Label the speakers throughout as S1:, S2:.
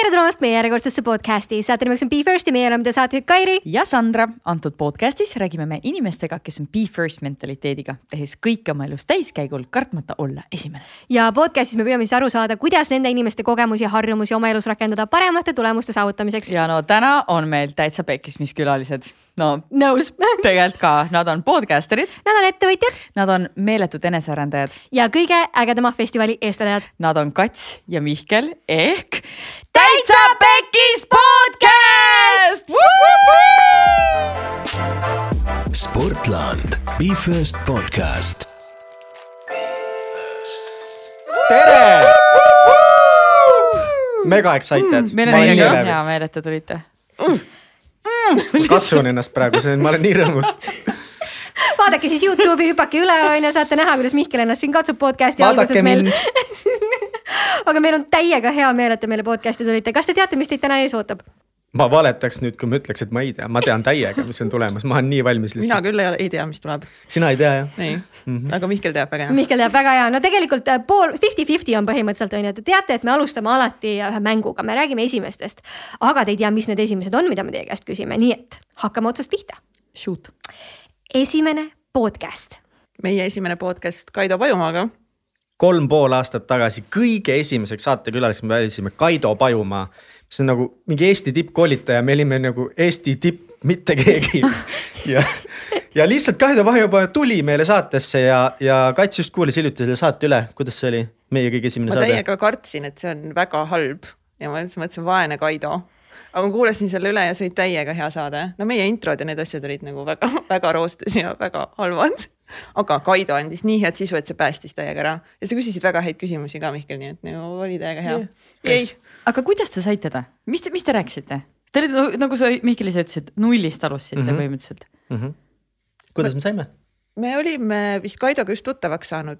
S1: tere tulemast meie järjekordsesse podcast'i, saate nimeks on Be First ja meie oleme teie saatejuht Kairi.
S2: ja Sandra, antud podcast'is räägime me inimestega, kes on Be First mentaliteediga, tehes kõike oma elus täiskäigul, kartmata olla esimene.
S1: ja podcast'is me püüame siis aru saada, kuidas nende inimeste kogemusi ja harjumusi oma elus rakendada paremate tulemuste saavutamiseks.
S2: ja no täna on meil täitsa pekkis, mis külalised. No
S1: nõus
S2: tegelikult ka, nad on podcaster'id.
S1: Nad on ettevõtjad.
S2: Nad on meeletud enesearendajad.
S1: ja kõige ägedama festivali eestvedajad.
S2: Nad on Kats ja Mihkel ehk Täitsa Pekkis podcast.
S3: Sportland, Be First podcast.
S4: tere! mega excited.
S2: meil on nii hea meel, et te tulite.
S4: Katsun ennast praegu, ma olen nii rõõmus.
S1: vaadake siis Youtube'i, hüpake üle, on ju, saate näha, kuidas Mihkel ennast siin katsub podcast'i alguses meil aga meil on täiega hea meel, et te meile podcast'i tulite, kas te teate, mis teid täna ees ootab?
S4: Ma valetaks nüüd, kui ma ütleks, et ma ei tea, ma tean täiega, mis on tulemas, ma olen nii valmis
S5: mina
S4: lihtsalt.
S5: küll ei, ei tea, mis tuleb.
S4: sina ei tea jah?
S5: ei mm. -hmm. aga Mihkel teab väga hea.
S1: Mihkel teab väga hea, no tegelikult äh, pool fifty-fifty on põhimõtteliselt on ju, te teate, et me alustame alati ühe mänguga, me räägime esimestest. aga te ei tea, mis need esimesed on, mida me teie käest küsime, nii et hakkame otsast pihta.
S2: Shoot.
S1: esimene podcast.
S5: meie esimene podcast Kaido Pajumaaga.
S4: kolm pool aastat tagasi kõige esimeseks saatekülaliseks me välisime Kaido Pajumaa. See on nagu mingi Eesti tippkoolitaja, me olime nagu Eesti tipp, mitte keegi ja, ja lihtsalt Kaido Pajumaa tuli meile saatesse ja, ja Kats just kuulis hiljuti selle saate üle, kuidas see oli, meie kõige esimene
S5: ma
S4: saade?
S5: täiega kartsin, et see on väga halb ja ma siis mõtlesin, vaene Kaido. aga ma kuulasin selle üle ja see oli täiega hea saade. no meie introd ja need asjad olid nagu väga, väga roostes ja väga halvad. aga Kaido andis nii head sisu, et see päästis täiega ära ja sa küsisid väga häid küsimusi ka Mihkel, nii et nagu oli täiega hea. ei,
S2: aga kuidas te saite ta, mis te, mis te rääkisite? Te olite nagu sa Mihkel ise ütlesid, nullist alustasite mm
S4: Mhm.
S2: -hmm. põhimõtteliselt.
S4: mm. -hmm. kuidas me saime?
S5: me olime vist Kaidoga just tuttavaks saanud.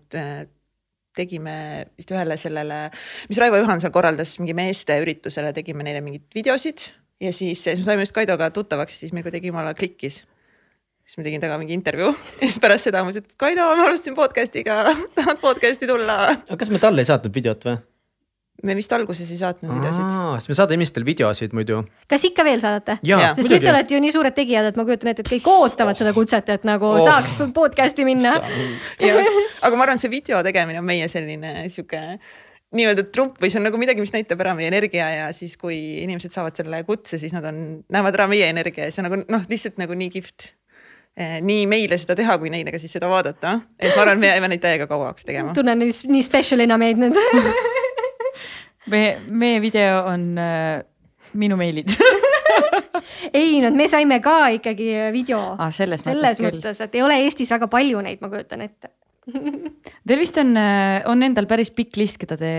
S5: tegime vist ühele sellele, mis Raivo Johanson korraldas mingi meeste üritusele, tegime neile mingeid videosid ja siis, siis me saime just Kaidoga tuttavaks, siis meil kuidagi jumala klikkis. siis ma tegin temaga mingi intervjuu ja siis pärast seda ma ütlesin, et Kaido, ma alustasin podcast'iga, tahad podcast'i tulla?
S4: aga kas me talle ei saatnud videot või?
S5: Me vist alguses ei saatnud videosid.
S4: sest me saadame inimestele videosid muidu.
S1: kas ikka veel saadate? Sest nüüd te olete ju nii suured tegijad, et ma kujutan ette, et kõik ootavad seda kutset, et nagu oh.
S4: Oh.
S1: saaks podcast'i minna.
S5: aga ma arvan, et see video tegemine on meie selline sihuke nii-öelda trump või see on nagu midagi, mis näitab ära meie energia ja siis, kui inimesed saavad selle kutse, siis nad on, näevad ära meie energia ja see on nagu noh, lihtsalt nagu nii kihvt. nii meile seda teha, kui neile ka siis seda vaadata, et ma arvan, me jääme neid täiega kauaks tegema.
S1: tunnen nii, nii special'ina meid nüüd
S2: meie, meie video on äh, minu meilid.
S1: Ei, no me saime ka ikkagi video.
S2: Ah, selles,
S1: selles
S2: mõttes
S1: mõttes, et ei ole Eestis väga palju neid, ma kujutan ette.
S2: Teil vist on, on endal päris pikk list, keda te,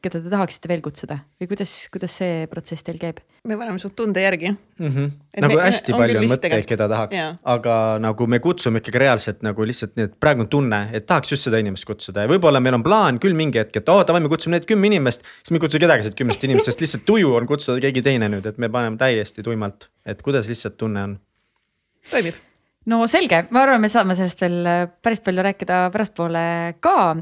S2: keda te tahaksite veel kutsuda või kuidas, kuidas see protsess teil käib?
S5: me paneme suht tunde järgi.
S4: mm. -hmm.
S5: Et
S4: nagu
S5: me-
S4: hästi
S5: on
S4: palju on mõtteid, keda tahaks, aga nagu me kutsume ikkagi reaalselt nagu lihtsalt nii, et praegu on tunne, et tahaks just seda inimest kutsuda ja võib-olla meil on plaan küll mingi hetk, et oo davai, me kutsume need kümme inimest. siis me ei kutsu kedagi sealt kümnest inimesest, sest lihtsalt tuju on kutsuda keegi teine nüüd, et me paneme täiesti tuimalt, et kuidas lihtsalt tunne on.
S5: toimib.
S2: No selge, ma arvan, me saame sellest veel äh, päris palju rääkida pärastpoole ka.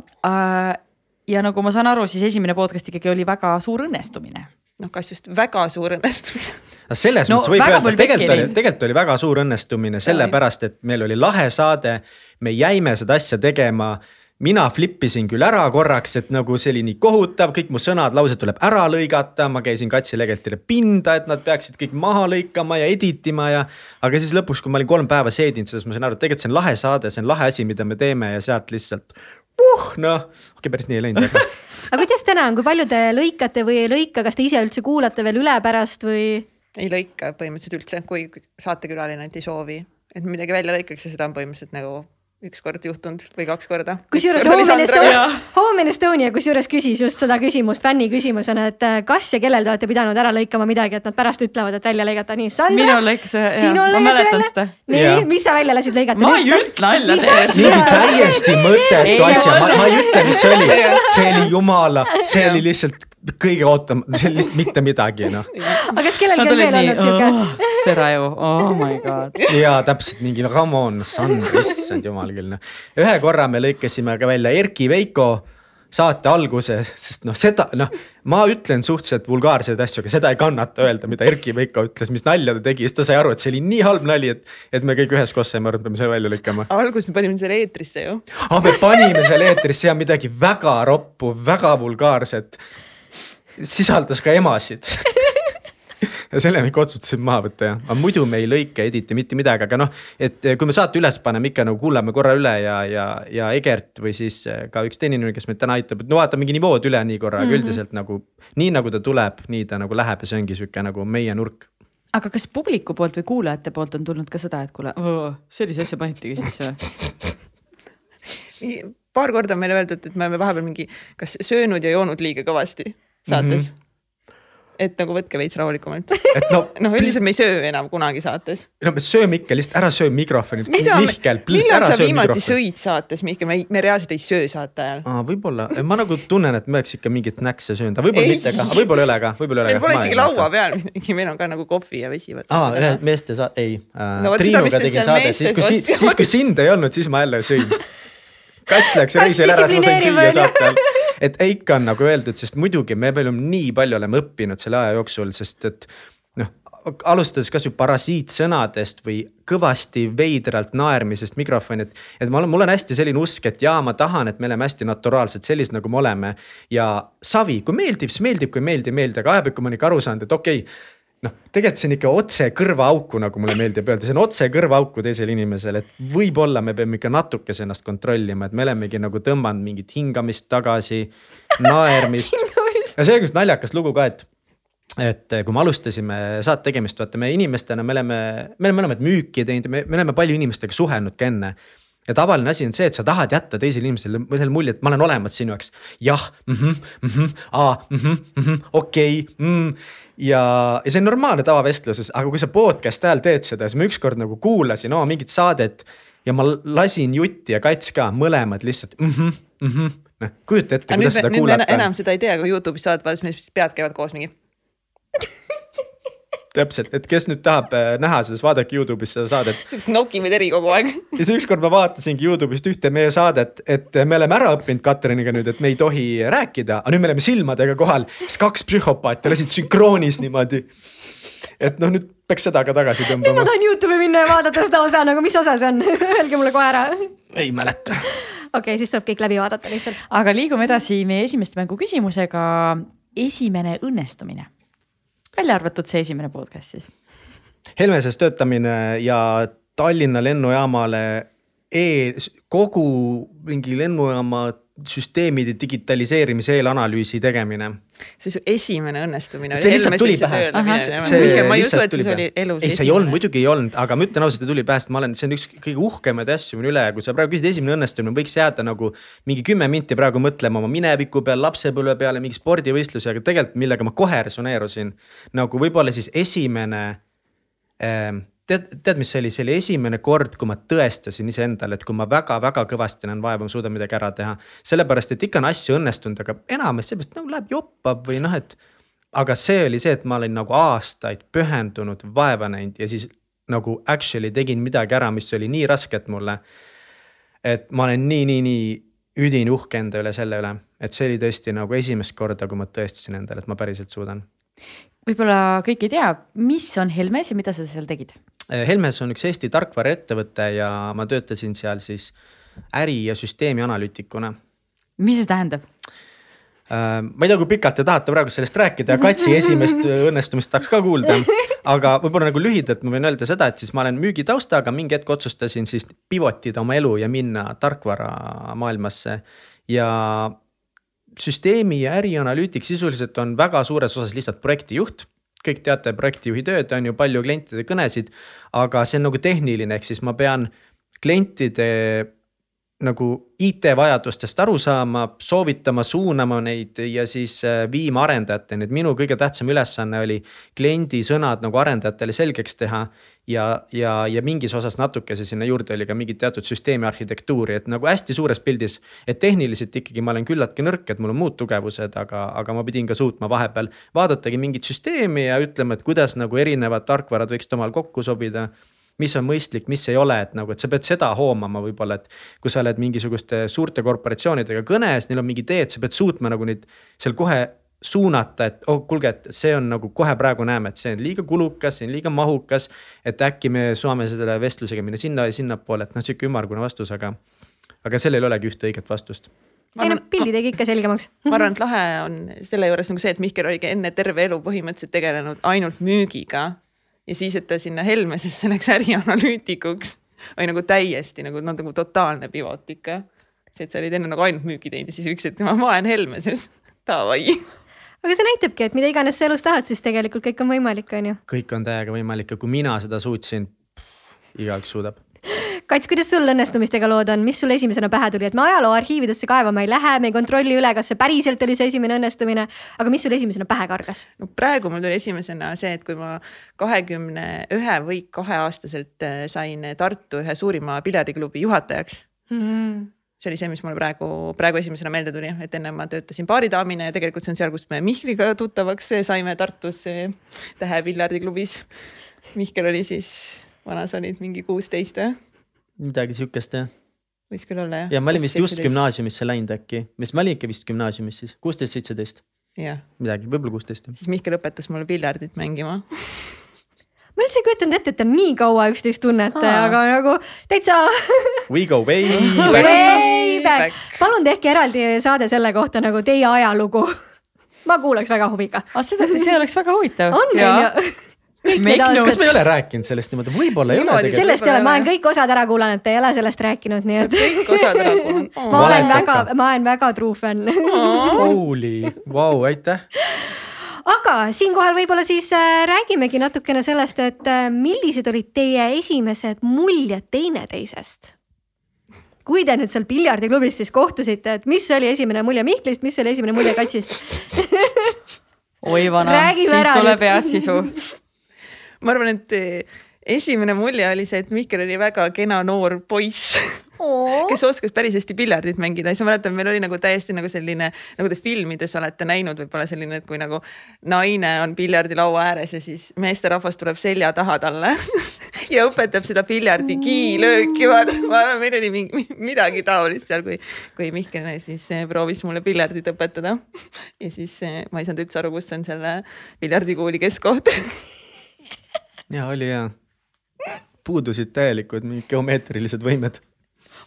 S2: ja nagu ma saan aru, siis esimene podcast ikkagi oli väga suur õnnestumine.
S5: noh, kas just väga suur õnnestumine
S4: aga selles
S2: No
S4: no, mõttes võib öelda, tegelikult oli. tegelikult oli väga suur õnnestumine sellepärast, et meil oli lahe saade. me jäime seda asja tegema. Mina flip isin küll ära korraks, et nagu see oli nii kohutav, kõik mu sõnad, laused tuleb ära lõigata, ma käisin Katsile tegelikult pinda, et nad peaksid kõik maha lõikama ja edit ima ja. aga siis lõpuks, kui ma olin kolm päeva seedinud, siis ma sain aru, et tegelikult see on lahe saade, see on lahe asi, mida me teeme ja sealt lihtsalt. uh, noh, okei okay, päris nii ei läinud, aga
S1: aga kuidas täna on, kui palju te lõikate või ei lõika, kas te ise üldse kuulate veel üle pärast või?
S5: ei lõika põhimõtteliselt üldse, kui saatekülaline ainult ei soovi, et midagi välja lõikaks ja seda on põhimõtteliselt nagu üks kord juhtunud või kaks korda.
S1: kusjuures Home in Estonia, Home in Estonia kusjuures küsis just seda küsimust fänni küsimusena, et äh, kas ja kellel te olete pidanud ära lõikama midagi, et nad pärast ütlevad, et välja lõigata, nii Sandra.
S2: Minul lõikas jaa, ma mäletan seda.
S1: nii
S4: Jaa.,
S1: mis sa välja lasid lõigata?
S2: Ma ei ütle nalja tehes.
S4: mingi täiesti mõttetu asja, ma, ei ütle, mis see oli, see oli jumala, see oli lihtsalt kõige ootam-, see oli lihtsalt mitte midagi noh.
S1: aga kas kellelgi on veel olnud siuke?
S2: oh, seraju, oh my god.
S4: ja täpselt mingi no come on, Sandra, issand jumal noh. ühe korra me lõikasime ka välja Erki Veiko saate alguse, sest noh, seda noh, ma ütlen suhteliselt vulgaarseid asju, aga seda ei kannata öelda, mida Erkki Veiko ütles, mis nalja ta tegi, siis ta sai aru, et see oli nii halb nali, et, et me kõik üheskoos saime aru, et peame selle välja lükkama.
S5: alguses me panime selle eetrisse ju.
S4: ah, me panime selle eetrisse ja midagi väga roppu, väga vulgaarset. sisaldas ka emasid ja selle me ikka otsustasime maha võtta jah, aga muidu me ei lõika, editi mitte midagi, aga noh, et kui me saate üles paneme, ikka nagu kuulame korra üle ja, ja, ja Egert või siis ka üks teine inimene, kes meid täna aitab, et no vaata mingi nivood üle nii korra mm, -hmm. aga üldiselt nagu nii nagu ta tuleb, nii ta nagu läheb ja see ongi sihuke nagu meie nurk
S2: aga kas publiku poolt või kuulajate poolt on tulnud ka seda, et kuule, sellise asja panitegi sisse
S5: või? paar korda on meile öeldud, et me oleme vahepeal mingi, kas söönud ja joonud liiga kõvasti saates mm. -hmm et nagu võtke veits rahulikumalt. noh no, üldiselt me ei söö enam kunagi saates.
S4: no me sööme ikka, lihtsalt ära söö mikrofoni.
S5: Mihkel, millal sa viimati sõid saates, Mihkel, me, me reaalselt ei söö saate ajal.
S4: aa, võib-olla, ma nagu tunnen, et me oleks ikka mingit snäkse söönud, aga võib-olla mitte ka, võib-olla ei ole ka, võib-olla ei ole
S5: meil pole isegi laua peal midagi, meil on ka nagu kohvi ja vesi.
S4: aa, meeste saade, ei äh, no,. Triinuga tegin saade, siis kui, siis kui sind ei olnud, siis ma jälle sõin. Kats läks reisile ära, siis ma sain süüa saate all et ikka on nagu öeldud, sest muidugi me veel nii palju oleme õppinud selle aja jooksul, sest et noh alustades kasvõi parasiitsõnadest või kõvasti veidralt naermisest mikrofoni, et. et ma olen, mul on hästi selline usk, et jaa, ma tahan, et me oleme hästi naturaalsed, sellised nagu me oleme. ja savi, kui meeldib, siis meeldib, kui ei meeldi, ei meeldi, aga ajapikku ma olen ikka aru saanud, et okei okay, noh, tegelikult see on ikka otse kõrvaauku, nagu mulle meeldib öelda, see on otse kõrvaauku teisele inimesele, et võib-olla me peame ikka natukese ennast kontrollima, et me olemegi nagu tõmmanud mingit hingamist tagasi, naermist. Ja see on üks naljakas lugu ka, et et kui me alustasime saate tegemist, vaata me inimestena, me oleme, me oleme mõlemad müüki teinud, me, me oleme palju inimestega suhelnud ka enne ja tavaline asi on see, et sa tahad jätta teisele inimesele selle mulje, et ma olen olemas sinu jaoks. jah mm, -hmm, aa, mhm, mhm, okei, mm ja, ja see on normaalne tavavestluses, aga kui sa podcast'i ajal teed seda, siis ma ükskord nagu kuulasin oma mingit saadet ja ma lasin jutti ja Kats ka, mõlemad lihtsalt mhmh, mhmh. noh, kujuta ette, kuidas seda kuulata.
S5: enam seda ei tea, kui Youtube'is saad, vaadates, mis pead käivad koos mingi
S4: täpselt, et kes nüüd tahab äh, näha, siis vaadake Youtube'is seda saadet.
S5: siukest nokime teri kogu aeg.
S4: ja siis ükskord ma vaatasingi Youtube'ist ühte meie saadet, et me oleme ära õppinud Katriniga nüüd, et me ei tohi rääkida, aga nüüd me oleme silmadega kohal, siis kaks psühhopaati lasid sünkroonis niimoodi. et noh, nüüd peaks seda ka tagasi tõmbama.
S1: nüüd ma tahan Youtube'i minna ja vaadata seda osa nagu, mis osa see on öelge mulle kohe ära.
S4: ei mäleta
S1: okei okay,, siis tuleb kõik läbi vaadata lihtsalt.
S2: aga liigume edasi meie esimeste mängu küsimusega. esimene õnnestumine välja arvatud see esimene podcast siis.
S4: Helmeses töötamine ja Tallinna lennujaamale e, kogu mingi lennujaama süsteemide digitaliseerimise eelanalüüsi tegemine.
S5: see su esimene õnnestumine.
S4: see lihtsalt tuli pähe.
S5: ma ei usu, et see oli elus.
S4: ei, see ei olnud, muidugi ei olnud, aga ma ütlen ausalt, see tuli sest ma olen, see on üks kõige uhkemaid asju minu üle, kui sa praegu küsid esimene õnnestumine, võiks jääda nagu. mingi kümme minti praegu mõtlema oma mineviku peale, lapsepõlve peale, mingi spordivõistlusi, aga tegelikult millega ma kohe resoneerusin. nagu võib-olla siis esimene ähm, tead, tead, mis see oli, see oli esimene kord, kui ma tõestasin iseendale, et kui ma väga-väga kõvasti näen vaeva, ma suudan midagi ära teha. sellepärast, et ikka on asju õnnestunud, aga enamasti seepärast nagu läheb joppab või noh, et. aga see oli see, et ma olin nagu aastaid pühendunud, vaeva näinud ja siis nagu actually tegin midagi ära, mis oli nii rasket mulle. et ma olen nii, nii, nii üdini uhke enda üle selle üle, et see oli tõesti nagu esimest korda, kui ma tõestasin endale, et ma päriselt suudan
S2: võib-olla kõik ei tea, mis on Helmes ja mida sa seal tegid?
S4: Äh, Helmes on üks Eesti tarkvaraettevõte ja ma töötasin seal siis äri ja süsteemi analüütikuna.
S2: mis see tähendab?
S4: Äh, ma ei tea, kui pikalt te tahate praegu sellest rääkida ja Katsi esimest õnnestumist tahaks ka kuulda. aga võib-olla nagu lühidalt ma võin öelda seda, et siis ma olen müügitaustaga, mingi hetk otsustasin siis pivotida oma elu ja minna tarkvaramaailmasse. ja süsteemi ja ärianalüütik sisuliselt on väga suures osas lihtsalt projektijuht kõik teate projektijuhi tööd, on ju palju klientide kõnesid. aga see on nagu tehniline, ehk siis ma pean klientide nagu IT-vajadustest aru saama, soovitama, suunama neid ja siis äh, viima arendajateni, et minu kõige tähtsam ülesanne oli kliendi sõnad nagu arendajatele selgeks teha. Ja, ja, ja mingis osas natukese sinna juurde oli ka mingit teatud süsteemi arhitektuuri, et nagu hästi suures pildis. et tehniliselt ikkagi ma olen küllaltki nõrk, et mul on muud tugevused, aga, aga ma pidin ka suutma vahepeal vaadatagi mingit süsteemi ja ütlema, et kuidas nagu erinevad tarkvarad võiksid omavahel kokku sobida mis on mõistlik, mis ei ole, et nagu, et sa pead seda hoomama võib-olla, et. kui sa oled mingisuguste suurte korporatsioonidega kõnes, neil on mingi idee, et sa pead suutma nagu neid seal kohe suunata, et oh kuulge, et see on nagu kohe praegu näeme, et see on liiga kulukas, see on liiga mahukas. et äkki me saame selle vestlusega minna sinna ja sinnapoole, et noh, sihuke ümmargune vastus, aga. aga sellel ei olegi ühte õiget vastust.
S1: ei no pildi tegi ikka selgemaks.
S5: ma arvan, et lahe on selle juures nagu see, et Mihkel oligi enne terve elu põhimõtteliselt tegelenud ainult müügiga. ja siis, et ta sinna Helmesesse läks ärianalüütikuks, oli nagu täiesti nagu noh, nagu totaalne pivot ikka. see, et sa olid enne nagu ainult müügi teinud ja siis üks hetk ma, ma olen Helmeses, davai
S1: aga see näitabki, et mida iganes sa elus tahad, siis tegelikult kõik on võimalik, on ju.
S4: kõik on täiega võimalik ja kui mina seda suutsin, igaüks suudab.
S1: Kats, kuidas sul õnnestumistega lood on, mis sul esimesena pähe tuli, et me ajaloo arhiividesse kaevama ei lähe, me ei kontrolli üle, kas see päriselt oli see esimene õnnestumine, aga mis sul esimesena pähe kargas?
S5: no praegu mul tuli esimesena see, et kui ma kahekümne ühe või kaheaastaselt äh, sain Tartu ühe suurima piljardiklubi juhatajaks mm. -hmm see oli see, mis mulle praegu, praegu esimesena meelde tuli, et enne ma töötasin baaridaamina ja tegelikult see on seal, kus me Mihkliga tuttavaks saime Tartus Tähe piljardiklubis. Mihkel oli siis, vana sa olid mingi kuusteist või?
S4: midagi sihukest jah.
S5: võis küll olla jah.
S4: ja ma olin vist just gümnaasiumisse läinud äkki, mis ma olin ikka vist gümnaasiumis siis, kuusteist, seitseteist. midagi, võib-olla kuusteist.
S5: siis Mihkel õpetas mulle piljardit mängima
S1: ma üldse ei kujutanud ette, et te nii kaua üksteist tunnete, aga nagu täitsa
S4: We go way back.
S1: way back. palun tehke eraldi saade selle kohta nagu teie ajalugu. ma kuulaks väga huviga.
S2: ah, seda, see oleks väga huvitav.
S1: on on ju
S4: kas me ei ole rääkinud sellest niimoodi, võib-olla ei ole tegelikult.
S1: sellest ei ole, ma olen kõik osad ära kuulanud, te ei ole sellest rääkinud, nii et.
S5: kõik osad ära kuulanud
S1: oh.. ma olen väga, ma olen väga true fänn
S4: Holy, vau, aitäh
S1: aga siinkohal võib-olla siis äh, räägimegi natukene sellest, et äh, millised olid teie esimesed muljed teineteisest? kui te nüüd seal piljardiklubis siis kohtusite, et mis oli esimene mulje Mihklist, mis oli esimene mulje Katsist?
S2: Oi vana, siit tuleb head sisu.
S5: Ma arvan, et eh, esimene mulje oli see, et Mihkel oli väga kena noor poiss kes oskas päris hästi piljardit mängida, siis ma mäletan, meil oli nagu täiesti nagu selline, nagu te filmides olete näinud, võib-olla selline, et kui nagu naine on piljardilaua ääres ja siis meesterahvas tuleb selja taha talle ja õpetab seda piljardi kiilööki, vaata, ma arvan, meil oli mingi midagi taolist seal, kui, kui Mihkel siis eh, proovis mulle piljardit õpetada. ja siis eh, ma ei saanud üldse aru, kus on selle piljardikuuli keskkoht.
S4: Ja oli hea, puudusid täielikult mingid geomeetrilised võimed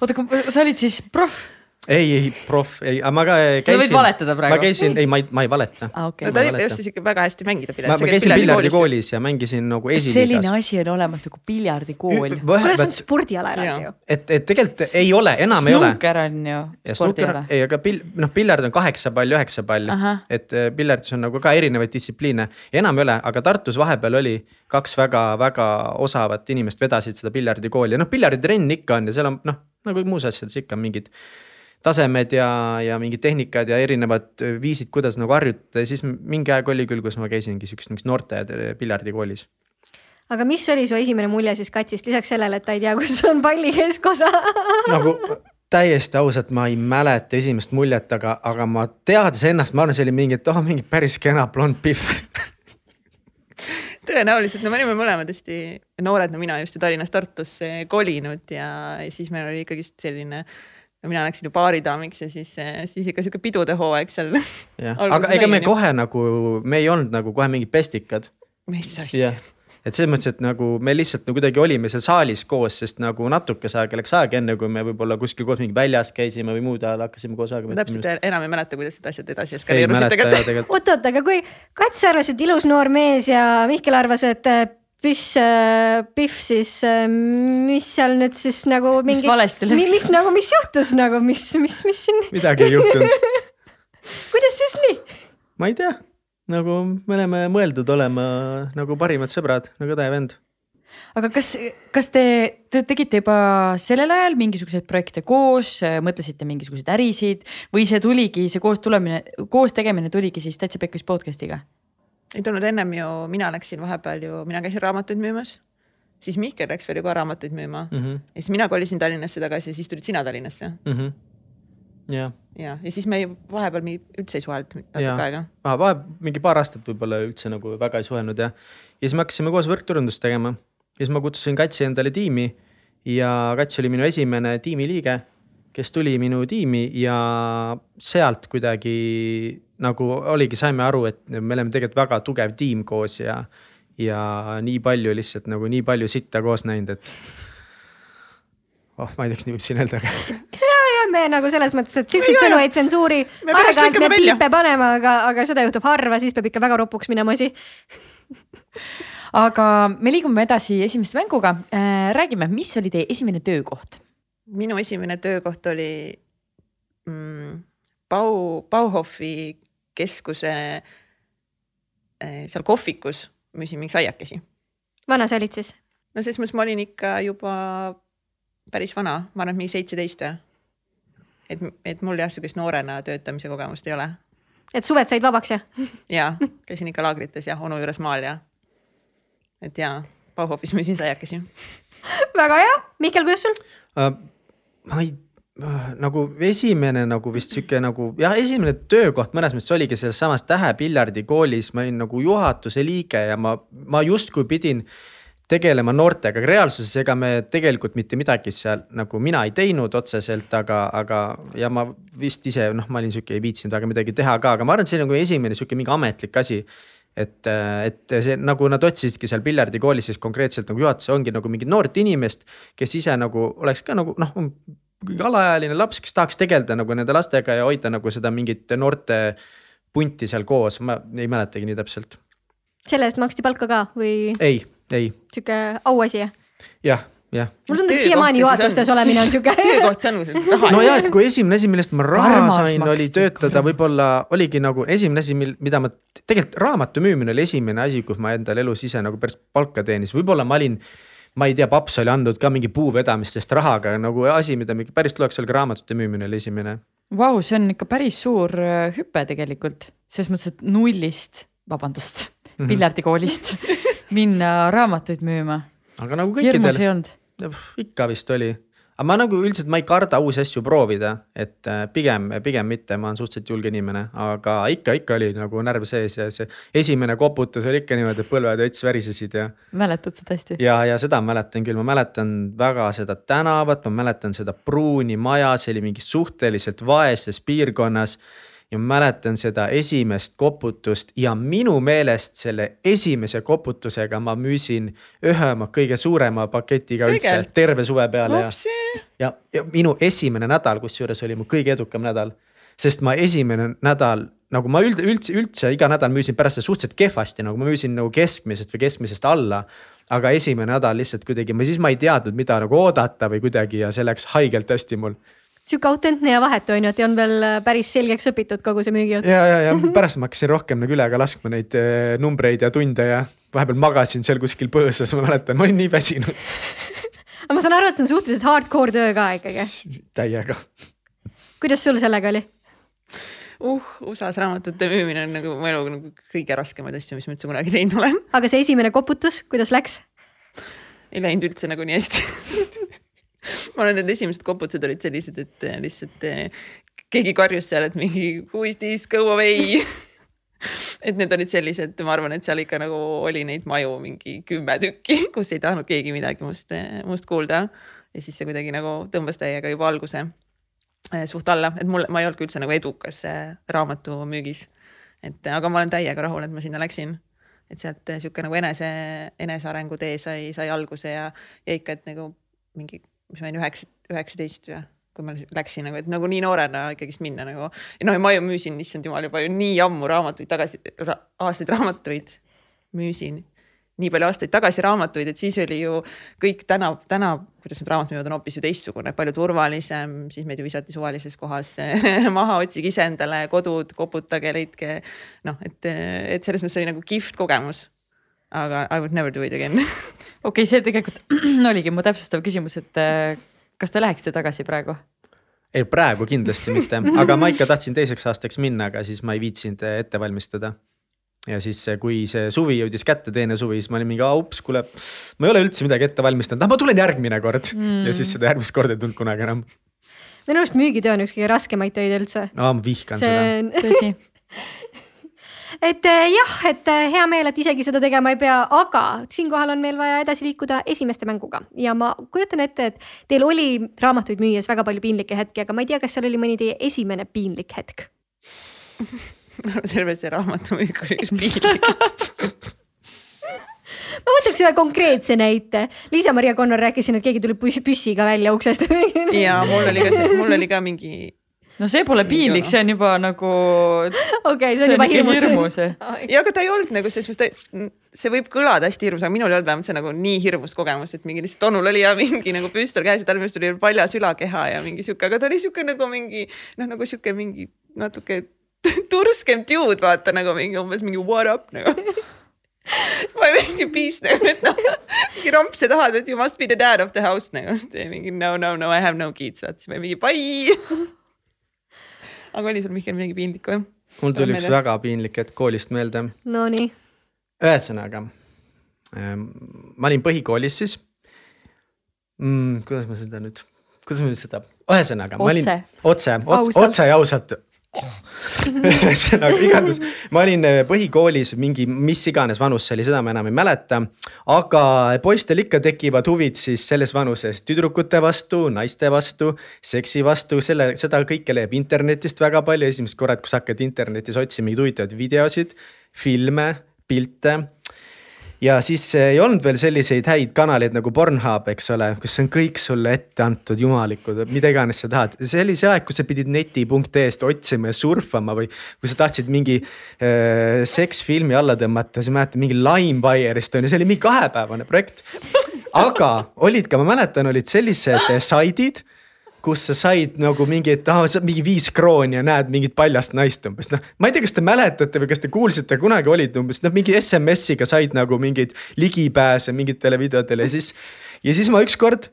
S2: oota, sa olid siis proff?
S4: Ei, ei proff, ei, aga ma ka käisin.
S2: sa võid valetada praegu.
S4: ma käisin, ei, ma ei, ma ei valeta
S2: ah,. Okay.
S5: no ta oskas ikka väga hästi mängida
S4: piljardit. ma, käisin piljardikoolis ja mängisin nagu esiliigas.
S2: selline asi on olemas nagu piljardikool.
S1: kuule, see on spordiala eraldi ju.
S4: et, et tegelikult ei ole, enam ei ole.
S2: snuuker on ju spordiala.
S4: ei, aga pil-, noh, piljard on kaheksa pall, üheksa pall, et äh, piljardis on nagu ka erinevaid distsipliine. enam ei ole, aga Tartus vahepeal oli kaks väga-väga osavat inimest vedasid seda piljardikooli ja noh, piljarditrenn ikka on ja seal on noh, nagu muus asjades ikka mingid tasemed ja, ja mingid tehnikad ja erinevad viisid, kuidas nagu harjutada. Ja siis mingi aeg oli küll, kus ma käisingi siukest mingis noorte piljardikoolis.
S1: aga mis oli su esimene mulje siis katsist, lisaks sellele, et ta ei tea, kus on palli keskosa
S4: nagu täiesti ausalt, ma ei mäleta esimest muljet, aga, aga ma teades ennast, ma arvan, see oli mingi, et oh, mingi päris kena blond pihv
S5: tõenäoliselt, no me olime mõlemad hästi noored, no mina just ju Tallinnast Tartusse kolinud ja siis meil oli ikkagist selline no mina läksin ju baaridaamiks ja siis, siis ikka sihuke pidude hooaeg seal.
S4: aga ega me kohe nagu, me ei olnud nagu kohe mingid pestikad.
S5: mis asja?
S4: et selles mõttes, et nagu me lihtsalt nagu kuidagi olime seal saalis koos, sest nagu natukese aega läks aega, enne kui me võib-olla kuskil koos mingi väljas käisime või muud ajal hakkasime koos aega.
S5: täpselt enam ei mäleta, kuidas need asjad edasi eskaleerusid tegelikult.
S1: oot-oot, aga kui Kats arvas, et ilus noor mees ja Mihkel arvas, et püss äh,, Pihv, siis äh, mis seal nüüd siis nagu mingi.
S2: mis valesti läks?
S1: mis nagu, mis juhtus nagu, mis, mis, mis siin?
S4: midagi ei juhtunud
S1: kuidas siis nii?
S4: ma ei tea nagu me oleme mõeldud olema nagu parimad sõbrad, nagu õde ja vend.
S2: aga kas, kas te, te tegite juba sellel ajal mingisuguseid projekte koos, mõtlesite mingisuguseid ärisid või see tuligi, see koos tulemine, koos tegemine tuligi siis Täitsa Pekkis podcast'iga?
S5: Ei tulnud ennem ju, mina läksin vahepeal ju, mina käisin raamatuid müümas, siis Mihkel läks veel ju ka raamatuid müüma mm -hmm. ja siis mina kolisin Tallinnasse tagasi ja siis tulid sina Tallinnasse mm.
S4: -hmm ja,
S5: ja, ja siis me ei, vahepeal me üldse ei suhelnud natuke aega.
S4: aa, vahe, mingi paar aastat võib-olla üldse nagu väga ei suhelnud ja, ja siis me hakkasime koos võrkturundust tegema. siis ma kutsusin Katsi endale tiimi ja Kats oli minu esimene tiimiliige, kes tuli minu tiimi ja sealt kuidagi nagu oligi, saime aru, et me oleme tegelikult väga tugev tiim koos ja ja nii palju lihtsalt nagu nii palju sitta koos näinud, et. oh, ma ei tea, kas nii võib siin öelda, aga
S1: ja me nagu selles mõttes, et siukseid sõnu ei tsensuuri. Aeg-ajalt me piipe panema, aga, aga seda juhtub harva, siis peab ikka väga ropuks minema asi.
S2: aga me liigume edasi esimeste mänguga. räägime, mis oli teie esimene töökoht?
S5: minu esimene töökoht oli mm, Bau, Bauhofi keskuse eh, seal kohvikus müüsin mingeid aiakesi.
S1: vana sa olid siis?
S5: no selles mõttes ma olin ikka juba päris vana, ma arvan, et mingi seitseteist või. et, et mul jah, sihukest noorena töötamise kogemust ei ole.
S1: et suved said vabaks ja?
S5: ja käisin ikka laagrites ja onu juures maal ja. et ja, Bauhofis müüsin aiakesi.
S1: väga hea, Mihkel, kuidas sul?
S4: äh, ma ei nagu esimene nagu vist sihuke nagu jah, esimene töökoht mõnes mõttes oligi selles samas Tähepiljardi koolis, ma olin nagu juhatuse liige ja ma, ma justkui pidin tegelema noortega, reaalsuses. Ega me tegelikult mitte midagi seal nagu mina ei teinud otseselt, aga, aga ja ma vist ise noh, ma olin sihuke, ei viitsinud väga midagi teha ka, aga ma arvan, et see oli nagu esimene sihuke mingi ametlik asi. et, et see nagu nad otsisidki seal piljardikoolis siis konkreetselt nagu juhatuses ongi nagu mingit noort inimest, kes ise nagu oleks ka nagu noh alaealine laps, kes tahaks tegeleda nagu nende lastega ja hoida nagu seda mingit noorte punti seal koos, ma ei mäletagi nii täpselt.
S1: selle eest maksti palka ka või
S4: ei, ei,
S1: sihuke auasi?
S4: jah, jah.
S1: mulle tundub, et siiamaani juhatustes olemine on sihuke
S5: töökoht see on nagu see raha.
S4: no ja, et kui esimene asi, millest ma raha
S2: Karmas
S4: sain, oli töötada, võib-olla oligi nagu esimene asi, mil, mida ma, tegelikult raamatu müümine oli esimene asi, kus ma endale elus ise nagu päris palka teenis, võib-olla ma olin. Ma ei tea, paps oli andnud ka mingi puuvedamistest raha, aga nagu asi, mida mingi päris tuleks, oli ka raamatute müümine oli esimene.
S2: Vau, see on ikka päris suur äh, hüpe tegelikult, selles mõttes, et nullist, vabandust mm. -hmm. piljardikoolist minna raamatuid müüma.
S4: aga nagu
S2: hirmus
S4: kõikidel
S2: ei olnud.
S4: ikka vist oli, aga ma nagu üldiselt ma ei karda uusi asju proovida, et äh, pigem, pigem mitte, ma olen suhteliselt julge inimene, aga ikka, ikka oli nagu närv sees ja see esimene koputus oli ikka niimoodi, et põlved õits värisesid ja.
S2: mäletad seda hästi?
S4: ja, ja seda mäletan küll, ma mäletan väga seda tänavat, ma mäletan seda pruuni maja, see oli mingis suhteliselt vaeses piirkonnas ja mäletan seda esimest koputust ja minu meelest selle esimese koputusega ma müüsin ühe oma kõige suurema paketiga üldse
S5: Tegelikult?
S4: terve suve peale ja,
S5: Upsi.
S4: Ja, ja minu esimene nädal, kusjuures oli mu kõige edukam nädal. sest ma esimene nädal nagu ma üld, üldse, üldse iga nädal müüsin pärast seda suhteliselt kehvasti, nagu ma müüsin nagu keskmisest või keskmisest alla. aga esimene nädal lihtsalt kuidagi, ma siis ma ei teadnud, mida nagu oodata või kuidagi ja see läks haigelt hästi mul
S1: sihuke autentne ja vahetu on ju, et ei olnud veel äh, päris selgeks õpitud kogu see müügijutt.
S4: ja, ja, ja pärast ma hakkasin rohkem nagu üle ka laskma neid eh, numbreid ja tunde ja vahepeal magasin seal kuskil põõsas, ma mäletan, ma olin nii väsinud.
S1: Aga ma saan aru, et see on suhteliselt hardcore töö ka ikkagi.
S4: täiega.
S1: kuidas sul sellega oli?
S5: uh, USA-s raamatute müümine on nagu mu elu nagu kõige raskemaid asju, mis ma üldse kunagi teinud olen.
S1: aga see esimene koputus, kuidas läks?
S5: ei läinud üldse nagu nii hästi ma arvan, et need esimesed koputused olid sellised, et eh, lihtsalt eh, keegi karjus seal, et mingi who is this, go away et need olid sellised, ma arvan, et seal ikka nagu oli neid maju mingi kümme tükki, kus ei tahtnud keegi midagi must, must kuulda. ja siis see kuidagi nagu tõmbas täiega juba alguse eh, suht alla, et mul, ma ei olnud ka üldse nagu edukas eh, raamatumüügis. et eh, aga ma olen täiega rahul, et ma sinna läksin et sealt sihuke nagu enese, enesearengu tee sai, sai alguse ja, ja ikka, et nagu mingi, mis ma olin üheksa, üheksateist või kui ma läksin nagu, et nagu nii noorena ikkagist minna nagu. ja noh, ma ju müüsin, issand jumal, juba ju nii ammu raamatuid tagasi ra,, aastaid raamatuid müüsin. nii palju aastaid tagasi raamatuid, et siis oli ju kõik täna, täna, kuidas need raamatud müüvad, on hoopis ju teistsugune, palju turvalisem, siis meid ju visati suvalises kohas maha, otsige ise endale kodud, koputage, leidke. noh, et, et selles mõttes oli nagu kihvt kogemus. aga I would never do it again
S2: okei okay,, see tegelikult oligi mu täpsustav küsimus, et äh, kas te läheksite tagasi praegu?
S4: ei, praegu kindlasti mitte, aga ma ikka tahtsin teiseks aastaks minna, aga siis ma ei viitsinud ette valmistada. ja siis, kui see suvi jõudis kätte, teine suvi, siis ma olin mingi, ups, kuule, ma ei ole üldse midagi ette valmistanud, ah ma tulen järgmine kord mm. ja siis seda järgmist korda ei tulnud kunagi enam.
S1: minu arust müügitöö on üks kõige raskemaid töid üldse.
S4: aa, ma vihkan see... seda.
S2: tõsi
S1: et eh, jah, et eh, hea meel, et isegi seda tegema ei pea, aga siinkohal on meil vaja edasi liikuda esimeste mänguga ja ma kujutan ette, et teil oli raamatuid müües väga palju piinlikke hetki, aga ma ei tea, kas seal oli mõni teie esimene piinlik hetk?
S5: terve see raamatümüük oli üks piinlik
S1: ma võtaks ühe konkreetse näite. Liisa-Maria Connor rääkis siin, et keegi tuli püss, püssiga välja uksest
S5: ja mul oli ka see, mul oli ka mingi
S2: no see pole piinlik, see on juba nagu.
S1: okei see on juba hirmus.
S2: hirmus
S5: ja aga ta ei olnud nagu selles mõttes, see võib kõlada hästi hirmus, aga minul ei olnud vähemalt see nagu nii hirmus kogemus, et mingi lihtsalt onul oli ja mingi nagu püstol käes ja tal minu arust oli paljas ülakeha ja mingi sihuke, aga ta oli sihuke nagu mingi noh, nagu sihuke mingi natuke turskem dude, vaata nagu mingi umbes mingi what up nagu ma olin mingi piis nagu, et noh, mingi romp, sa tahad, et you must be the dad of the house nagu. mingi no, no, no I have no kids, vaat siis ma mingi bye. Aga oli sul Mihkel midagi piinlikku jah?
S4: mul tuli üks väga piinlik hetk koolist meelde.
S1: Nonii.
S4: ühesõnaga ähm,, ma olin põhikoolis siis mm,. kuidas ma seda nüüd, kuidas ma nüüd seda, ühesõnaga, ma olin otse, otse, otse ja ausalt ühesõnaga igatahes ma olin äh, põhikoolis mingi, mis iganes vanus see oli, seda ma enam ei mäleta. aga poistel ikka tekivad huvid siis selles vanuses tüdrukute vastu, naiste vastu, seksi vastu, selle, seda kõike leiab internetist väga palju, esimesed korrad, kus hakkad internetis otsima mingeid huvitavaid videosid, filme, pilte ja siis ei olnud veel selliseid häid kanaleid nagu Pornhub, eks ole, kus on kõik sulle ette antud jumalikud, mida iganes sa tahad. see oli see aeg, kus sa pidid neti.ee-st otsima ja surfama või kui sa tahtsid mingi äh, seksfilmi alla tõmmata, siis mäletan mingi Limewire'ist on ju, see oli mingi kahepäevane projekt. aga olid ka, ma mäletan, olid sellised saidid kus sa said nagu mingi, et ah, mingi viis krooni ja näed mingit paljast naist umbes noh. ma ei tea, kas te mäletate või kas te kuulsite, kunagi olid umbes noh, mingi SMS-iga said nagu mingeid ligipääse mingitele videotele ja siis. ja siis ma ükskord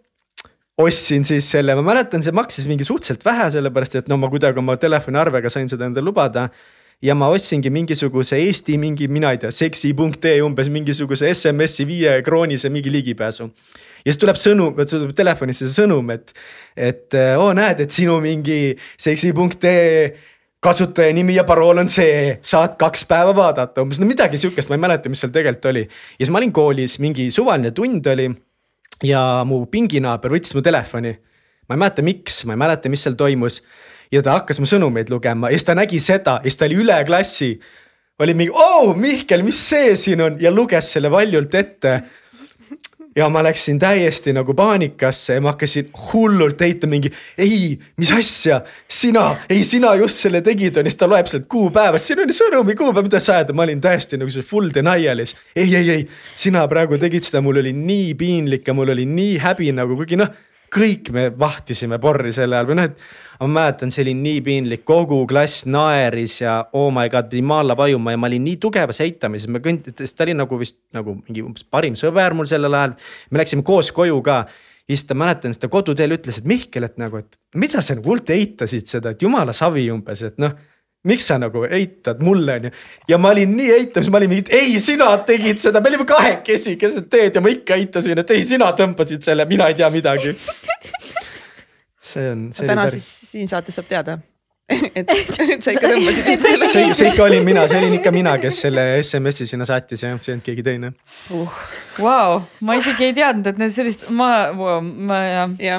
S4: ostsin siis selle, ma mäletan, see maksis mingi suhteliselt vähe, sellepärast et no ma kuidagi oma telefoniarvega sain seda endale lubada ja ma ostsingi mingisuguse Eesti mingi, mina ei tea, seksi.ee umbes mingisuguse SMS-i viie kroonise mingi ligipääsu ja siis tuleb sõnum, tuleb telefonisse sõnum, et, et oo oh, näed, et sinu mingi seksi.ee kasutaja nimi ja parool on see, saad kaks päeva vaadata, umbes no midagi sihukest, ma ei mäleta, mis seal tegelikult oli. ja siis ma olin koolis, mingi suvaline tund oli ja mu pinginaaber võttis mu telefoni. ma ei mäleta, miks, ma ei mäleta, mis seal toimus. Ja ta hakkas mu sõnumeid lugema ja siis ta nägi seda ja siis ta oli üle klassi. oli mingi, oo Mihkel, mis see siin on? ja luges selle valjult ette. Ja ma läksin täiesti nagu paanikasse ja ma hakkasin hullult heitma mingi, ei, mis asja, sina, ei, sina just selle tegid. On ja siis ta loeb sealt kuupäevast, siin on sõnumi kuupäev, mida sa ajad, ma olin täiesti nagu see full denial'is. ei, ei, ei, sina praegu tegid seda, mul oli nii piinlik ja mul oli nii häbi nagu, kuigi noh, kõik me vahtisime porri sel ajal või noh, et ma mäletan, see oli nii piinlik, kogu klass naeris ja oh my god, pidi maa alla vajuma ja ma olin nii tugevas eitamises, me kõnd-, sest ta oli nagu vist nagu mingi umbes parim sõber mul sellel ajal. me läksime koos koju ka. Ja siis ta mäletan seda koduteel ütles, et Mihkel, et nagu, et mida sa nagu hullult eitasid seda, et jumala savi umbes, et noh miks sa nagu eitad mulle onju. ja ma olin nii eitav, siis ma olin mingi, ei, sina tegid seda, me olime kahekesi keset teed ja ma ikka eitasin, et ei, sina tõmbasid selle, mina ei tea midagi see on.
S5: täna siis siin saates saab teada et, et sa ikka tõmbasid mind selle.
S4: see, see ikka olin mina, see olin ikka mina, kes selle SMS-i sinna saatis ja see ei olnud keegi teine
S2: uh,. Vau, ma isegi ei teadnud, et need sellist, ma, ma jah ja.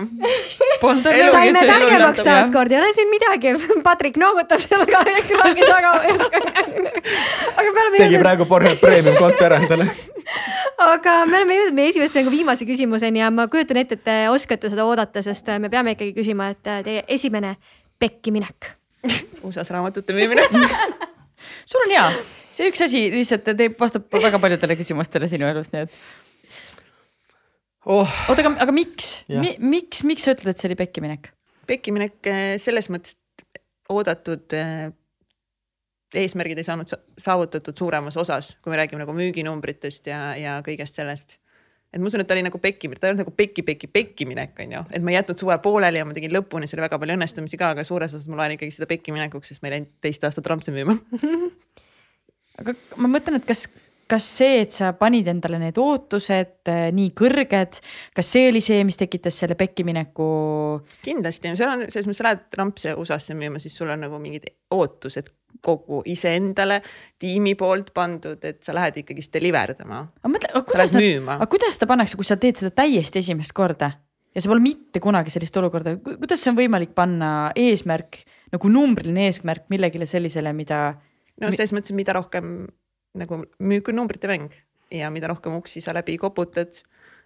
S1: Polnud õnne. saime targemaks taaskord, ei ole siin midagi. Patrik noogutab seal ka ekraani taga,
S4: aga me oleme. tegi praegu Pornhub Premium konto ära endale
S1: aga me oleme jõudnud meie esimeste nagu viimase küsimuseni ja ma kujutan ette, et te oskate seda oodata, sest me peame ikkagi küsima, et teie esimene pekkiminek
S5: USA-s raamatute müümine.
S2: Sul on hea, see üks asi lihtsalt teeb, vastab väga paljudele küsimustele sinu elus, nii et.
S4: Oh..
S2: oota, aga, aga miks? Mi,, miks, miks sa ütled, et see oli pekkiminek?
S5: pekkiminek eh, selles mõttes oodatud eh, eesmärgid ei saanud saavutatud suuremas osas, kui me räägime nagu müüginumbritest ja, ja kõigest sellest et ma usun, et ta oli nagu pekki, ta ei olnud nagu pekki, pekki, pekki minek, on ju, et ma ei jätnud suve pooleli ja ma tegin lõpuni, seal oli väga palju õnnestumisi ka, aga suures osas ma loen ikkagi seda pekki minekuks, sest ma ei läinud teist aastat rampsi müüma.
S2: Aga ma mõtlen, et kas, kas see, et sa panid endale need ootused äh, nii kõrged, kas see oli see, mis tekitas selle pekki mineku?
S5: kindlasti, seal on selles mõttes, sa lähed rampsi USA-sse müüma, siis sul on nagu mingid ootused kogu iseendale tiimi poolt pandud, et sa lähed ikkagist deliver dama.
S2: aga mõtle, aga kuidas aga kuidas seda pannakse, kui sa teed seda täiesti esimest korda ja sa pole mitte kunagi sellist olukorda, kuidas see on võimalik panna eesmärk nagu numbriline eesmärk millegile sellisele, mida
S5: no selles mõttes, et mida rohkem nagu müük on numbrite mäng ja mida rohkem uksi sa läbi koputad,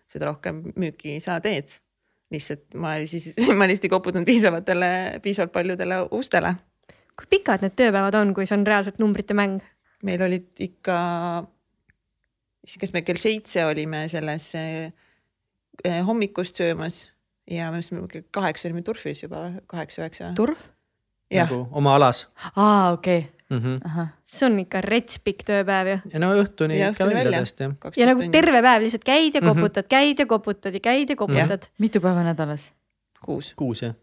S5: seda rohkem müüki sa teed. lihtsalt ma siis, ma lihtsalt ei koputanud piisavatele, piisavalt paljudele ustele.
S1: Kui pikad need tööpäevad on, kui see on reaalselt numbrite mäng?
S5: meil olid ikka, kas me kell seitse olime selles eh, hommikust söömas ja me kell kaheksa olime turfis juba, kaheksa-üheksa.
S2: turv?
S5: jah,
S4: nagu oma alas
S2: aa, okei okay.
S4: mm. -hmm.
S1: see on ikka rets pikk tööpäev ju.
S4: ja no õhtuni
S5: Ja
S4: ikka välja tõesti jah.
S1: ja nagu terve päev lihtsalt käid ja
S4: Mhm.
S1: koputad mm, -hmm. käid ja koputad ja käid ja koputad.
S2: mitu päeva nädalas?
S5: kuus,
S4: kuus jah.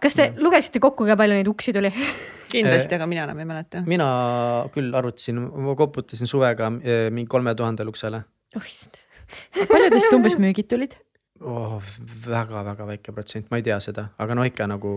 S1: kas te lugesite kokku ka palju neid uksi tuli
S5: kindlasti, aga mina enam ei mäleta.
S4: mina küll arvutasin, ma koputasin suvega eh, mingi kolme tuhandele uksele
S1: oh issand.
S2: palju teist umbes müügid tulid?
S4: oh,. väga-väga väike protsent, ma ei tea seda, aga noh, ikka nagu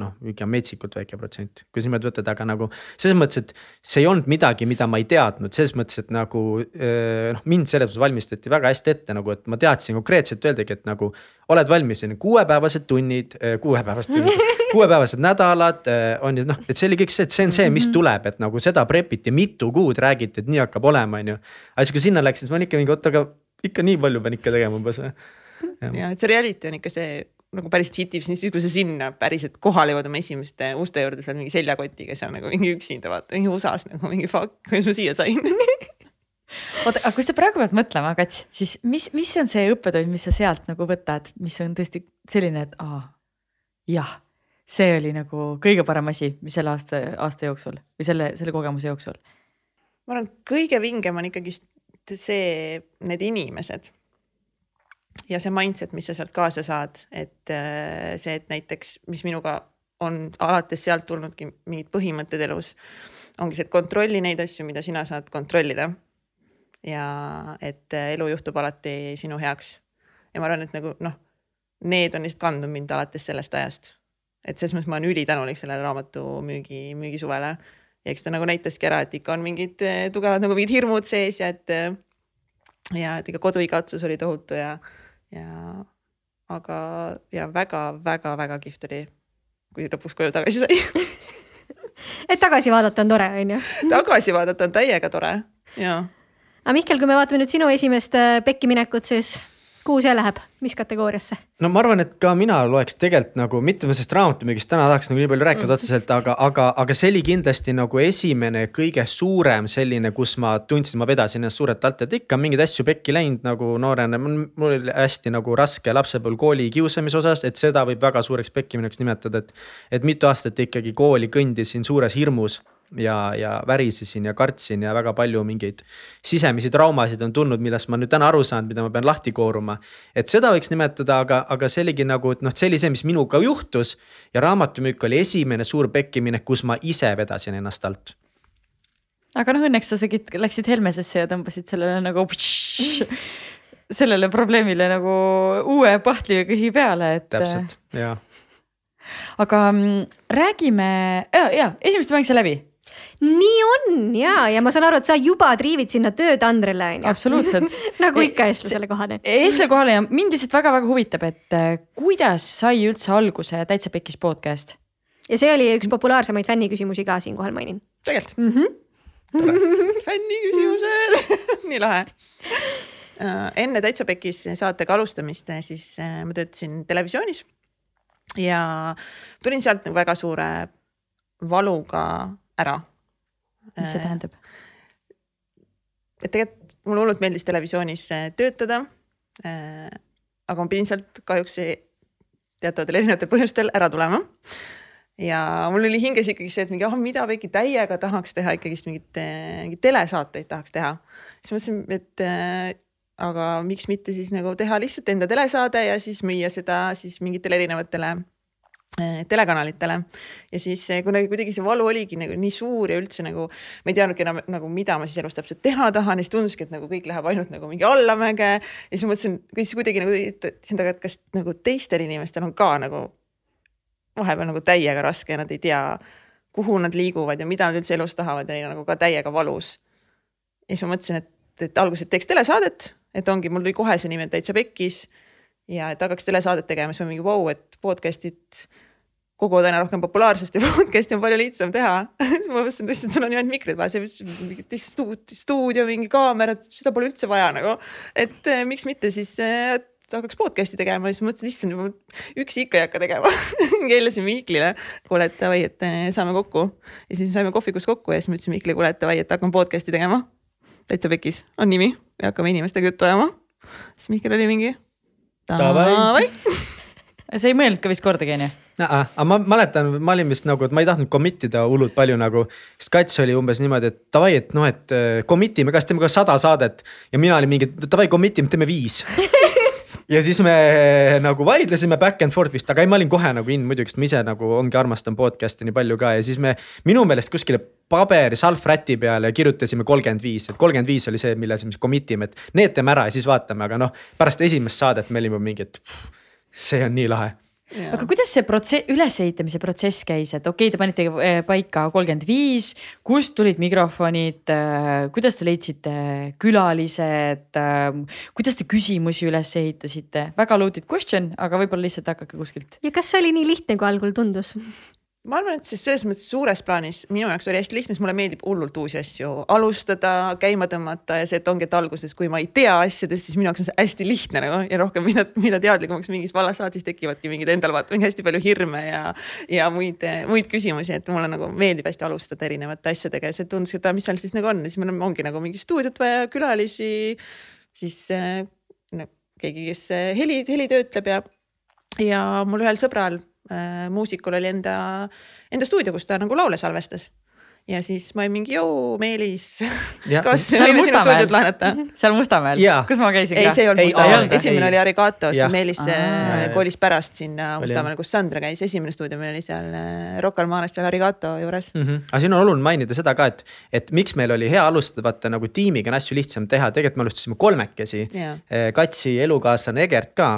S4: noh, ikka metsikult väike protsent, kui sa niimoodi võtad, aga nagu selles mõttes, et see ei olnud midagi, mida ma ei teadnud, selles mõttes, et nagu eh, noh, mind selles mõttes valmistati väga hästi ette nagu, et ma teadsin konkreetselt öeldagi, et nagu oled valmis, on ju kuuepäevased tunnid, kuuepäevased tunnid, kuuepäevased nädalad eh, on ju noh, et see oli kõik see, et see on see, mis tuleb, et nagu seda prep iti mitu kuud, räägiti, et nii hakkab olema, on ju. aga siis, kui sinna läks, siis ma olin ikka mingi oot, aga ikka nii palju pean ikka tegema umbes või.
S5: Ja et see reality on ikka see nagu päriselt hitib, siis kui sa sinna päriselt kohale jõuad oma esimeste uste juurde, sa oled mingi seljakotiga seal nagu mingi üksinda vaata mingi USA-s nagu mingi fuck, kuidas ma siia sain.
S2: oota, aga kui sa praegu pead mõtlema, Kats, siis mis, mis on see õppetund, mis sa sealt nagu võtad, mis on tõesti selline, et aa, jah, see oli nagu kõige parem asi, mis selle aasta, aasta jooksul või selle, selle kogemuse jooksul.
S5: ma arvan, kõige vingem on ikkagist see, need inimesed. Ja see mindset, mis sa sealt kaasa saad, et äh, see, et näiteks, mis minuga on alates sealt tulnudki mingid põhimõtted elus, ongi see, et kontrolli neid asju, mida sina saad kontrollida. ja et äh, elu juhtub alati sinu heaks. ja ma arvan, et nagu noh, need on lihtsalt kandnud mind alates sellest ajast. et selles mõttes ma olen ülitänulik sellele raamatu müügi, müügisuvele ja eks ta nagu näitaski ära, et ikka on mingid eh, tugevad nagu mingid hirmud sees ja et ja et ikka koduigatsus oli tohutu ja, ja aga ja väga-väga-väga kihvt oli, kui lõpuks koju tagasi sai.
S1: et tagasi vaadata on tore, onju.
S5: tagasi vaadata on täiega tore ja
S1: aga Mihkel, kui me vaatame nüüd sinu esimest äh, pekki minekut, siis kuhu see läheb, mis kategooriasse?
S4: no ma arvan, et ka mina loeks tegelikult nagu mitte sellest raamatumüügist täna tahaks nagu nii palju rääkida
S5: Mm.
S4: otseselt, aga, aga, aga see oli kindlasti nagu esimene kõige suurem selline, kus ma tundsin, ma vedasin ennast suurelt alt, et ikka mingeid asju pekki läinud nagu noorena, mul oli hästi nagu raske lapsepõlv kooli kiusamise osas, et seda võib väga suureks pekkiminekuks nimetada, et. et mitu aastat ikkagi kooli kõndisin suures hirmus ja, ja värisesin ja kartsin ja väga palju mingeid sisemisi traumasid on tulnud, millest ma nüüd täna aru saan, mida ma pean lahti kooruma. et seda võiks nimetada, aga, aga see oligi nagu, et noh, see oli see, mis minuga juhtus ja raamatumüük oli esimene suur pekkiminek, kus ma ise vedasin ennast alt.
S2: aga noh, õnneks sa tegid, läksid Helmesesse ja tõmbasid sellele nagu sellele probleemile nagu uue pahtli ja kõhi peale, et.
S4: täpselt ja
S2: aga mm, räägime ja, ja esimest mäng sai läbi,
S1: nii on ja, ja ma saan aru, et sa juba triivid sinna töötandrile onju.
S2: absoluutselt.
S1: nagu ikka eestlasele kohane.
S2: eestlasele kohale ja mind lihtsalt väga-väga huvitab, et äh, kuidas sai üldse alguse Täitsa Pekkis podcast?
S1: ja see oli üks populaarsemaid fänniküsimusi ka siinkohal mainin
S5: tegelikult
S1: mm. -hmm.
S5: fänni küsimused, nii lahe. enne Täitsa Pekis saatega alustamist, siis äh, ma töötasin televisioonis ja tulin sealt nagu väga suure valuga ära.
S2: Mis see tähendab?
S5: et tegelikult mulle hullult meeldis televisioonis äh, töötada. aga ma pidin sealt kahjuks teatavatel erinevatel põhjustel ära tulema. ja mul oli hinges ikkagi see, et mingi, ah, mida väike täiega tahaks teha ikkagist mingit, mingit telesaateid tahaks teha. siis mõtlesin, et äh, aga miks mitte siis nagu teha lihtsalt enda telesaade ja siis müüa seda siis mingitele erinevatele äh, telekanalitele. Ja siis äh, kuna kuidagi see valu oligi nagu nii suur ja üldse nagu ma ei teadnudki enam nagu mida ma siis elus täpselt teha tahan ja siis tunduski, et nagu kõik läheb ainult nagu mingi allamäge. Ja siis ma mõtlesin, siis kuidagi nagu ütlesin taga, et kas nagu teistel inimestel on ka nagu vahepeal nagu täiega raske ja nad ei tea, kuhu nad liiguvad ja mida nad üldse elus tahavad ja neil on nagu ka täiega valus. ja siis ma mõtlesin, et, et alguses teeks telesaadet, et ongi, mul tuli kohe see nimi Täitsa Pekkis. Ja et hakkaks telesaadet tegema, siis ma mingi vau wow,, et podcast'id koguvad aina rohkem populaarsust ja podcast'i on palju lihtsam teha siis ma mõtlesin lihtsalt, sul on ju ainult mikrid vaja, mingi stuudio, stuudio, mingi kaamera, seda pole üldse vaja nagu. et eh, miks mitte siis eh, hakkaks podcast'i tegema, siis mõtlesin, issand, üksi ikka ei hakka tegema keelasin Mihklile, kuule, et davai, et eh, saame kokku. ja siis saime kohvikus kokku ja siis ma ütlesin Mihklile, kuule, et davai, et hakkan podcast'i tegema. täitsa pekis on nimi ja hakkame inimestega juttu ajama. siis Mihkel oli mingi. davai
S2: sa ei mõelnud ka vist kordagi onju?
S4: aga ma mäletan, ma olin vist nagu, et ma ei tahtnud commit ida hullult palju nagu. sest Kats oli umbes niimoodi, et davai, et noh, et äh, commit ime, kas teeme ka sada saadet. ja mina olin mingi, davai commit ime, teeme viis ja siis me nagu vaidlesime back and forth vist, aga ei, ma olin kohe nagu in muidugi, sest ma ise nagu ongi armastan podcast'i nii palju ka ja siis me minu meelest kuskile paberi salvräti peale kirjutasime kolmkümmend viis, et kolmkümmend viis oli see, mille siis commit ime, et need teeme ära ja siis vaatame, aga noh, pärast esimest saadet me olime mingi, et pff, see on nii lahe
S2: Ja. aga kuidas see protsess, ülesehitamise protsess käis, et okei okay,, te panite eh, paika kolmkümmend viis, kust tulid mikrofonid, eh, kuidas te leidsite külalised, eh, kuidas te küsimusi üles ehitasite, väga loaded question, aga võib-olla lihtsalt hakake kuskilt.
S1: ja kas see oli nii lihtne, kui algul tundus?
S5: Ma arvan, et siis selles mõttes suures plaanis minu jaoks oli hästi lihtne, sest mulle meeldib hullult uusi asju alustada, käima tõmmata ja see, et ongi, et alguses, kui ma ei tea asjadest, siis minu jaoks on see hästi lihtne nagu ja rohkem, mida, mida teadlikumaks mingis vallas saad, siis tekivadki mingid endal vaata mingi hästi palju hirme ja, ja muid, muid küsimusi, et mulle nagu meeldib hästi alustada erinevate asjadega ja see tundus, et mis seal siis nagu on. Ja siis meil ongi nagu mingi stuudiot vaja, külalisi, siis no, keegi, kes heli, heli töötleb ja, ja mul ühel sõbral äh, muusikul oli enda, enda stuudio, kus ta nagu laule salvestas ja siis ma olin mingi, joo, Meelis, kas võime sinu stuudiot laenata?
S2: seal Mustamäel, kus ma käisin
S5: ei, ka? ei, see ei olnud Mustamäel, esimene ei. oli Arigatos, Meelis Aa, kolis pärast sinna Mustamäele, kus Sandra käis, esimene stuudio meil oli seal äh, Rocca al Mares seal Arigato juures.
S4: Mm. -hmm. aga siin on oluline mainida seda ka, et, et miks meil oli hea alustada, vaata nagu tiimiga on asju lihtsam teha, tegelikult me alustasime kolmekesi. Äh, Katsi elukaaslane Egert ka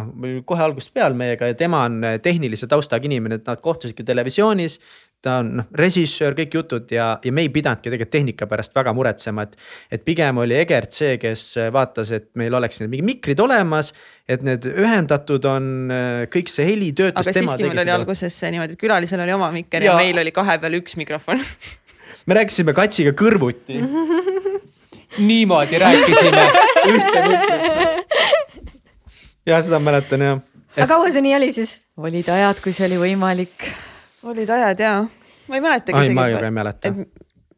S4: kohe algusest peale meiega ja tema on äh, tehnilise taustaga inimene, et nad kohtusidki televisioonis ta on noh, režissöör, kõik jutud ja, ja me ei pidanudki tegelikult tehnika pärast väga muretsema, et. et pigem oli Egert see, kes vaatas, et meil oleks need mingid mikrid olemas, et need ühendatud on, kõik see heli töötas.
S5: aga siiski meil oli alguses niimoodi, et külalisel oli oma mikker ja, ja meil oli kahe peal üks mikrofon
S4: me rääkisime Katsiga kõrvuti niimoodi rääkisime ühte mikrisse. ja seda mäletan jah
S1: et.... aga kaua see nii oli siis?
S2: olid ajad, kui see oli võimalik
S5: olid ajad ja, ma ei mäletagi
S4: isegi. ma ka ei mäleta.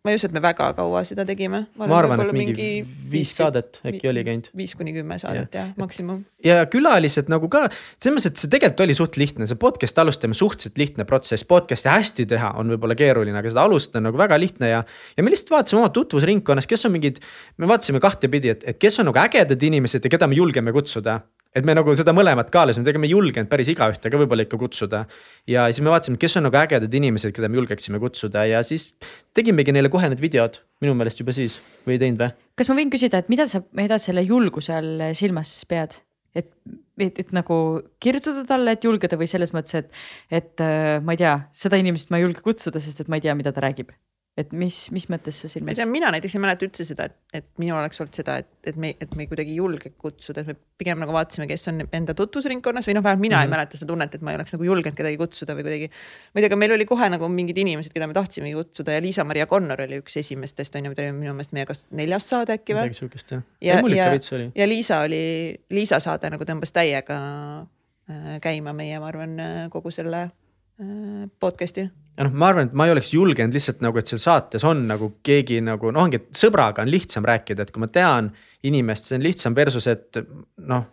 S5: ma ei usu, et me väga kaua seda tegime.
S4: ma arvan, et mingi viis saadet äkki oli käinud.
S5: viis kuni kümme saadet jah ja, maksimum.
S4: ja külalised nagu ka, selles mõttes, et see tegelikult oli suht lihtne, see podcast'i alustamine suhteliselt lihtne protsess, podcast'i hästi teha on võib-olla keeruline, aga seda alustada on nagu väga lihtne ja. ja me lihtsalt vaatasime oma tutvusringkonnas, kes on mingid, me vaatasime kahtepidi, et, et kes on nagu ägedad inimesed ja keda me julgeme kutsuda et me nagu seda mõlemat kaalusime, tegelikult me ei julgenud päris igaühte ka võib-olla ikka kutsuda. ja siis me vaatasime, kes on nagu ägedad inimesed, keda me julgeksime kutsuda ja siis tegimegi neile kohe need videod minu meelest juba siis või ei teinud või?
S2: kas ma võin küsida, et mida sa, mida selle julguse all silmas pead? et, et, et nagu kirjutada talle, et julgeda või selles mõttes, et, et äh, ma ei tea, seda inimest ma ei julge kutsuda, sest et ma ei tea, mida ta räägib et mis, mis mõttes sa silmas?
S5: ma ei tea, mina näiteks ei mäleta üldse seda, et, et minul oleks olnud seda, et, et me, et me kuidagi ei julge kutsuda, et me pigem nagu vaatasime, kes on enda tutvusringkonnas või noh, vähemalt mina mm -hmm. ei mhm. mäleta seda tunnet, et ma ei oleks nagu julgenud kedagi kutsuda või kuidagi. ma ei tea, aga meil oli kohe nagu mingid inimesed, keda me tahtsimegi kutsuda ja Liisa-Maria Connor oli üks esimestest on ju, ta oli minu meelest meie kas neljas saade äkki või?
S4: midagi sihukest jah.
S5: ja, ja, ja, ja Liisa oli, Liisa saade nagu tõmbas täiega äh, käima meie, ma arvan, kogu selle Äh, podcast'i.
S4: Ja noh, ma arvan, et ma ei oleks julgenud lihtsalt nagu, et seal saates on nagu keegi nagu noh, ongi, et sõbraga on lihtsam rääkida, et kui ma tean inimest, see on lihtsam versus, et noh.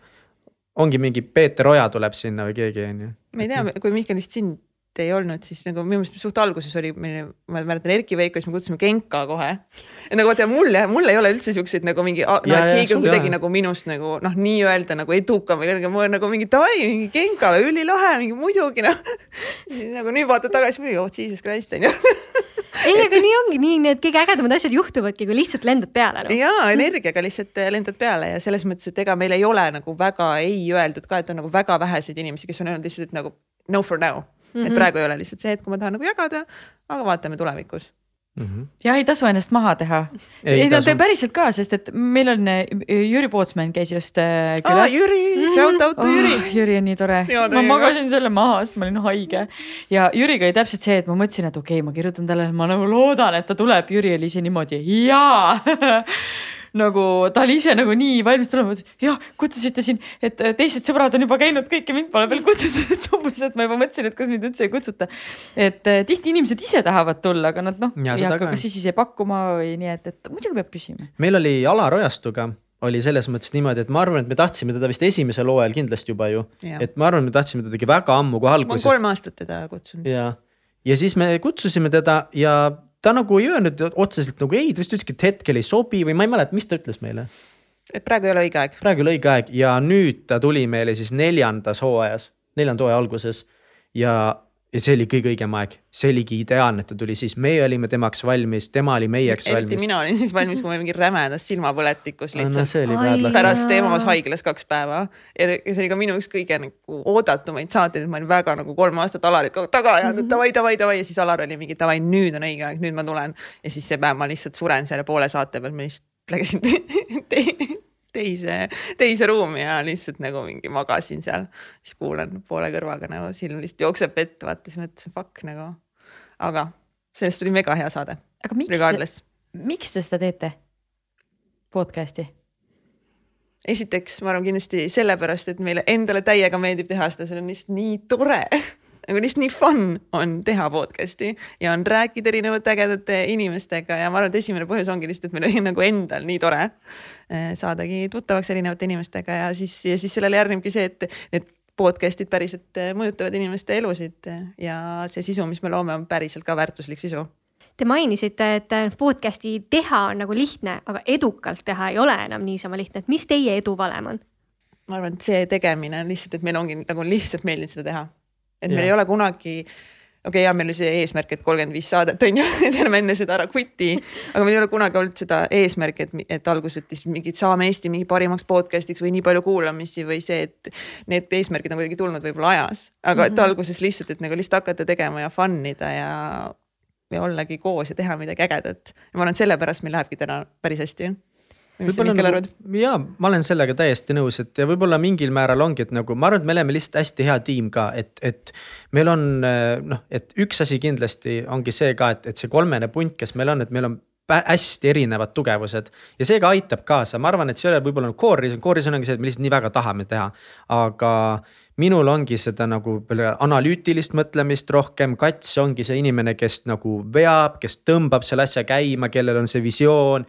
S4: ongi mingi Peeter Oja tuleb sinna või keegi on ju.
S5: ma ei tea, kui Mihkel vist sind ei olnud, siis nagu minu meelest suht alguses oli meil, ma mäletan Erki Veiko, siis me kutsusime Genka kohe. et nagu vaata mul, mul ei ole üldse siukseid nagu mingi, no et keegi on kuidagi nagu minust nagu noh, nii-öelda nagu edukam või kõrgem, mul on nagu mingi davai, mingi Genka, ülilahe, mingi muidugi noh. nagu nüüd vaatad tagasi, oh jesus christ on ju
S1: ei, aga nii ongi, nii need kõige ägedamad asjad juhtuvadki, kui lihtsalt lendad peale
S5: no.. jaa, energiaga lihtsalt äh, lendad peale ja selles mõttes, et ega meil ei ole nagu väga ei öeldud ka, et on nagu väga väheseid inimesi, kes on öelnud lihtsalt nagu no for now mm, -hmm. et praegu ei ole lihtsalt see, et kui ma tahan nagu jagada, aga vaatame tulevikus
S4: mm. -hmm.
S2: ja ei tasu ennast maha teha.
S4: Ei
S2: ei no
S4: tasu.
S2: päriselt ka, sest et meil on äh, Jüri Pootsman käis just äh,
S5: aa,
S2: külas.
S5: Jüri, shout out to Jüri
S2: oh,. Jüri on nii tore, ma magasin selle maha, sest ma olin haige ja Jüriga oli täpselt see, et ma mõtlesin, et okei okay,, ma kirjutan talle, ma nagu loodan, et ta tuleb, Jüri oli ise niimoodi jaa nagu ta oli ise nagu nii valmis tulema, jah, kutsusite siin, et teised sõbrad on juba käinud, kõike mind pole veel kutsutud, et umbes, et ma juba mõtlesin, et kas mind üldse ei kutsuta. et äh, tihti inimesed ise tahavad tulla, aga nad noh,
S4: Ja
S2: ei hakka
S4: ka.
S2: kas siis ise pakkuma või nii, et, et muidugi peab küsima.
S4: meil oli Alar Ojastuga oli selles mõttes niimoodi, et ma arvan, et me tahtsime teda vist esimesel hooajal kindlasti juba ju, et ma arvan, me tahtsime teda tegi väga ammu kohe
S5: ma olen
S4: alguses
S5: kolm aastat teda kutsunud.
S4: ja, ja siis me kutsusime teda ja ta nagu ei öelnud otseselt nagu ei, ta vist ütleski, et hetkel ei sobi või ma ei mäleta, mis ta ütles meile.
S5: et praegu ei ole õige aeg.
S4: praegu oli õige aeg ja nüüd ta tuli meile siis neljandas hooajas, neljanda hooaja alguses ja, ja see oli kõige õigem aeg, see oligi ideaalne, et ta tuli siis, meie olime temaks valmis, tema oli meieks
S5: eriti
S4: valmis.
S5: mina olin siis valmis, kui ma mingi rämedas silmapõletikus
S4: no
S5: lihtsalt
S4: see oli
S1: Ai,
S4: bad luck.
S5: pärast. EMO-s haiglas kaks päeva ja see oli ka minu üks kõige nagu oodatumaid saateid, et ma olin väga nagu kolm aastat aeg taga ajanud, et davai, davai, davai ja siis Alar oli mingi davai, nüüd on õige aeg, nüüd ma tulen. ja siis see päev ma lihtsalt suren selle poole saate peal, ma lihtsalt läksin te teise, teise ruumi ja lihtsalt nagu mingi magasin seal. siis kuulan poole kõrvaga nagu silm lihtsalt jookseb vett, vaata siis mõtlesin fuck nagu. aga sellest tuli mega hea saade,
S2: aga miks miks te seda teete? podcast'i,
S5: esiteks ma arvan kindlasti sellepärast, et meile endale täiega meeldib teha seda, see on lihtsalt nii tore nagu lihtsalt nii fun on teha podcast'i ja on rääkida erinevate ägedate inimestega ja ma arvan, et esimene põhjus ongi lihtsalt, et meil oli nagu endal nii tore eh, saadagi tuttavaks erinevate inimestega ja siis, ja siis sellele järgnebki see, et need podcast'id päriselt eh, mõjutavad inimeste elusid ja see sisu, mis me loome, on päriselt ka väärtuslik sisu
S1: Te mainisite, et podcast'i teha on nagu lihtne, aga edukalt teha ei ole enam niisama lihtne, et mis teie edu valem on?
S5: ma arvan, et see tegemine on lihtsalt, et meil ongi nagu lihtsalt meeldinud seda teha. Et meil
S4: Jah.
S5: ei ole kunagi, okei okay,, ja meil oli see eesmärk, et kolmkümmend viis saadet on ju, et ärme enne seda ära quit'i, aga meil ei ole kunagi olnud seda eesmärki, et, et alguses, et siis mingid saame Eesti mingi parimaks podcast'iks või nii palju kuulamisi või see, et need eesmärgid on kuidagi tulnud võib-olla ajas, aga mm -hmm. et alguses lihtsalt, et nagu lihtsalt hakata tegema ja fun ida ja ja ollagi koos ja teha midagi ägedat. ma arvan, et sellepärast meil lähebki täna päris hästi. Mihkel, arvad?
S4: jaa, ma olen sellega täiesti nõus, et ja võib-olla mingil määral ongi, et nagu ma arvan, et me oleme lihtsalt hästi hea tiim ka, et, et meil on äh, noh, et üks asi kindlasti ongi see ka, et, et see kolmene punt, kes meil on, et meil on hästi erinevad tugevused ja see ka aitab kaasa, ma arvan, et see ei ole võib-olla nagu core reason, core reason ongi see, et me lihtsalt nii väga tahame teha, aga minul ongi seda nagu analüütilist mõtlemist rohkem, Kats ongi see inimene, kes nagu veab, kes tõmbab selle asja käima, kellel on see visioon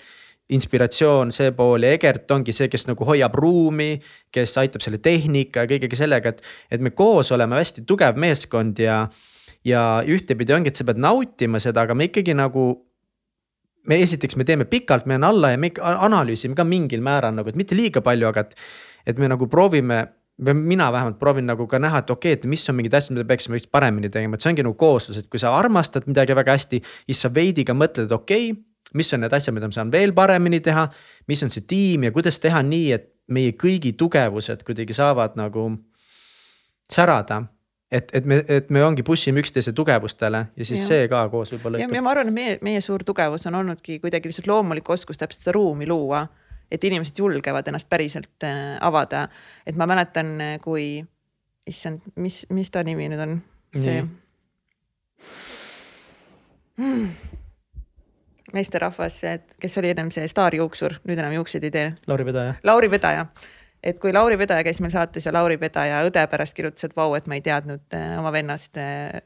S4: inspiratsioon, see pool ja Egert ongi see, kes nagu hoiab ruumi, kes aitab selle tehnika ja kõigega sellega, et, et me koos oleme hästi tugev meeskond ja, ja ühtepidi ongi, et sa pead nautima seda, aga me ikkagi nagu me esiteks, me teeme pikalt, me on alla ja me analüüsime ka mingil määral nagu, et mitte liiga palju, aga et, et me nagu proovime või mina vähemalt proovin nagu ka näha, et okei okay,, et mis on mingid asjad, mida peaksime paremini tegema, et see ongi nagu kooslus, et kui sa armastad midagi väga hästi, siis sa veidi ka mõtled, et okei okay, mis on need asjad, mida ma saan veel paremini teha, mis on see tiim ja kuidas teha nii, et meie kõigi tugevused kuidagi saavad nagu särada. et, et me, et me ongi push ime üksteise tugevustele ja siis
S5: Jah.
S4: see ka koos võib-olla
S5: ja, ja ma arvan, et meie, meie suur tugevus on olnudki kuidagi lihtsalt loomulik oskus täpselt seda ruumi luua, et inimesed julgevad ennast päriselt äh, avada. et ma mäletan, kui, issand, mis, mis ta nimi nüüd on? see
S4: Nii.
S5: meesterahvas, kes oli ennem see staarjuuksur, nüüd enam juukseid ei tee
S4: Lauri Pedaja.
S5: Lauri Pedaja, et kui Lauri Pedaja käis meil saates ja Lauri Pedaja õde pärast kirjutas, et vau, et ma ei teadnud äh, oma vennast äh,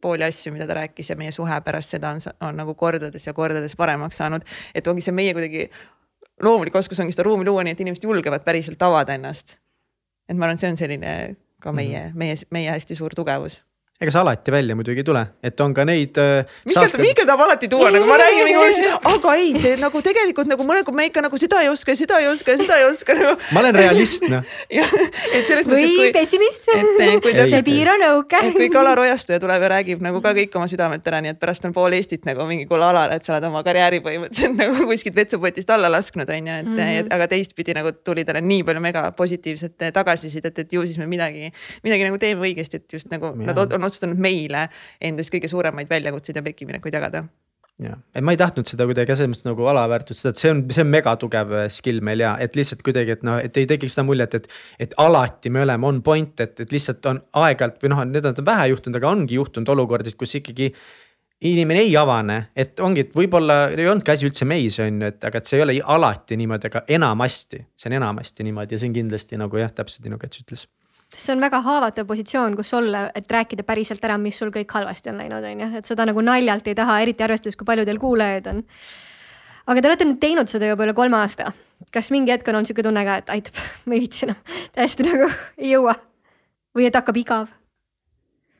S5: pooli asju, mida ta rääkis ja meie suhe pärast seda on, on nagu kordades ja kordades paremaks saanud. et ongi see meie kuidagi loomulik oskus ongi seda ruumi luua, nii et inimesed julgevad päriselt avada ennast. et ma arvan, see on selline ka meie mm, -hmm. meie, meie hästi suur tugevus.
S4: Ega see alati välja muidugi ei tule, et on ka neid äh,.
S5: Mihkel, Mihkel tahab alati tuua nagu ma räägin aga ei, see nagu tegelikult nagu mõnikord me ikka nagu seda ei oska, seda ei oska, seda ei oska nagu.
S4: ma olen realist noh,
S5: jah, et selles mõttes,
S1: või
S5: et kui,
S1: pessimist.
S5: et
S1: see piir on õuke.
S5: et kui Kalar Ojastuja tuleb ja räägib nagu ka kõik oma südamelt ära, nii et pärast on pool Eestit nagu mingi kuule Alar, et sa oled oma karjääri põhimõtteliselt nagu kuskilt vetsupotist alla lasknud, on ju, et mm, -hmm. aga teistpidi nagu tuli talle nii palju mega positiivset tagasisidet, et ju siis me midagi, midagi nagu teeme õigesti, et just nagu
S4: Jaa.
S5: nad on otsustanud meile endast kõige suuremaid väljakutseid ja pekkiminekuid jagada.
S4: Jah, et ma ei tahtnud seda kuidagi selles mõttes nagu alaväärtustada, et see on, see on megatugev skill meil ja et lihtsalt kuidagi, et noh, et ei tekiks seda muljet, et. et alati me oleme on point, et, et lihtsalt on aeg-ajalt või noh, need on vähe juhtunud, aga ongi juhtunud olukordasid, kus ikkagi inimene ei avane, et ongi, et võib-olla ei olnudki asi üldse meis, on ju, et aga et see ei ole alati niimoodi, aga enamasti, see on enamasti niimoodi ja see on kindlasti nagu jah, täpselt nii nagu Kats ütles
S1: see on väga haavatav positsioon, kus olla, et rääkida päriselt ära, mis sul kõik halvasti on läinud, on ju, et seda nagu naljalt ei taha, eriti arvestades, kui palju teil kuulajaid on. aga te olete nüüd teinud seda juba üle kolme aasta. kas mingi hetk on olnud sihuke tunne ka, et aitab, ma ei viitsi enam, täiesti nagu ei jõua või et hakkab igav?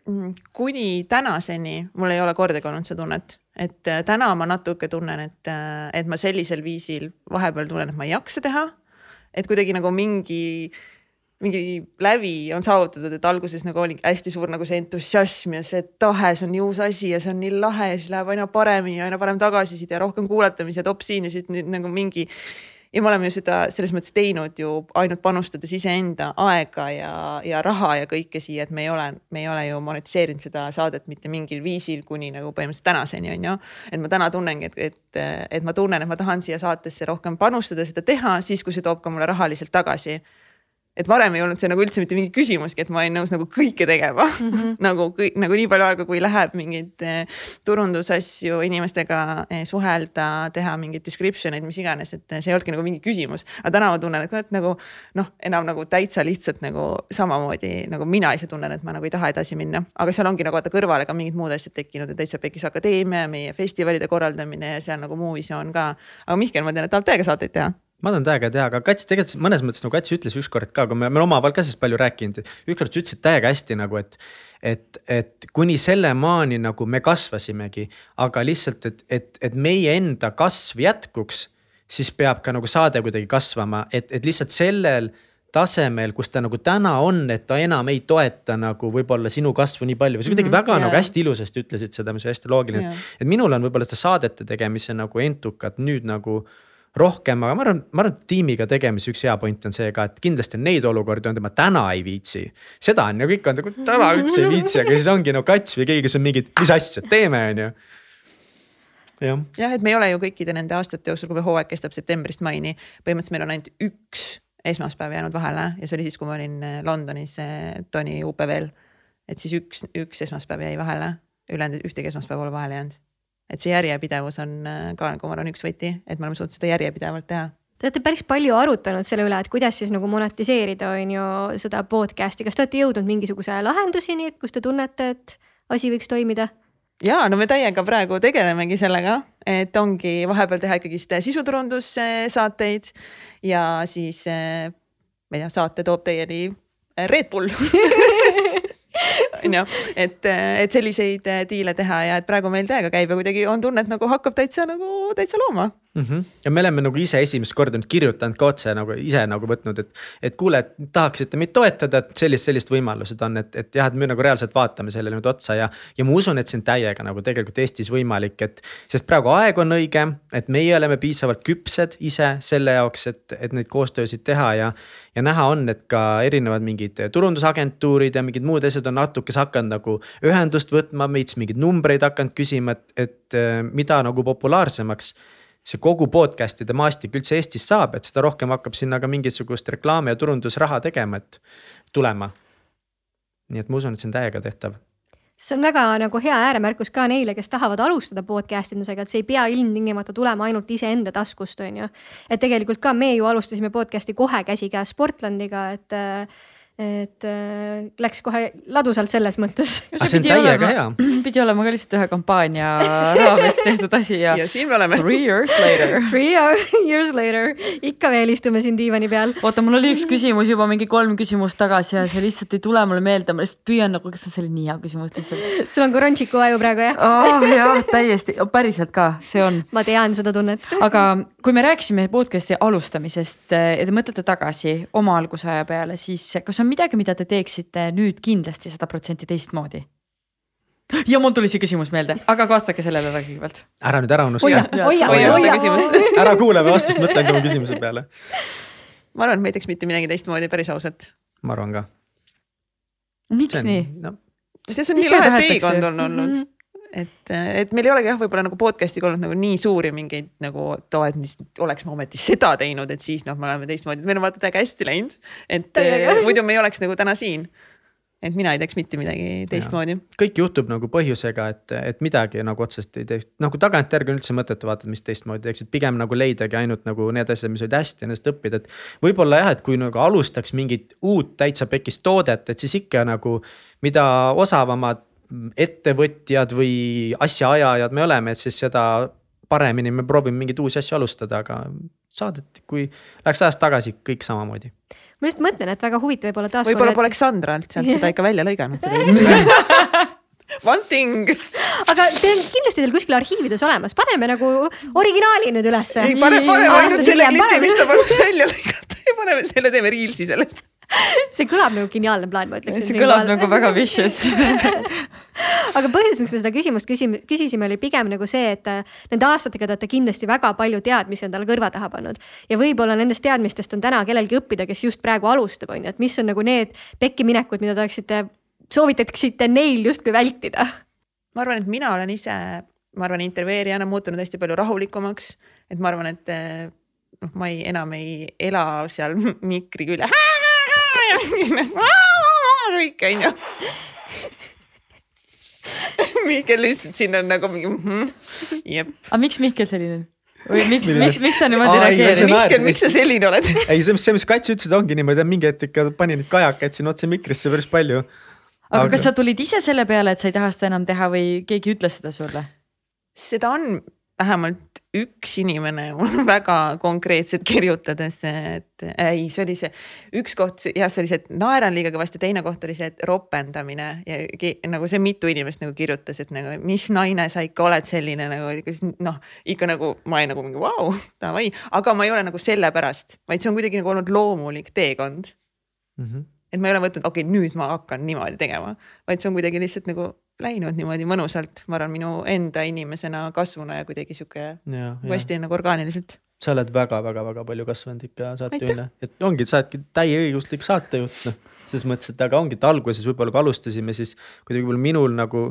S5: Mm, kuni tänaseni mul ei ole kordagi olnud seda tunnet, et äh, täna ma natuke tunnen, et, äh, et ma sellisel viisil vahepeal tunnen, et ma ei jaksa teha. et kuidagi nagu mingi, mingi lävi on saavutatud, et alguses nagu oli hästi suur nagu see entusiasm ja see tahe, see on nii uus asi ja see on nii lahe ja siis läheb aina paremini, aina parem tagasiside ja rohkem kuulatamisi ja top siin ja siit nüüd nagu mingi ja me oleme ju seda selles mõttes teinud ju ainult panustades iseenda aega ja, ja raha ja kõike siia, et me ei ole, me ei ole ju monetiseerinud seda saadet mitte mingil viisil kuni nagu põhimõtteliselt tänaseni on ju. et ma täna tunnengi, et, et, et ma tunnen, et ma tahan siia saatesse rohkem panustada, seda teha siis, kui see toob ka mulle rahaliselt tagasi et varem ei olnud see nagu üldse mitte mingi küsimuski, et ma olin nõus nagu kõike tegema mm. -hmm. nagu kõik nagu nii palju aega, kui läheb mingeid eh, turundusasju inimestega eh, suhelda, teha mingeid description eid, mis iganes, et see ei olnudki nagu mingi küsimus. aga täna ma tunnen, et kurat nagu noh, enam nagu täitsa lihtsalt nagu samamoodi nagu mina ise tunnen, et ma nagu ei taha edasi minna, aga seal ongi nagu vaata kõrvale ka mingid muud asjad tekkinud, et täitsa Pekis Akadeemia, meie festivalide korraldamine ja seal nagu muu visioon ka. aga Mihkel, ma tean, et tahad täiega saateid teha
S4: ma tahan täiega teha, aga Kats tegelikult mõnes mõttes nagu Kats ütles ükskord ka, kui me oleme omavahel ka sellest palju rääkinud, ükskord sa ütlesid täiega hästi nagu, et. et, et kuni sellemaani nagu me kasvasimegi, aga lihtsalt, et, et, et meie enda kasv jätkuks. siis peab ka nagu saade kuidagi kasvama, et, et lihtsalt sellel tasemel, kus ta nagu täna on, et ta enam ei toeta nagu võib-olla sinu kasvu nii palju või sa kuidagi mm -hmm, väga yeah. nagu hästi ilusasti ütlesid seda, mis on hästi loogiline yeah.. et minul on võib-olla seda saadete tegemise nagu entukat nüüd nagu rohkem, aga ma arvan, ma arvan, et tiimiga tegemise üks hea point on see ka, et kindlasti on neid olukordi olnud, et ma täna ei viitsi. seda on ju, kõik on nagu täna üldse ei viitsi, aga siis ongi no kats või keegi, kes on mingid, mis asja, teeme, on ju jah,
S5: jah, et me ei ole ju kõikide nende aastate jooksul, kui hooaeg kestab septembrist maini, põhimõtteliselt meil on ainult üks esmaspäev jäänud vahele ja see oli siis, kui ma olin äh, Londonis äh, Tony UPV-l. et siis üks, üks esmaspäev jäi vahele, ülejäänud ühtegi esmaspäeva pole vahele jäänud et see järjepidevus on äh, ka nagu ma arvan, üks võti, et me oleme suutnud seda järjepidevalt teha.
S1: Te olete päris palju arutanud selle üle, et kuidas siis nagu monetiseerida, on ju, seda podcast'i, kas te olete jõudnud mingisuguse lahenduseni, kus te tunnete, et asi võiks toimida?
S5: ja no me täiega praegu tegelemegi sellega, et ongi vahepeal teha ikkagist sisuturundussaateid ja siis äh, ma ei tea, saate toob teieni Red Bull on ju, et, et selliseid äh, diile teha ja et praegu meil täiega käib ja kuidagi on tunne, et nagu hakkab täitsa nagu täitsa looma
S4: mm. -hmm. ja me oleme nagu ise esimest korda nüüd kirjutanud ka otse nagu ise nagu võtnud, et, et kuule, et tahaksite meid toetada, et sellist, sellist võimalused on, et, et jah, et me nagu reaalselt vaatame sellele nüüd otsa ja. ja ma usun, et see on täiega nagu tegelikult Eestis võimalik, et sest praegu aeg on õige, et meie oleme piisavalt küpsed ise selle jaoks, et, et neid koostöösid teha ja ja näha on, et ka erinevad mingid turundusagentuurid ja mingid muud asjad on natukese hakanud nagu ühendust võtma, meits mingeid numbreid hakanud küsima, et, et äh, mida nagu populaarsemaks see kogu podcast'ide maastik üldse Eestis saab, et seda rohkem hakkab sinna ka mingisugust reklaami ja turundusraha tegema, et tulema. nii et ma usun, et see on täiega tehtav
S1: see on väga nagu hea ääremärkus ka neile, kes tahavad alustada podcast indusega, et see ei pea ilmtingimata tulema ainult iseenda taskust, on ju. et tegelikult ka me ju alustasime podcast'i kohe käsikäes Sportlandiga, et et äh, läks kohe ladusalt selles mõttes.
S4: aga see on täiega hea.
S2: pidi olema ka lihtsalt ühe kampaania raames tehtud asi ja.
S5: ja siin me oleme.
S2: Three years later.
S1: Three years later, ikka veel istume siin diivani peal.
S2: oota, mul oli üks küsimus juba mingi kolm küsimust tagasi ja see lihtsalt ei tule mulle meelde, ma lihtsalt püüan nagu, kas see oli nii hea küsimus lihtsalt.
S1: sul on Koronšiku aju praegu jah
S2: oh,? jah, täiesti, päriselt ka, see on.
S1: ma tean seda tunnet
S2: aga kui me rääkisime podcast'i alustamisest ja te mõtlete tagasi oma algusaja peale, siis kas on on midagi, mida te teeksite nüüd kindlasti sada protsenti teistmoodi? ja mul tuli see küsimus meelde, aga vastake sellele kõigepealt.
S4: ära nüüd ära unusta. ära kuulame vastust, mõtle enda küsimuse peale.
S5: ma arvan, et ma ei teeks mitte midagi teistmoodi, päris ausalt.
S4: ma arvan ka.
S2: miks on, nii
S4: no.?
S5: see on nii
S2: Ikka
S5: lahe teekond on olnud
S1: Mhm.
S5: et, et meil ei olegi jah, võib-olla nagu podcast'iga olnud nagu nii suuri mingeid nagu too, et mis oleks me ometi seda teinud, et siis noh, me oleme teistmoodi, meil on vaata täiega hästi läinud. et eh, muidu me ei oleks nagu täna siin. et mina ei teeks mitte midagi teistmoodi.
S4: kõik juhtub nagu põhjusega, et, et midagi nagu otsest ei teeks, nagu tagantjärgi on üldse mõttetu vaadata, mis teistmoodi teeksid, pigem nagu leidagi ainult nagu need asjad, mis olid hästi ja nendest õppida, et. võib-olla jah, et kui nagu alustaks mingit uut täitsa pekist toodet, et siis ikka nagu, mida osavamad ettevõtjad või asjaajajad me oleme, et siis seda paremini me proovime mingeid uusi asju alustada, aga saadet, kui läheks ajas tagasi, kõik samamoodi.
S1: ma lihtsalt mõtlen, et väga huvitav võib-olla taas.
S5: võib-olla poleks Sandra alt sealt seda ikka välja lõiganud. One thing,
S1: aga te on kindlasti teil kuskil arhiivides olemas, paneme nagu originaali nüüd ülesse.
S5: ei pane, paneme ainult selle klipi, mis ta palus välja lõigata ja paneme selle, teeme reelsi sellest.
S1: see kõlab nagu geniaalne plaan, ma ütleksin.
S2: see kõlab nagu väga vicious.
S1: aga põhjus, miks me seda küsimust küsime, küsisime, oli pigem nagu see, et äh, nende aastatega te olete kindlasti väga palju teadmisi endale kõrva taha pannud ja võib-olla nendest teadmistest on täna kellelgi õppida, kes just praegu alustab, on ju, et mis on nagu need pekkiminekud, mida te oleksite, soovitaksite neil justkui vältida
S5: ma arvan, et mina olen ise, ma arvan, intervjueerijana muutunud hästi palju rahulikumaks, et ma arvan, et eh, noh, ma ei, enam ei ela seal mikri külje. Kõik on ju. Mihkel lihtsalt siin on nagu mingi mm jep.
S2: aga miks Mihkel selline on? või miks, miks, miks ta niimoodi reageerib?
S5: Mihkel, miks sa selline oled?
S4: ei, see, see, mis Kats ütles, ongi niimoodi, et mingi hetk ikka pani neid kajakaid siin otse mikrisse päris palju.
S2: aga kas sa tulid ise selle peale, et sa ei taha seda enam teha või keegi ütles seda sulle?
S5: seda on vähemalt üks inimene väga konkreetselt kirjutades, et ei, see oli see üks koht, jah, see oli see, et naeran liiga kõvasti, teine koht oli see, et ropendamine ja nagu see mitu inimest nagu kirjutas, et nagu mis naine sa ikka oled selline nagu, noh, ikka nagu ma olin nagu mingi vau, davai, aga ma ei ole nagu sellepärast, vaid see on kuidagi nagu olnud loomulik teekond.
S4: Mhm.
S5: et ma ei ole mõtelnud, okei okay,, nüüd ma hakkan niimoodi tegema, vaid see on kuidagi lihtsalt nagu läinud niimoodi mõnusalt, ma arvan, minu enda inimesena kasvuna ja kuidagi sihuke
S4: ja,
S5: nagu hästi nagu orgaaniliselt.
S4: sa oled väga-väga-väga palju kasvanud ikka saatejuhina et ongi, sa oledki täieõiguslik saatejuht, noh. selles mõttes, et aga ongi, et alguses võib-olla kui alustasime, siis kuidagi võib-olla minul nagu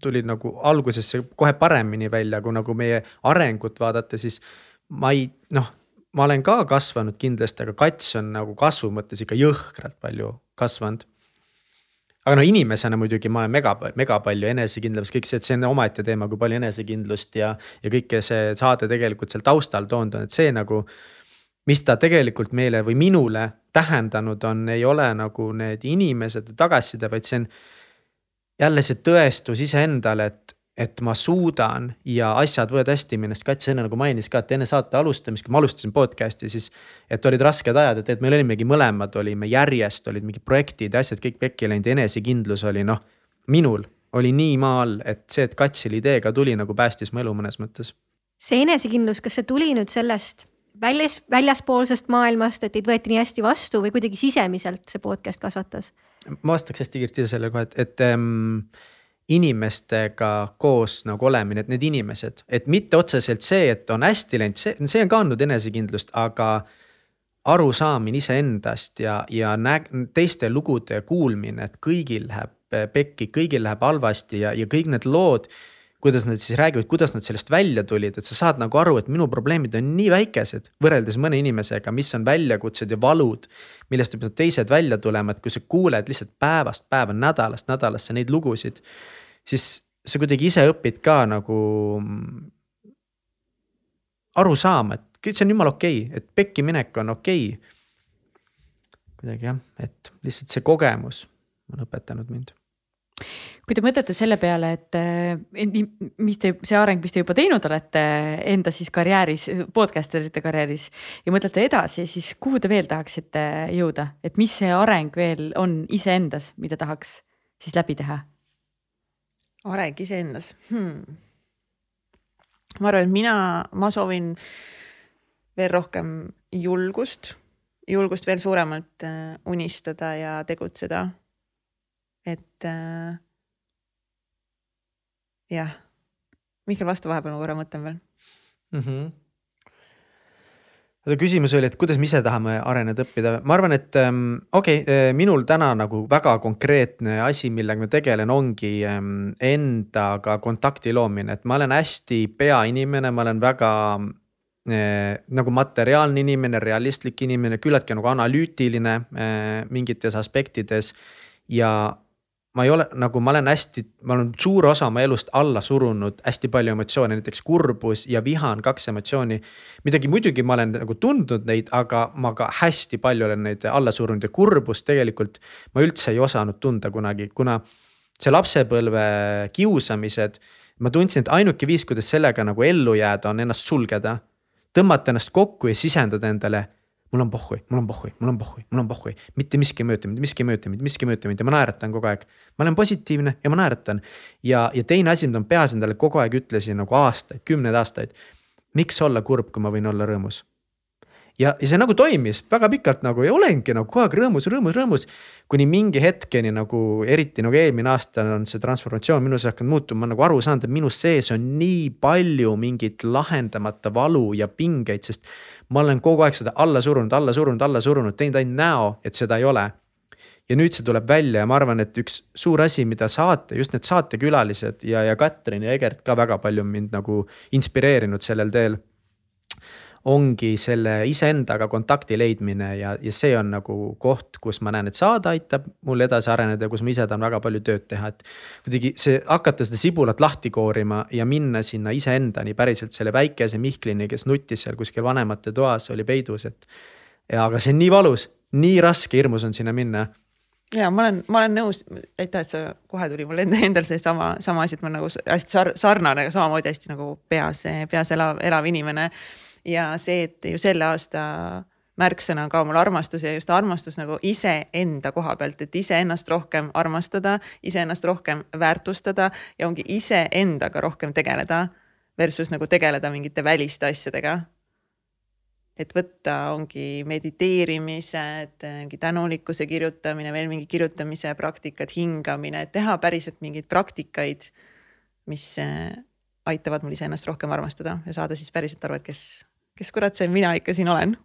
S4: tuli nagu alguses see kohe paremini välja, kui nagu meie arengut vaadata, siis ma ei noh, ma olen ka kasvanud kindlasti, aga Kats on nagu kasvu mõttes ikka jõhkralt palju kasvanud aga no inimesena muidugi ma olen mega, mega palju enesekindlam, kõik see, et see on omaette teema, kui palju enesekindlust ja, ja kõike see saade tegelikult seal taustal toonud on, et see nagu. mis ta tegelikult meile või minule tähendanud on, ei ole nagu need inimesed tagasiside, vaid see on jälle see tõestus iseendale, et, et ma suudan ja asjad võivad hästi minna, sest Kats enne nagu mainis ka, et enne saate alustamist, kui ma alustasin podcast'i, siis. et olid rasked ajad, et, et meil olimegi mõlemad olime järjest, olid mingid projektid ja asjad kõik pekki läinud enesekindlus oli noh. minul oli nii maa all, et see, et Katsil ideega tuli nagu päästis mu elu mõnes mõttes.
S1: see enesekindlus, kas see tuli nüüd sellest väljas, väljaspoolsest maailmast, et teid võeti nii hästi vastu või kuidagi sisemiselt see podcast kasvatas?
S4: ma vastaks hästi kiiresti sellele kohe, et, et ähm, inimestega koos nagu olemine, et need inimesed, et mitte otseselt see, et on hästi läinud, see, see on ka andnud enesekindlust, aga arusaamine iseendast ja, ja näg-, teiste lugude kuulmine, et kõigil läheb pekki, kõigil läheb halvasti ja, ja kõik need lood. Kuidas nad siis räägivad, kuidas nad sellest välja tulid, et sa saad nagu aru, et minu probleemid on nii väikesed võrreldes mõne inimesega, mis on väljakutsed ja valud. millest peavad teised välja tulema, et kui sa kuuled lihtsalt päevast päeva, nädalast nädalasse neid lugusid, siis sa kuidagi ise õpid ka nagu mm, aru saama, et kõik see on jumala okei okay,, et pekki minek on okei okay.. kuidagi jah, et lihtsalt see kogemus on õpetanud mind.
S2: Kui te mõtlete selle peale, et eh, mis te, see areng, mis te juba teinud olete enda siis karjääris, podcasterite karjääris ja mõtlete edasi, siis kuhu te veel tahaksite jõuda, et mis see areng veel on iseendas, mida tahaks siis läbi teha?
S5: areng iseendas hmm.. ma arvan, et mina, ma soovin veel rohkem julgust, julgust veel suuremalt äh, unistada ja tegutseda. Et äh, jah, Mihkel vasta vahepeal, ma korra mõtlen veel.
S4: mm. -hmm. oota küsimus oli, et kuidas me ise tahame areneda, õppida, ma arvan, et ähm, okei okay,, minul täna nagu väga konkreetne asi, millega ma tegelen, ongi ähm, endaga kontakti loomine, et ma olen hästi peainimene, ma olen väga äh, nagu materiaalne inimene, realistlik inimene, küllaltki nagu analüütiline äh, mingites aspektides. ja ma ei ole nagu ma olen hästi, ma olen suure osa oma elust alla surunud hästi palju emotsioone, näiteks kurbus ja viha on kaks emotsiooni. midagi muidugi ma olen nagu tundnud neid, aga ma ka hästi palju olen neid alla surunud ja kurbust tegelikult ma üldse ei osanud tunda kunagi, kuna see lapsepõlve kiusamised. ma tundsin, et ainuke viis, kuidas sellega nagu ellu jääda, on ennast sulgeda, tõmmata ennast kokku ja sisendada endale mul on pohhui, mul on pohhui, mul on pohhui, mul on pohhui, mitte miski ei mõjuta mind, miski ei mõjuta mind, miski ei mõjuta mind ja ma naeratan kogu aeg. ma olen positiivne ja ma naeratan. ja, ja teine asi, mida ma peas endale kogu aeg ütlesin nagu aastaid, kümneid aastaid. miks olla kurb, kui ma võin olla rõõmus? Ja, ja see nagu toimis väga pikalt nagu ja olengi nagu kogu aeg rõõmus, rõõmus, rõõmus. kuni mingi hetkeni nagu eriti nagu eelmine aasta on see transformatsioon minus hakanud muutuma, ma nagu aru saanud, et minus sees on nii palju mingit lahendamata valu ja pingeid, sest. ma olen kogu aeg seda alla surunud, alla surunud, alla surunud, teinud ainult näo, et seda ei ole. ja nüüd see tuleb välja ja ma arvan, et üks suur asi, mida saate, just need saatekülalised ja, ja Katrin ja Egert ka väga palju mind nagu inspireerinud sellel teel ongi selle iseendaga kontakti leidmine ja, ja see on nagu koht, kus ma näen, et saade aitab mul edasi areneda, kus ma ise tahan väga palju tööd teha, et. kuidagi see hakata seda sibulat lahti koorima ja minna sinna iseendani päriselt selle väikese Mihklini, kes nuttis seal kuskil vanemate toas, oli peidus, et. ja aga see on nii valus, nii raske, hirmus on sinna minna
S5: ja ma olen, ma olen nõus, aitäh, et sa kohe tuli mul enda, endal see sama, sama asi, et ma nagu hästi sar, sarnane, aga samamoodi hästi nagu peas, peas elav, elav inimene ja see, et ju selle aasta märksõna on ka mul armastus ja just armastus nagu iseenda koha pealt, et iseennast rohkem armastada, iseennast rohkem väärtustada ja ongi iseendaga rohkem tegeleda. Versus nagu tegeleda mingite väliste asjadega. et võtta, ongi mediteerimised, mingi tänulikkuse kirjutamine, veel mingi kirjutamise praktikad, hingamine, teha päriselt mingeid praktikaid, mis äh, aitavad mul iseennast rohkem armastada ja saada siis päriselt aru, et kes kes kurat see mina ikka siin olen?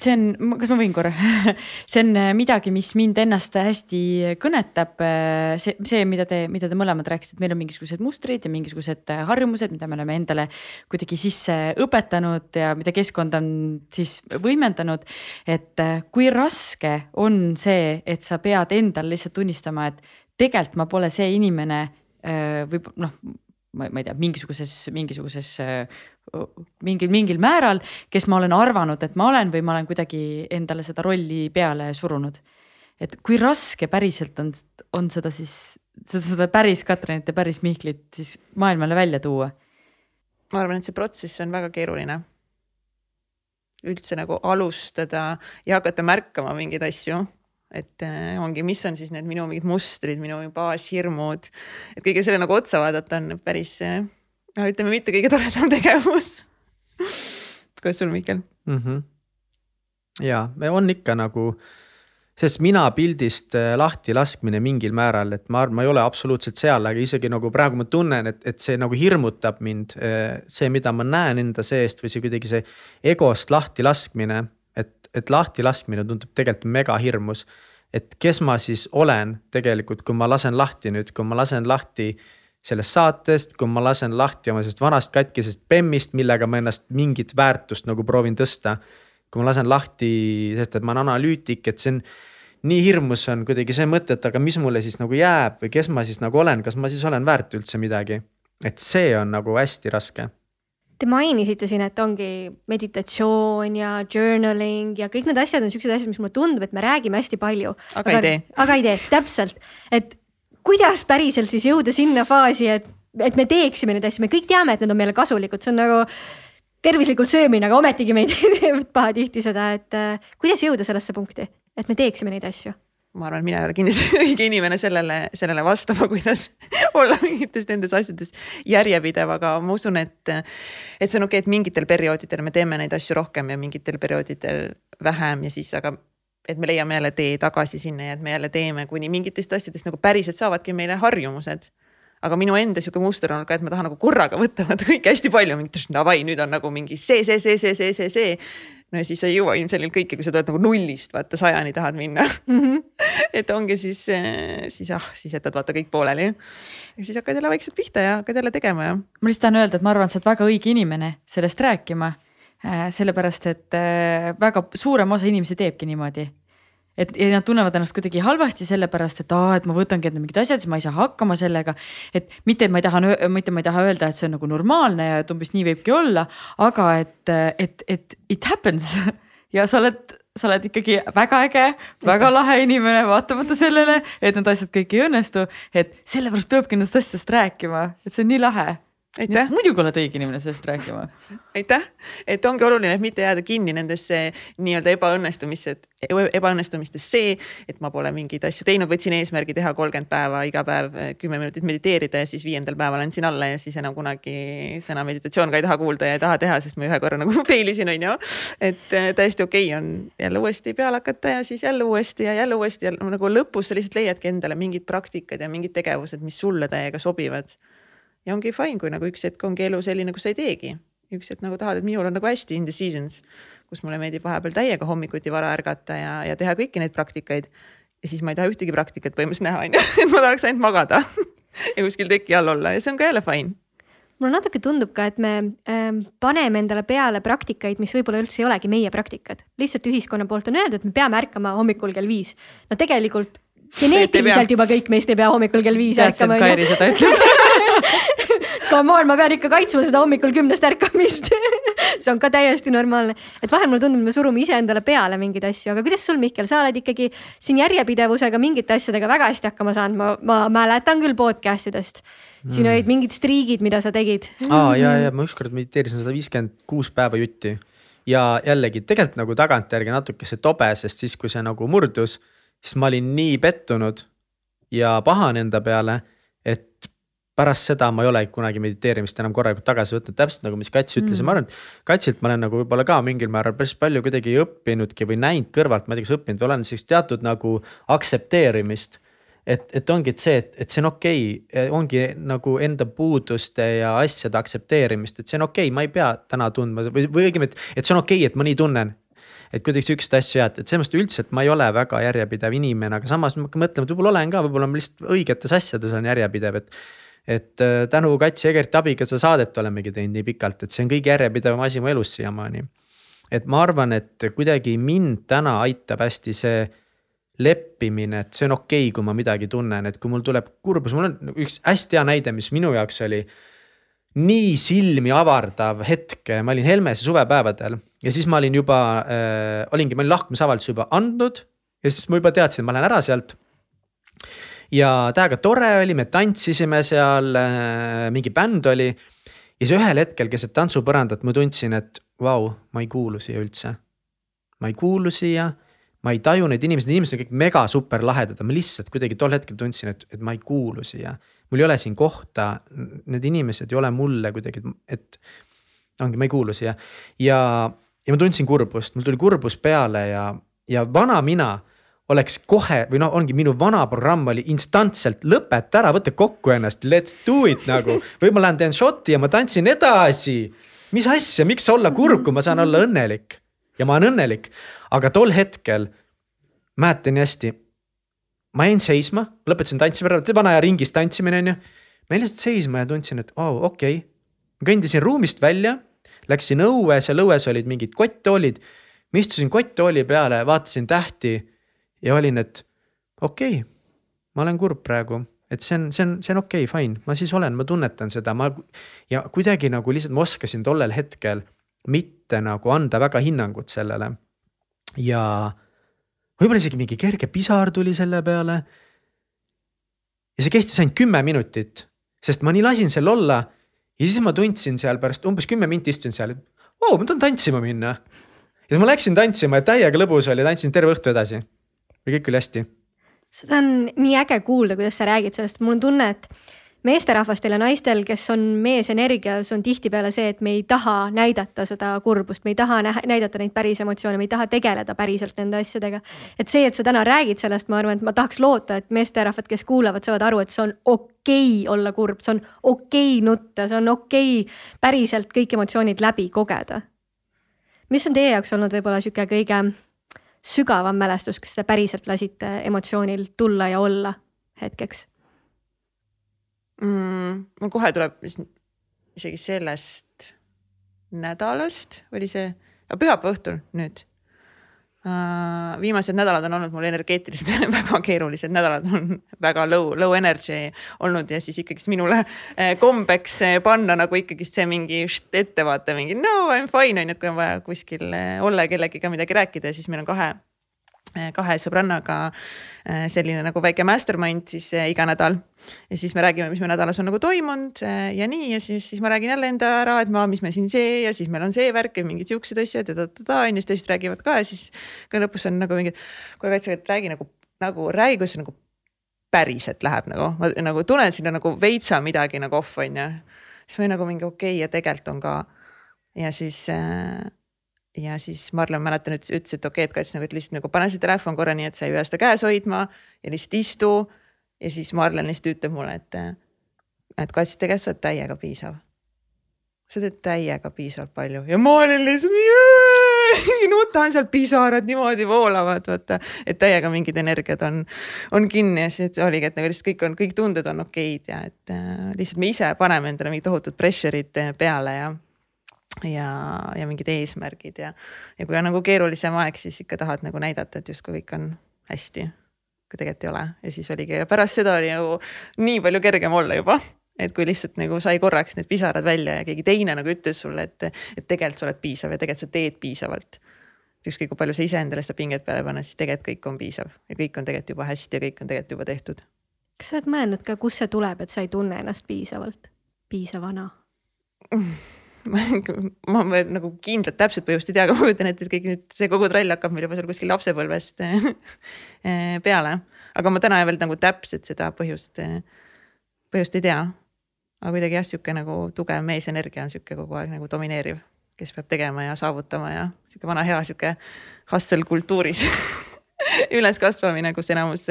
S2: see on, kas ma võin korra see on äh, midagi, mis mind ennast hästi kõnetab. Äh, see, see, mida te, mida te mõlemad rääkisite, et meil on mingisugused mustrid ja mingisugused äh, harjumused, mida me oleme endale kuidagi sisse õpetanud ja mida keskkond on siis võimendanud. et kui raske on see, et sa pead endal lihtsalt tunnistama, et tegelikult ma pole see inimene või noh, ma, ma ei tea, mingisuguses, mingisuguses mingil, mingil määral, kes ma olen arvanud, et ma olen või ma olen kuidagi endale seda rolli peale surunud. et kui raske päriselt on, on seda siis, seda, seda päris Katrinit ja päris Mihklit siis maailmale välja tuua?
S5: ma arvan, et see protsess on väga keeruline. üldse nagu alustada ja hakata märkama mingeid asju et äh, ongi, mis on siis need minu mingid mustrid, minu baashirmud, et kõige selle nagu otsa vaadata on päris äh, no ütleme, mitte kõige toredam tegevus kuidas sul, Mihkel
S4: mm? -hmm. ja, on ikka nagu, sest mina pildist äh, lahti laskmine mingil määral, et ma arvan, ma ei ole absoluutselt seal, aga isegi nagu praegu ma tunnen, et, et see nagu hirmutab mind. see, mida ma näen enda seest või see kuidagi see egost lahti laskmine et, lahtilaskmine tundub tegelikult mega hirmus. et kes ma siis olen tegelikult, kui ma lasen lahti nüüd, kui ma lasen lahti sellest saatest, kui ma lasen lahti oma sellest vanast katkisest bemmist, millega ma ennast mingit väärtust nagu proovin tõsta. kui ma lasen lahti, sest et ma olen analüütik, et see on nii hirmus on kuidagi see mõte, et aga mis mulle siis nagu jääb või kes ma siis nagu olen, kas ma siis olen väärt üldse midagi. et see on nagu hästi raske
S1: Te mainisite siin, et ongi meditatsioon ja journaling ja kõik need asjad on siuksed asjad, mis mulle tundub, et me räägime hästi palju.
S5: aga ei tee.
S1: aga ei tee, täpselt, et kuidas päriselt siis jõuda sinna faasi, et, et me teeksime neid asju, me kõik teame, et need on meile kasulikud, see on nagu tervislikult söömine, aga ometigi meid teeb pahatihti seda, et äh, kuidas jõuda sellesse punkti, et me teeksime neid asju
S5: ma arvan, mina ei ole kindlasti õige inimene sellele, sellele vastama, kuidas olla mingites nendes asjades järjepidev, aga ma usun, et, et see on okei okay,, et mingitel perioodidel me teeme neid asju rohkem ja mingitel perioodidel vähem ja siis, aga et me leiame jälle tee tagasi sinna ja et me jälle teeme, kuni mingitest asjadest nagu päriselt saavadki meile harjumused. aga minu enda sihuke muster on ka, et ma tahan nagu korraga võtta vaata kõike hästi palju, mingi davai, nüüd on nagu mingi see, see, see, see, see, see, see. No ja siis sa ei jõua ilmselgelt kõike, kui sa tuled nagu nullist vaata sajani tahad minna mm. -hmm. et ongi siis, siis jah, siis jätad vaata kõik pooleli. ja siis hakkad jälle vaikselt pihta ja hakkad jälle tegema ja.
S2: ma lihtsalt tahan öelda, et ma arvan, et sa oled väga õige inimene sellest rääkima. sellepärast, et väga suurem osa inimesi teebki niimoodi et ja nad tunnevad ennast kuidagi halvasti sellepärast, et aa, et ma võtangi enda mingid asjad, siis ma ei saa hakkama sellega. et mitte, et ma ei taha, mitte ma ei taha öelda, et see on nagu normaalne ja et umbes nii võibki olla, aga et, et, et it happens ja sa oled, sa oled ikkagi väga äge, väga lahe inimene, vaatamata sellele, et need asjad kõik ei õnnestu. et sellepärast peabki nendest asjadest rääkima, et see on nii lahe
S5: aitäh.
S2: muidugi oled õige inimene sellest rääkima.
S5: aitäh, et ongi oluline, et mitte jääda kinni nendesse nii-öelda ebaõnnestumisse, ebaõnnestumistesse, et ma pole mingeid asju teinud, võtsin eesmärgi teha kolmkümmend päeva iga päev kümme minutit mediteerida ja siis viiendal päeval andsin alla ja siis enam kunagi sõna meditatsioon ka ei taha kuulda ja ei taha teha, sest ma ühe korra nagu fail isin, on ju. et äh, täiesti okei okay on jälle uuesti peale hakata ja siis jälle uuesti ja jälle uuesti ja nagu lõpus sa lihtsalt leiadki endale mingid praktikad ja mingid tegevused, mis sulle täiega sobivad ja ongi fine, kui nagu üks hetk ongi elu selline, kus sa ei teegi. üks hetk nagu tahad, et minul on nagu hästi in the seasons, kus mulle meeldib vahepeal täiega hommikuti vara ärgata ja, ja teha kõiki neid praktikaid. ja siis ma ei taha ühtegi praktikat põhimõtteliselt näha, on ju, et ma tahaks ainult magada ja kuskil teki all olla ja see on ka jälle fine
S1: mulle natuke tundub ka, et me ähm, paneme endale peale praktikaid, mis võib-olla üldse ei olegi meie praktikad, lihtsalt ühiskonna poolt on öeldud, et me peame ärkama hommikul kell viis. no tegelikult geneetiliselt juba kõik meist ei pea hommikul kell viis ärkama.
S2: Kairi seda ütleb
S1: Come on, ma pean ikka kaitsma seda hommikul kümnest ärkamist see on ka täiesti normaalne, et vahel mulle tundub, me surume iseendale peale mingeid asju, aga kuidas sul, Mihkel, sa oled ikkagi siin järjepidevusega mingite asjadega väga hästi hakkama saanud, ma, ma mäletan küll podcast idest. siin mm. olid mingid striigid, mida sa tegid.
S4: aa ja, ja ma ükskord mediteerisin sada viiskümmend kuus päeva jutti ja jällegi tegelikult nagu tagantjärgi natuke see tobe, sest siis, kui see nagu murdus, siis ma olin nii pettunud ja pahane enda peale, pärast seda ma ei ole kunagi mediteerimist enam korralikult tagasi võtnud, täpselt nagu, mis Kats ütles mm. ja ma arvan, et Katsilt ma olen nagu võib-olla ka mingil määral päris palju kuidagi õppinudki või näinud kõrvalt, ma ei tea, kas õppinud või olen sellist teatud nagu aktsepteerimist. et, et ongi et see, et, et see on okei okay,, ongi nagu enda puuduste ja asjade aktsepteerimist, et see on okei okay,, ma ei pea täna tundma või, või õigemini, et, et see on okei okay,, et ma nii tunnen et kuidagi siukseid asju jah, et selles mõttes üldse, et ma ei ole väga järjepidev inimene, aga samas ma hakkan mõtlema, et võib-olla olen ka, võib-olla ma lihtsalt õigetes asjades olen järjepidev, et et äh, tänu Kats ja Egerti abiga seda saadet olemegi teinud nii pikalt, et see on kõige järjepidevam asi mu elus siiamaani. et ma arvan, et kuidagi mind täna aitab hästi see leppimine, et see on okei okay,, kui ma midagi tunnen, et kui mul tuleb kurbus, mul on üks hästi hea näide, mis minu jaoks oli nii silmi avardav hetk, ma olin Helmese suvepäevadel ja siis ma olin juba äh,, olingi, ma olin lahkumisavalduse juba andnud ja siis ma juba teadsin, et ma lähen ära sealt ja täiega tore oli, me tantsisime seal äh,, mingi bänd oli. ja siis ühel hetkel keset tantsupõrandat ma tundsin, et vau, ma ei kuulu siia üldse. ma ei kuulu siia, ma ei taju neid inimesi, need inimesed on kõik mega super lahedad, ma lihtsalt kuidagi tol hetkel tundsin, et, et ma ei kuulu siia. mul ei ole siin kohta, need inimesed ei ole mulle kuidagi, et ongi, ma ei kuulu siia ja, ja ma tundsin kurbust, mul tuli kurbus peale ja, ja vana mina oleks kohe või noh, ongi minu vana programm oli instantselt lõpeta ära, võta kokku ennast, let's do it nagu. või ma lähen teen šoti ja ma tantsin edasi. mis asja, miks olla kurb, kui ma saan olla õnnelik ja ma olen õnnelik, aga tol hetkel mäletan nii hästi. ma jäin seisma, lõpetasin tantsima, vana aja ringis tantsimine on ju. ma jäin lihtsalt seisma ja tundsin, et oh, okei okay.. kõndisin ruumist välja, läksin õue, seal õues olid mingid kotttoolid. ma istusin kotttooli peale, vaatasin tähti ja olin, et okei okay,, ma olen kurb praegu, et see on, see on, see on okei okay,, fine, ma siis olen, ma tunnetan seda, ma ja kuidagi nagu lihtsalt ma oskasin tollel hetkel mitte nagu anda väga hinnangut sellele. ja võib-olla isegi mingi kerge pisar tuli selle peale. ja see kestis ainult kümme minutit, sest ma nii lasin seal olla ja siis ma tundsin seal pärast umbes kümme minti istusin seal, et vau, ma tahan tantsima minna. ja siis ma läksin tantsima ja täiega lõbus oli, tantsin terve õhtu edasi ja kõik oli hästi.
S1: seda on nii äge kuulda, kuidas sa räägid sellest, mul on tunne, et meesterahvastel ja naistel, kes on meesenergias, on tihtipeale see, et me ei taha näidata seda kurbust, me ei taha näidata neid päris emotsioone, me ei taha tegeleda päriselt nende asjadega. et see, et sa täna räägid sellest, ma arvan, et ma tahaks loota, et meesterahvad, kes kuulavad, saavad aru, et see on okei okay olla kurb, see on okei okay nutta, see on okei okay päriselt kõik emotsioonid läbi kogeda. mis on teie jaoks olnud võib-olla sihuke kõige sügavam mälestus, kas te päriselt lasite emotsioonil tulla ja olla hetkeks?
S5: mm,? mul kohe tuleb isegi sellest nädalast oli see, pühapäeva õhtul nüüd. Viimased nädalad on olnud mul energeetiliselt väga keerulised nädalad, on väga low, low energy olnud ja siis ikkagist minule eh, kombeks eh, panna nagu ikkagist see mingi ettevaate mingi no I m fine on ju, kui on vaja kuskil olla ja kellegiga midagi rääkida, siis meil on kahe kahe sõbrannaga eh, selline nagu väike mastermind siis eh, iga nädal. ja siis me räägime, mis meil nädalas on nagu toimunud ja nii ja siis, siis ma räägin jälle enda ära, et ma, mis me siin see ja siis meil on see värk ja mingid siuksed asjad ja ta-ta-ta on ju, siis teised räägivad ka ja siis ka lõpus on nagu mingid, kuule kaitse, et räägi nagu, nagu räägi, kuidas nagu päriselt läheb nagu, ma nagu tunnen sinna nagu veitsa midagi nagu off on ju. siis või nagu mingi okei okay, ja tegelikult on ka ja siis äh, ja siis Marlen, mäletan, ütles, et okei okay,, et Kats nagu, et lihtsalt nagu pane see telefon korra nii, et sa ei pea seda käes hoidma ja lihtsalt istu. ja siis Marlen lihtsalt ütleb mulle, et, et Kats, tegelikult sa oled täiega piisav. sa teed täiega piisavalt palju ja ma olin lihtsalt nutan seal, pisarad niimoodi voolavad, vaata, et täiega mingid energiad on, on kinni ja siis oligi, et nagu lihtsalt kõik on, kõik tunded on okeid ja et äh, lihtsalt me ise paneme endale mingid tohutud pressure'id peale ja ja, ja mingid eesmärgid ja, ja kui on nagu keerulisem aeg, siis ikka tahad nagu näidata, et justkui kõik on hästi. kui tegelikult ei ole ja siis oligi ja pärast seda oli nagu nii palju kergem olla juba et kui lihtsalt nagu sai korraks need pisarad välja ja keegi teine nagu ütles sulle, et, et tegelikult sa oled piisav ja tegelikult sa teed piisavalt. ükskõik kui palju sa iseendale seda pinget peale paned, siis tegelikult kõik on piisav ja kõik on tegelikult juba hästi ja kõik on tegelikult juba tehtud.
S1: kas sa oled mõelnud ka, kust see tuleb, et sa ei tunne ennast piisavalt, piisavana
S5: ma, ma, ma nagu kindlat täpset põhjust ei tea, aga ma kujutan ette, et kõik nüüd see kogu trall hakkab meil juba seal kuskil lapsepõlvest eh, peale. aga ma täna veel nagu täpselt seda põhjust, põhjust ei tea. aga kuidagi jah, sihuke nagu tugev meesenergia on sihuke kogu aeg nagu domineeriv, kes peab tegema ja saavutama ja sihuke vana hea sihuke hustle kultuuris üleskasvamine, kus enamus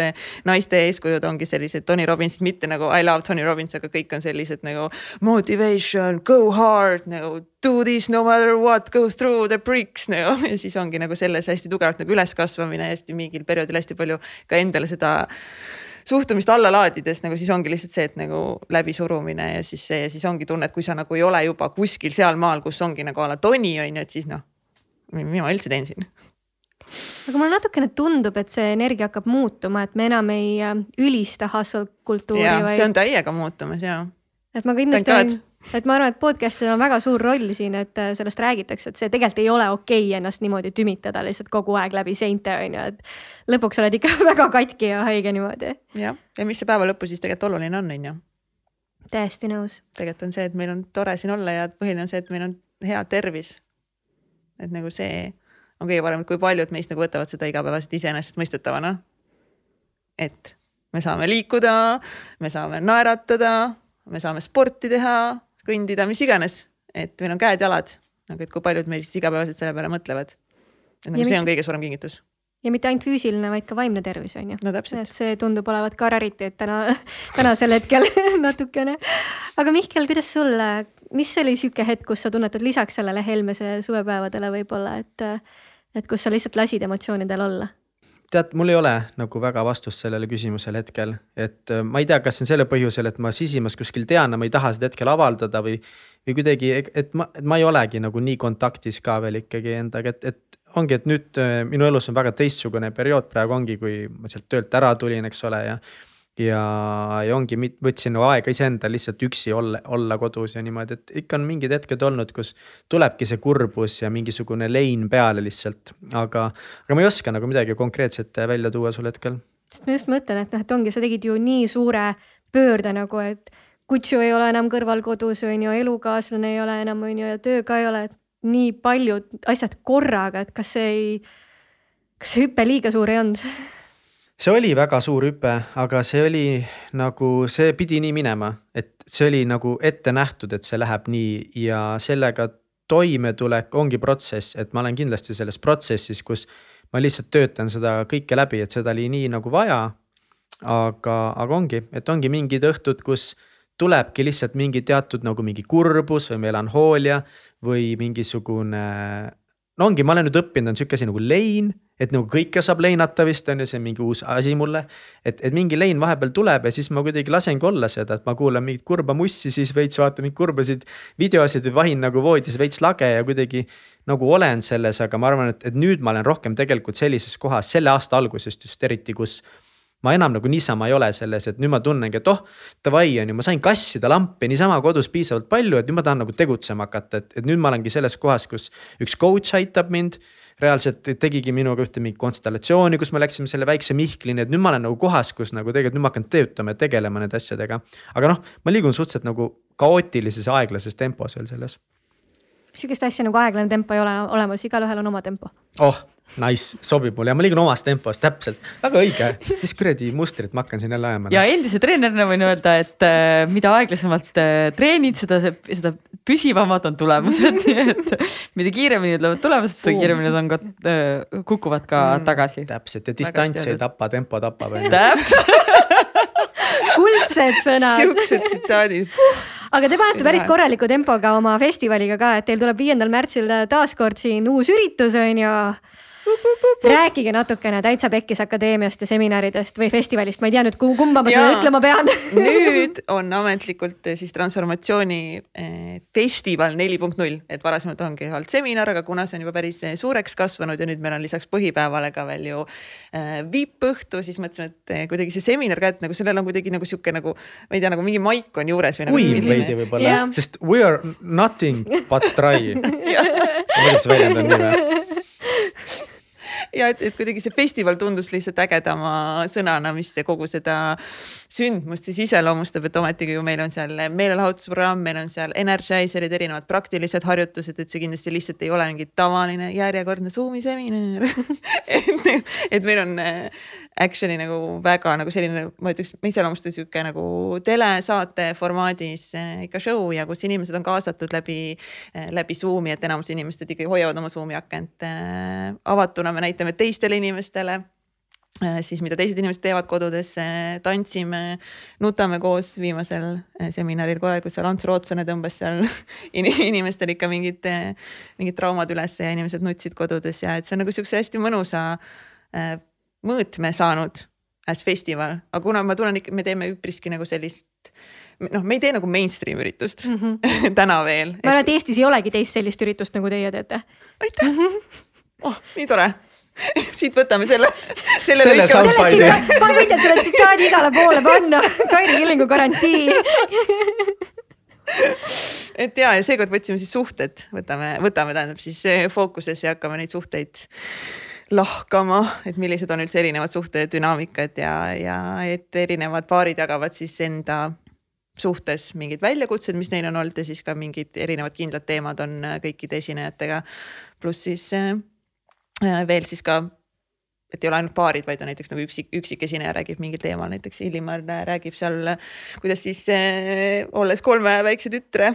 S5: naiste eeskujud ongi sellised Tony Robbins, mitte nagu I love Tony Robbins, aga kõik on sellised nagu motivation, go hard nagu do this no matter what, go through the bricks nagu. Ja siis ongi nagu selles hästi tugevalt nagu üleskasvamine hästi mingil perioodil hästi palju ka endale seda suhtumist alla laadides nagu siis ongi lihtsalt see, et nagu läbisurumine ja siis see ja siis ongi tunne, et kui sa nagu ei ole juba kuskil sealmaal, kus ongi nagu a la Tony on ju, et siis noh, mida ma üldse teen siin
S1: aga mulle natukene tundub, et see energia hakkab muutuma, et me enam ei äh, ülista hustle kultuuri.
S5: Vaid... see on täiega muutumas ja.
S1: et ma kindlasti olen, et ma arvan, et podcast'il on väga suur roll siin, et äh, sellest räägitakse, et see tegelikult ei ole okei okay ennast niimoodi tümitada lihtsalt kogu aeg läbi seinte on ju, et lõpuks oled ikka väga katki ja haige niimoodi.
S5: jah, ja mis see päeva lõpus siis tegelikult oluline on, on ju.
S1: täiesti nõus.
S5: tegelikult on see, et meil on tore siin olla ja põhiline on see, et meil on hea tervis. et nagu see on kõige parem, et kui paljud meist nagu võtavad seda igapäevaselt iseenesestmõistetavana. et me saame liikuda, me saame naeratada, me saame sporti teha, kõndida, mis iganes, et meil on käed-jalad, nagu et kui paljud meist igapäevaselt selle peale mõtlevad. et nagu ja see mitte, on kõige suurem kingitus.
S1: ja mitte ainult füüsiline, vaid ka vaimne tervis on ju.
S5: no täpselt.
S1: et see tundub olevat ka rariteet täna, tänasel hetkel natukene. aga Mihkel, kuidas sul, mis oli sihuke hetk, kus sa tunnetad lisaks sellele Helmese suvepäevadele võib-olla, et et kus sa lihtsalt lasid emotsioonidel olla?
S4: tead, mul ei ole nagu väga vastust sellele küsimusele hetkel, et äh, ma ei tea, kas see on selle põhjusel, et ma sisimas kuskil tean, ma ei taha seda hetkel avaldada või. või kuidagi, et ma, et ma ei olegi nagu nii kontaktis ka veel ikkagi endaga, et, et ongi, et nüüd äh, minu elus on väga teistsugune periood praegu ongi, kui ma sealt töölt ära tulin, eks ole, ja ja, ja ongi, võtsin nagu aega iseendal lihtsalt üksi olla, olla kodus ja niimoodi, et ikka on mingid hetked olnud, kus tulebki see kurbus ja mingisugune lein peale lihtsalt, aga, aga ma ei oska nagu midagi konkreetset välja tuua sul hetkel.
S1: sest ma just mõtlen, et noh, et ongi, sa tegid ju nii suure pöörde nagu, et kutsu ei ole enam kõrval kodus, on ju, elukaaslane ei ole enam, on ju, ja töö ka ei ole, et nii paljud asjad korraga, et kas see ei, kas see hüpe liiga suur ei olnud?
S4: See oli väga suur hüpe, aga see oli nagu, see pidi nii minema, et see oli nagu ette nähtud, et see läheb nii ja sellega toimetulek ongi protsess, et ma olen kindlasti selles protsessis, kus ma lihtsalt töötan seda kõike läbi, et seda oli nii nagu vaja. aga, aga ongi, et ongi mingid õhtud, kus tulebki lihtsalt mingi teatud nagu mingi kurbus või melanhoolia või mingisugune. No ongi, ma olen nüüd õppinud, on sihuke asi nagu lein et nagu kõike saab leinata vist on ju, see on mingi uus asi mulle. et, et mingi lein vahepeal tuleb ja siis ma kuidagi lasengi olla seda, et ma kuulan mingit kurba mussi, siis veits vaatan mingeid kurbasid videosid või vahin nagu voodis veits lage ja kuidagi. nagu olen selles, aga ma arvan, et, et nüüd ma olen rohkem tegelikult sellises kohas selle aasta algusest just eriti, kus ma enam nagu niisama ei ole selles, et nüüd ma tunnengi, et oh, davai on ju, ma sain kassida lampi niisama kodus piisavalt palju, et nüüd ma tahan nagu tegutsema hakata, et, et nüüd ma olengi selles kohas, kus üks coach aitab mind reaalselt tegigi minuga ühte mingit konstellatsiooni, kus me läksime selle väikse Mihklini, et nüüd ma olen nagu kohas, kus nagu tegelikult nüüd ma hakkan töötama ja tegelema nende asjadega. aga noh, ma liigun suhteliselt nagu kaootilises aeglases tempos veel selles.
S1: sihukest asja nagu aeglane tempo ei ole olemas, igalühel on oma tempo.
S4: oh, Nice, sobib mulle. Ja ma liigun omas tempos, täpselt, väga õige. mis kuradi mustrit ma hakkan siin jälle ajama.
S2: ja endise treenerina võin öelda, et äh, mida aeglasemalt äh, treenid, seda, seda püsivamad on tulemused. Nii et mida kiiremini tulevad tulemused, seda kiiremini nad on ka äh,, kukuvad ka mm, tagasi.
S4: täpselt. Ja distants ei tapa, tempo tapab.
S2: täpselt.
S1: Kuldsed sõnad.
S5: siuksed tsitaadid.
S1: Aga te panete päris korraliku tempoga oma festivaliga ka, et teil tuleb viiendal märtsil taaskord siin uus üritus on ju rääkige natukene Täitsa Pekkis Akadeemiast ja seminaridest või festivalist, ma ei tea nüüd, kumba ma seda ütlema pean
S5: nüüd on ametlikult eh, siis transformatsiooni eh, festival neli punkt null, et varasemalt ongi olnud seminar, aga kuna see on juba päris eh, suureks kasvanud ja nüüd meil on lisaks põhipäevale ka veel ju vippõhtu, siis mõtlesime, et kuidagi see seminar ka, et nagu sellel on kuidagi nagu sihuke nagu, ma ei tea, nagu mingi maik on juures
S4: või nagu. kuiv veidi võib-olla yeah., sest we are nothing but dry ma ei tea, kas see väljend on nii või?
S5: Ja et, et kuidagi see festival tundus lihtsalt ägedama sõnana, mis kogu seda sündmust siis iseloomustab, et ometigi ju meil on seal meelelahutusprogramm, meil on seal energizer'id, erinevad praktilised harjutused, et see kindlasti lihtsalt ei ole mingi tavaline järjekordne Zoom'i seminar. Et, et meil on äh, action'i nagu väga nagu selline, ma ütleks, ma iseloomustan sihuke nagu telesaate formaadis äh, ikka show ja kus inimesed on kaasatud läbi, äh, läbi Zoom'i, et enamus inimesed ikkagi hoiavad oma Zoom'i akent avatuna, me näitame teistele inimestele Äh, siis mida teised inimesed teevad kodudes, tantsime, nutame koos viimasel äh, seminaril korralikult seal Ants Rootslane tõmbas seal inimestel ikka mingid, äh, mingid traumad ülesse ja inimesed nutsid kodudes ja et see on nagu siukse hästi mõnusa mõõtme saanud as festival, aga kuna ma tunnen ikka, me teeme üpriski nagu sellist noh, me ei tee nagu mainstream üritust mm -hmm. täna veel.
S1: ma arvan, et Eestis ei olegi teist sellist üritust, nagu teie teete.
S5: aitäh mm, -hmm. oh nii tore siit võtame selle,
S4: selle. selle soundbite'i.
S1: ma võin selle tsitaadi igale poole panna, Kairi Killingu garantii
S5: et ja, ja seekord võtsime siis suhted, võtame, võtame tähendab siis fookusesse ja hakkame neid suhteid lahkama, et millised on üldse erinevad suhtedünaamikad ja, ja et erinevad paarid jagavad siis enda suhtes mingid väljakutsed, mis neil on olnud ja siis ka mingid erinevad kindlad teemad on kõikide esinejatega. pluss siis Äh, veel siis ka, et ei ole ainult paarid, vaid on näiteks nagu üksik, üksikesineja räägib mingil teemal, näiteks Illimar räägib seal, kuidas siis äh, olles kolme väikse tütre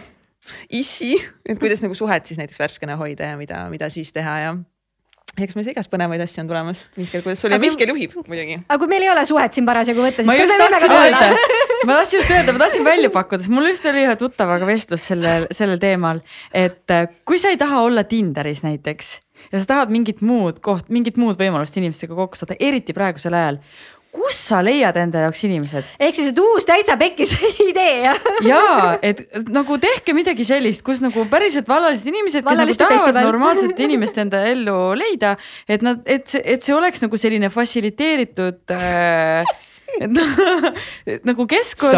S5: issi, et kuidas nagu suhet siis näiteks värskena hoida ja mida, mida siis teha ja eks meil igast põnevaid asju on tulemas. Mihkel, kuidas sul ja Mihkel juhib muidugi.
S1: aga kui meil ei ole suhet siin parasjagu võtta,
S2: siis kas me võime ka öelda? ma tahtsin just öelda, ma tahtsin välja pakkuda, sest mul just oli ühe tuttavaga vestlus sellel, sellel teemal, et äh, kui sa ei taha olla Tinderis näiteks ja sa tahad mingit muud koht, mingit muud võimalust inimestega kokku saada, eriti praegusel ajal kus sa leiad enda jaoks inimesed?
S1: ehk siis, et uus täitsa pekkis idee jah?
S2: ja et nagu tehke midagi sellist, kus nagu päriselt vallalised inimesed, kes nagu tahavad festival. normaalset inimest enda ellu leida, et nad, et see, et see oleks nagu selline fassiliteeritud äh, et noh, nagu keskkond.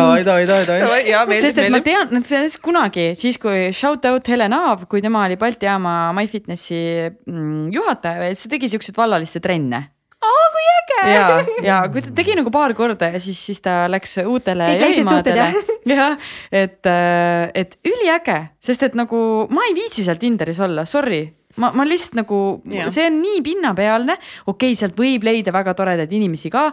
S2: sest et ma tean, näiteks kunagi siis, kui shout out Helen Aav, kui tema oli Balti jaama MyFitnessi mm, juhataja, siis ta tegi siukseid vallaliste trenne
S1: aa, kui äge.
S2: ja, ja kui ta tegi nagu paar korda ja siis, siis ta läks uutele jahimaadele. jah, et, äh, et üliäge, sest et nagu ma ei viitsi seal Tinderis olla, sorry ma, ma lihtsalt nagu, see on nii pinnapealne, okei okay,, sealt võib leida väga toredaid inimesi ka.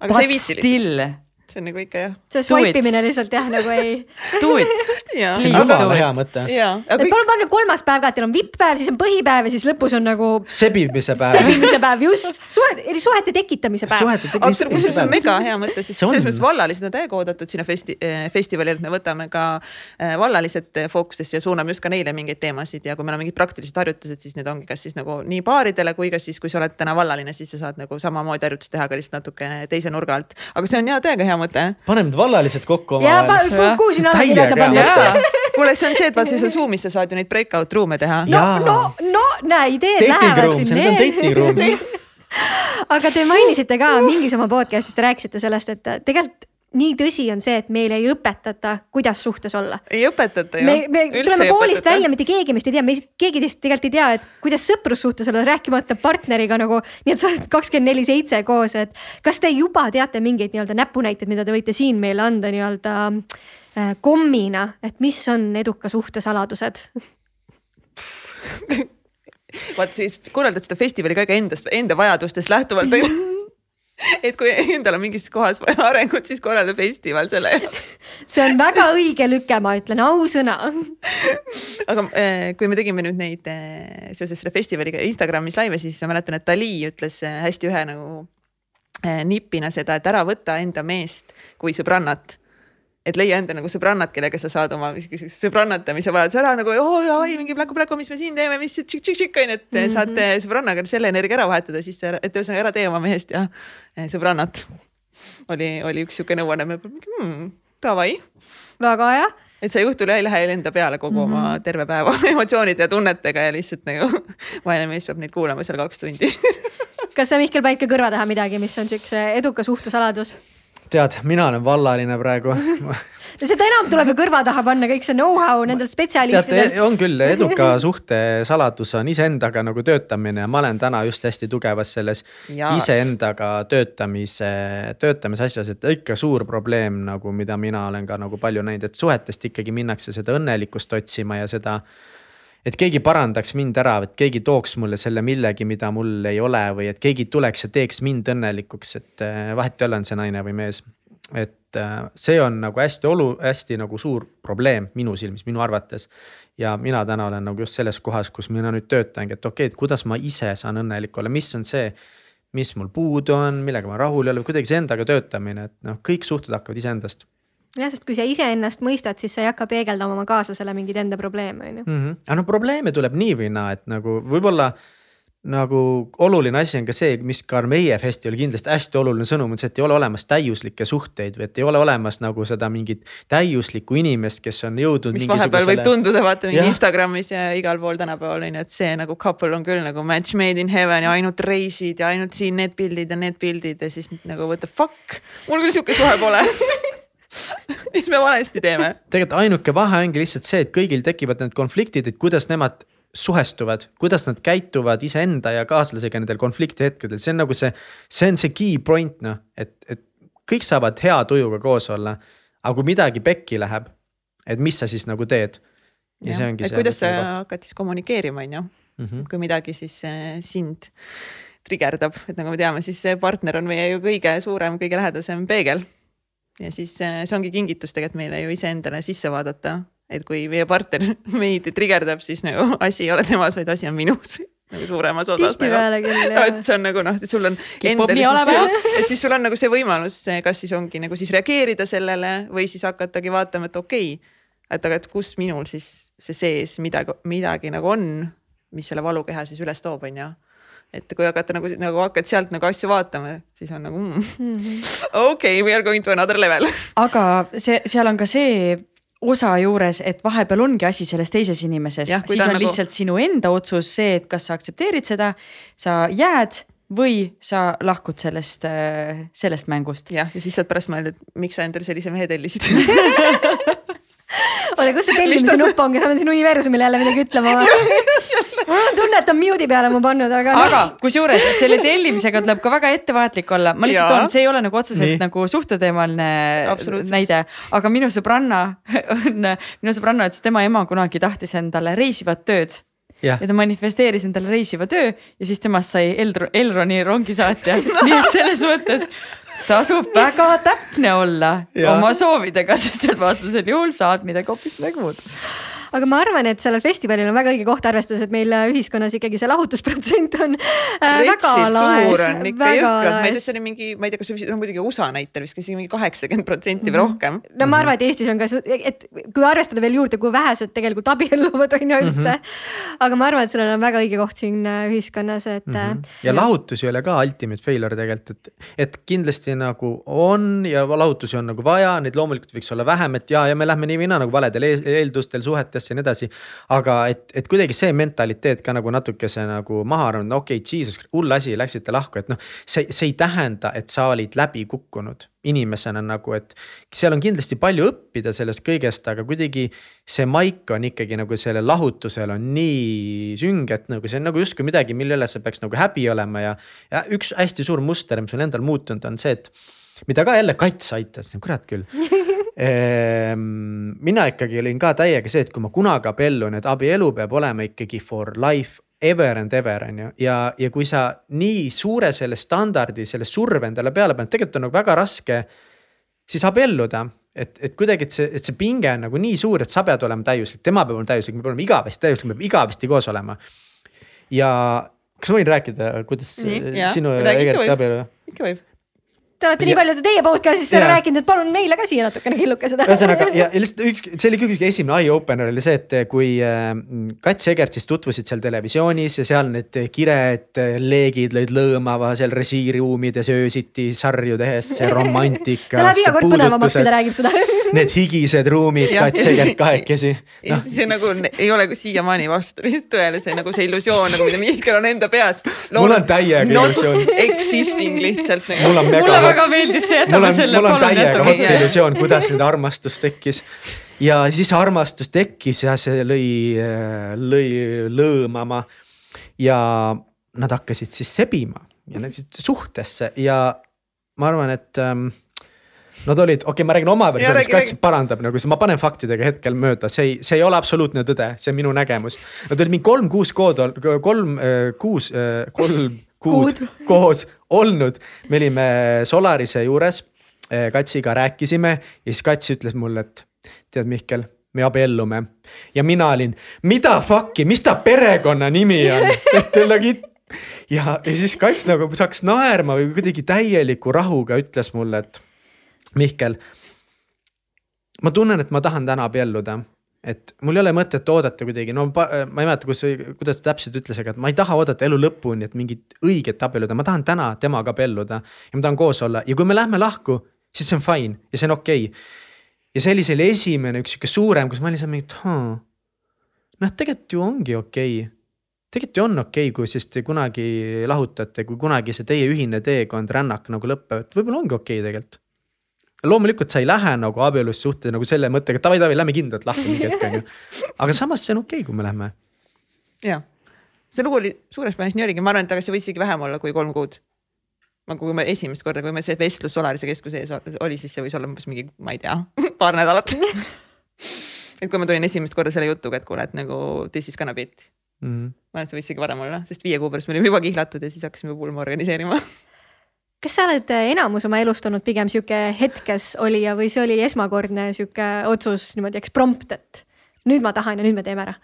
S5: Agora
S2: Stille.
S5: See on nagu ikka jah.
S1: see swipe imine lihtsalt jah, nagu ei.
S2: do it
S5: ja, aga,
S2: do
S4: jumala hea mõte.
S5: ja, kõik
S1: palun pange kolmas päev ka, et teil on vipp-päev, siis on põhipäev ja siis lõpus on nagu
S4: sebimise päev.
S1: sebimise päev, just, suhete, suhete tekitamise päev.
S5: kusjuures see on mega hea mõte, sest
S4: See on.
S5: selles mõttes vallalised on täiega oodatud sinna festi-, festivalile, et me võtame ka eh, vallalised fookusesse ja suuname just ka neile mingeid teemasid ja kui meil on mingid praktilised harjutused, siis need ongi kas siis nagu nii baaridele kui ka siis, kui sa oled täna vallaline, siis sa saad nagu samamoodi harjutust teha, aga lihtsalt natuke teise nurga alt. aga see on hea, täiega hea mõte.
S4: Paneme need vallalised kokku omavahel.
S1: kuhu sinna allakirja saab
S4: Täiega hea
S1: panna?
S2: jaa,
S5: kuule, see on see, et vaata siis Zoom'is sa saad ju neid breakout room'e teha.
S1: no
S4: Jaa.,
S1: no, no näe, ideed lähevad
S4: see nüüd on
S1: siin.
S4: dating room.
S1: aga te mainisite ka mingis oma podcast'is, te rääkisite sellest, et tegelikult nii tõsi on see, et meile ei õpetata, kuidas suhtes olla.
S5: ei õpetata ju.
S1: me, me tuleme koolist välja, mitte keegi meist ei tea, me keegi teist tegelikult ei tea, et kuidas sõprussuhtes olla, rääkimata partneriga nagu, nii et sa oled kakskümmend neli seitse koos, et kas te juba teate mingeid nii-öelda näpunäiteid, mida te võite siin meile anda nii-öelda äh, kommina, et mis on eduka suhte saladused?
S5: vaat siis korraldad seda festivali ka ikka endast, enda vajadustest lähtuvalt. et kui endal on mingis kohas vaja arengut, siis korralda festival selle jaoks.
S1: see on väga õige lüke, ma ütlen ausõna.
S5: aga eh, kui me tegime nüüd neid eh, seoses selle festivaliga Instagramis laive, siis ma mäletan, et Dali ütles eh, hästi ühe nagu nipina seda, et ära võta enda meest kui sõbrannat et leia enda nagu sõbrannad, kellega sa saad oma sõbrannatamise vajaduse ära nagu oo jaa, oi mingi pläku-pläku, mis me siin teeme, mis tšikk-tšikk on ju, et mm -hmm. saate sõbrannaga selle energia ära vahetada, siis, et ühesõnaga ära tee oma mehest ja eh, sõbrannat. oli, oli üks sihuke nõuanne, me hmm, davai,
S1: väga hea.
S5: et sa õhtul ei lähe enda peale kogu mm -hmm. oma terve päeva emotsioonide ja tunnetega ja lihtsalt nagu vaene mees peab neid kuulama seal kaks tundi
S1: kas sa Mihkel Päike kõrva taha midagi, mis on siukse eduka suhte saladus?
S4: tead, mina olen vallaline praegu.
S1: no seda enam tuleb ju kõrva taha panna kõik see know-how nendel spetsialistidel.
S4: on küll, eduka suhte saladus on iseendaga nagu töötamine ja ma olen täna just hästi tugevas selles iseendaga töötamise, töötamise asjas, et ikka suur probleem nagu, mida mina olen ka nagu palju näinud, et suhetest ikkagi minnakse seda õnnelikkust otsima ja seda et keegi parandaks mind ära, et keegi tooks mulle selle millegi, mida mul ei ole või et keegi tuleks ja teeks mind õnnelikuks, et äh, vahet ei ole, on see naine või mees. et äh, see on nagu hästi olu-, hästi nagu suur probleem minu silmis, minu arvates. ja mina täna olen nagu just selles kohas, kus mina nüüd töötangi, et okei okay,, et kuidas ma ise saan õnnelik olla, mis on see, mis mul puudu on, millega ma rahul ei ole, kuidagi see endaga töötamine, et noh, kõik suhted hakkavad iseendast
S1: jah, sest kui sa iseennast mõistad, siis sa ei hakka peegeldama oma kaaslasele mingeid enda probleeme, on ju.
S4: -hmm. aga no probleeme tuleb nii või naa, et nagu võib-olla nagu oluline asi on ka see, mis ka meie festivalil kindlasti hästi oluline sõnum on see, et ei ole olemas täiuslikke suhteid või et ei ole olemas nagu seda mingit täiuslikku inimest, kes on jõudnud.
S5: mis vahepeal võib tunduda, vaata mingi
S4: Jah.
S5: Instagramis ja igal pool tänapäeval on ju, et see nagu couple on küll nagu match made in heaven ja ainult reisid ja ainult siin need pildid ja need pildid ja siis nagu what the fuck, mul küll sihuke suhe pole mis me valesti teeme?
S4: tegelikult ainuke vahe ongi lihtsalt see, et kõigil tekivad need konfliktid, et kuidas nemad suhestuvad, kuidas nad käituvad iseenda ja kaaslasega nendel konflikti hetkedel, see on nagu see, see on see key point noh, et, et kõik saavad hea tujuga koos olla. aga kui midagi pekki läheb, et mis sa siis nagu teed? ja see ongi
S5: et
S4: see.
S5: kuidas sa hakkad siis kommunikeerima, on ju,
S4: mm. -hmm.
S5: kui midagi siis äh, sind trigerdab, et nagu me teame, siis see partner on meie ju kõige suurem, kõige lähedasem peegel. Ja siis äh, see ongi kingitus tegelikult meile ju iseendale sisse vaadata, et kui meie partner meid trigerdab, siis nagu asi ei ole temas, vaid asi on minus nagu suuremas osas.
S1: tihtipeale küll
S5: et
S1: jah.
S5: see on nagu noh, sul on
S2: Kipub nii olema,
S5: et siis sul on nagu see võimalus, kas siis ongi nagu siis reageerida sellele või siis hakatagi vaatama, et okei okay,, et aga, et kus minul siis see sees midagi, midagi nagu on, mis selle valukeha siis üles toob, on ju et kui hakata nagu, nagu hakkad sealt nagu asju vaatama, siis on nagu mm, okei okay,, we are going to another level.
S2: aga see, seal on ka see osa juures, et vahepeal ongi asi selles teises inimeses, siis on
S5: on nagu-
S2: lihtsalt sinu enda otsus see, et kas sa aktsepteerid seda, sa jääd või sa lahkud sellest, sellest mängust.
S5: jah, ja siis saad pärast mõelda, et miks sa endale sellise mehe tellisid
S1: oota, kus see tellimise nupp on, kas ma pean siin universumile jälle midagi ütlema või? Mul on tunne, et ta mute'i peale mu pannud, aga noh.
S2: aga kusjuures selle tellimisega tuleb ka väga ettevaatlik olla, ma lihtsalt toon, see ei ole nagu otseselt
S4: Nii.
S2: Nagu suhteteemaline näide, aga minu sõbranna on, minu sõbranna ütles, tema ema kunagi tahtis endale reisivat tööd
S4: Jah.
S2: ja ta manifesteeris endale reisiva töö ja siis temast sai Elro-, Elroni rongisaatja nii et selles mõttes tasub väga täpne olla
S4: Jah.
S2: oma soovidega, sest et vastasel juhul saad midagi hoopis muud.
S1: Aga ma arvan, et sellel festivalil on väga õige koht, arvestades, et meil äh, ühiskonnas ikkagi see lahutusprotsent on äh, väga laes
S5: on, ma ei tea, see oli mingi, ma ei tea, kas see no muidugi USA näitel vist isegi mingi kaheksakümmend protsenti
S1: Mhm.
S5: või rohkem.
S1: no ma arvan, et Eestis on ka, et kui arvestada veel juurde, kui vähesed tegelikult abielluvad on ju üldse. aga ma arvan, et sellel on väga õige koht siin äh, ühiskonnas, et mm. -hmm.
S4: ja lahutus ei ole ka ultimate failure tegelikult, et, et kindlasti nagu on ja lahutusi on nagu vaja, neid loomulikult võiks olla vähem, et ja, ja me lähme nii või naa nagu valedel eel- eeldustel suhetesse ja nii edasi. aga et, et kuidagi see mentaliteet ka nagu natukese nagu maha arvanud, no okei okay,, jesus, hull asi, läksite lahku, et noh. see, see ei tähenda, et sa olid läbi kukkunud inimesena nagu, et seal on kindlasti palju õppida sellest kõigest, aga kuidagi see maik on ikkagi nagu sellel lahutusel on nii sünge, et nagu see on nagu justkui midagi, mille üle sa peaks nagu häbi olema ja. ja üks hästi suur muster, mis mul endal muutunud on see, et mida ka jälle kats aitas, kurat küll. mina ikkagi olin ka täiega see, et kui ma kunagi abiellun, et abielu peab olema ikkagi for life ever and ever on ju, ja, ja kui sa nii suure selle standardi, selle surve endale peale paned, tegelikult on nagu väga raske siis abielluda. et, et kuidagi, et see, et see pinge on nagu nii suur, et sa pead olema täiuslik, tema peab olema täiuslik, me peame olema igavesti täiuslik, me peame igavesti koos olema. ja kas ma võin rääkida, kuidas
S5: Nii, jah,
S4: sinu ja Egert abielu?
S5: ikka võib.
S1: Te olete nii
S4: Ja-
S1: palju teie podcast'ist
S4: Jaa.
S1: rääkinud, et palun meile ka siia natukene killuke seda.
S4: ühesõnaga ja ja lihtsalt üks, see oli kõige esimene eye opener oli see, et kui äh, Kats ja Egert siis tutvusid seal televisioonis ja seal need kired leegid lõid lõõmava seal režiiriruumides öösiti sarju tehes, see romantika.
S1: see läheb iga kord põnevamaks, kui ta räägib seda.
S4: Need higised ruumid,
S5: Jah.
S4: Kats ja Egert kahekesi. noh,
S5: see nagu ei ole siiamaani vastu lihtsalt tõele, see nagu see illusioon nagu, mida Mihkel on enda peas.
S4: Mul on täiega illusioon.
S5: Existing lihtsalt nagu..
S4: mul on mega
S2: väga meeldis see, jätame
S4: on,
S2: selle,
S4: mul on täiega hot illusioon, kuidas nüüd armastus tekkis. ja siis armastus tekkis ja see lõi, lõi lõõmama. ja nad hakkasid siis sebima ja nad läksid suhtesse ja ma arvan, et ähm, Nad olid, okei okay,, ma räägin oma versioonist, Kats parandab nagu, ma panen faktidega hetkel mööda, see ei, see ei ole absoluutne tõde, see on minu nägemus. Nad olid mingi kolm kuus kood, kolm äh, kuus, kolm kuud koos olnud, me olime Solarise juures. Katsiga rääkisime ja siis Kats ütles mulle, et tead, Mihkel, me abiellume ja mina olin, mida fuck'i, mis ta perekonnanimi on, et nagu ja, ja siis Kats nagu saaks naerma või kuidagi täieliku rahuga ütles mulle, et Mihkel. ma tunnen, et ma tahan täna abielluda, et mul ei ole mõtet oodata kuidagi, no ma ei mäleta, kus, kuidas ta täpselt ütles, aga et ma ei taha oodata elu lõpuni, et mingit õiget abielluda, ma tahan täna temaga abielluda ja ma tahan koos olla ja kui me lähme lahku, siis see on fine ja see on okei okay.. ja see oli selle esimene üks sihuke suurem, kus ma olin seal mingi, et haa, noh, tegelikult ju ongi okei okay tegelikult ju on okei okay,, kui siis te kunagi lahutate, kui kunagi see teie ühine teekond, rännak nagu lõpeb, et võib-olla ongi okei okay tegelikult. Loomulikult sa ei lähe nagu abielus suhte nagu selle mõttega, et davai, davai, lähme kindlalt lahku mingi hetk on ju. aga samas see on okei okay,, kui me lähme.
S5: jah, see lugu oli suures plaanis nii oligi, ma arvan, et aga see võis isegi vähem olla kui kolm kuud. kui me esimest korda, kui me see vestlus Solarise keskuse ees oli, siis see võis olla umbes mingi, ma ei tea, paar nädalat. et kui ma tulin esimest korda selle jutuga, et kuule, et nagu this is gonna be it.
S4: Mm.
S5: ma arvan, et see võis isegi varem olla, sest viie kuu pärast me olime juba kihlatud ja siis hakkasime pulma organiseerima.
S1: kas sa oled äh, enamus oma elust olnud pigem sihuke hetkes olija või see oli esmakordne sihuke otsus niimoodi eksprompt, et nüüd ma tahan ja nüüd me teeme ära?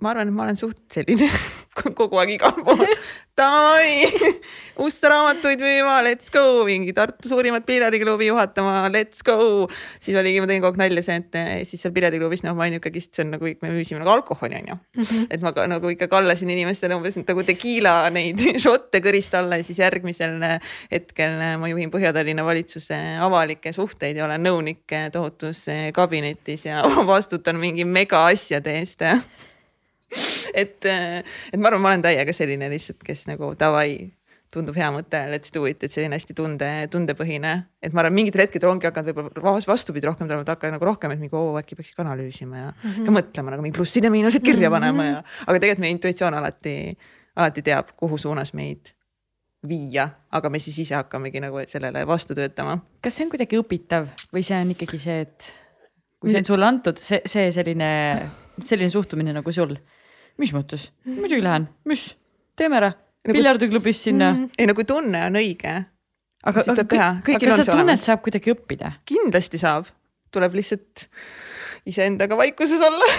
S5: Ma arvan, et ma olen suht selline kogu aeg igal pool. Davai, Usta raamatuid müüma, let's go, mingi Tartu suurimat piletiklubi juhatama, let's go. siis oligi, ma tegin kogu aeg nalja see, et eh, siis seal piletiklubis noh, ma olin ikkagist, see on nagu, me müüsime nagu alkoholi on ju. et ma nagu ikka kallasin inimestele umbes nagu tekiila neid šotte kõrist alla ja siis järgmisel hetkel eh, ma juhin Põhja-Tallinna valitsuse avalikke suhteid ja olen nõunik eh, tohutus eh, kabinetis ja vastutan mingi mega asjade eest et, et ma arvan, ma olen täiega selline lihtsalt, kes nagu davai, tundub hea mõte, let's do it, et selline hästi tunde, tundepõhine, et ma arvan, mingitel hetkedel ongi hakanud võib-olla vas- vastupidi rohkem tulema, et hakkan nagu rohkem, et mingi oo äkki peaks ikka analüüsima ja mm -hmm. ka mõtlema nagu mingi plussid ja miinused kirja panema ja, aga tegelikult meie intuitsioon alati, alati teab, kuhu suunas meid viia, aga me siis ise hakkamegi nagu sellele vastu töötama.
S2: kas see on kuidagi õpitav või see on ikkagi see, et kui see on sulle antud, see, see selline, selline suhtumine nagu sul mis mõttes, muidugi lähen, mis, teeme ära, piljardiklubis sinna.
S5: ei no kui tunne on õige,
S2: aga,
S5: siis tuleb teha,
S2: aga
S5: kõigil
S2: kas
S5: on
S2: sa
S5: see
S2: tunned
S5: olemas.
S2: saab kuidagi õppida?
S5: kindlasti saab, tuleb lihtsalt iseendaga vaikuses olla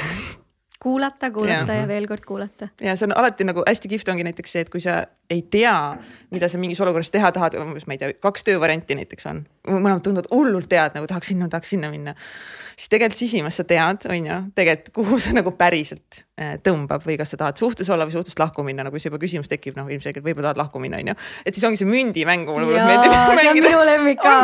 S1: kuulata, kuulata
S5: Jah.
S1: ja veel kord kuulata.
S5: ja see on alati nagu hästi kihvt ongi näiteks see, et kui sa ei tea, mida sa mingis olukorras teha tahad, umbes ma ei tea, kaks töövarianti näiteks on, mõlemad tunduvad hullult head, nagu tahaks sinna, tahaks sinna minna. siis tegelikult sisimas sa tead, on ju, tegelikult kuhu see nagu päriselt äh, tõmbab või kas sa tahad suhtes olla või suhtest lahku minna, kui see juba küsimus tekib, noh ilmselgelt võib-olla tahad lahku minna, on ju. et siis ongi see mündimäng, mulle hullult meeldib
S1: see on minu lemmik ka.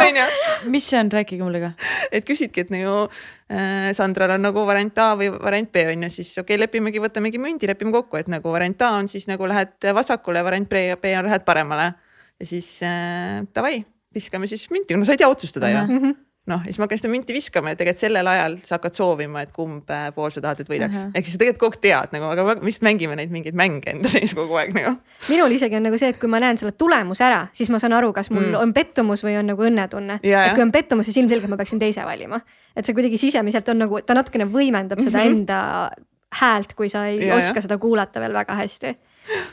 S2: mis see on, rääkige mulle ka.
S5: et küsidki, et nagu äh, Sandral on nagu variant A või variant B on ju, siis okei okay,, lepimegi, võtamegi mündi, lepime kokku, et nagu variant A on siis nagu lähed vasakule, variant On lähed paremale. ja siis äh, davai, viskame siis münti, no sa ei tea otsustada ju
S1: Mhm.
S5: noh, ja siis ma hakkan seda münti viskama ja tegelikult sellel ajal sa hakkad soovima, et kumb äh, pool sa tahad, et võidaks
S2: Ahah.
S5: ehk siis tegelikult kogu aeg tead nagu, aga me lihtsalt mängime neid mingeid mänge enda sees kogu aeg nagu.
S1: minul isegi on nagu see, et kui ma näen selle tulemuse ära, siis ma saan aru, kas mul
S5: Mm.
S1: mm. on pettumus või on nagu õnnetunne.
S5: Ja,
S1: et kui on pettumus, siis ilmselgelt ma peaksin teise valima. et see kuidagi sisemiselt on nagu, ta natukene võimendab seda
S5: Mhm.
S1: enda häält, kui sa ei
S5: Ja,
S1: ja, oska seda kuulata veel väga hästi.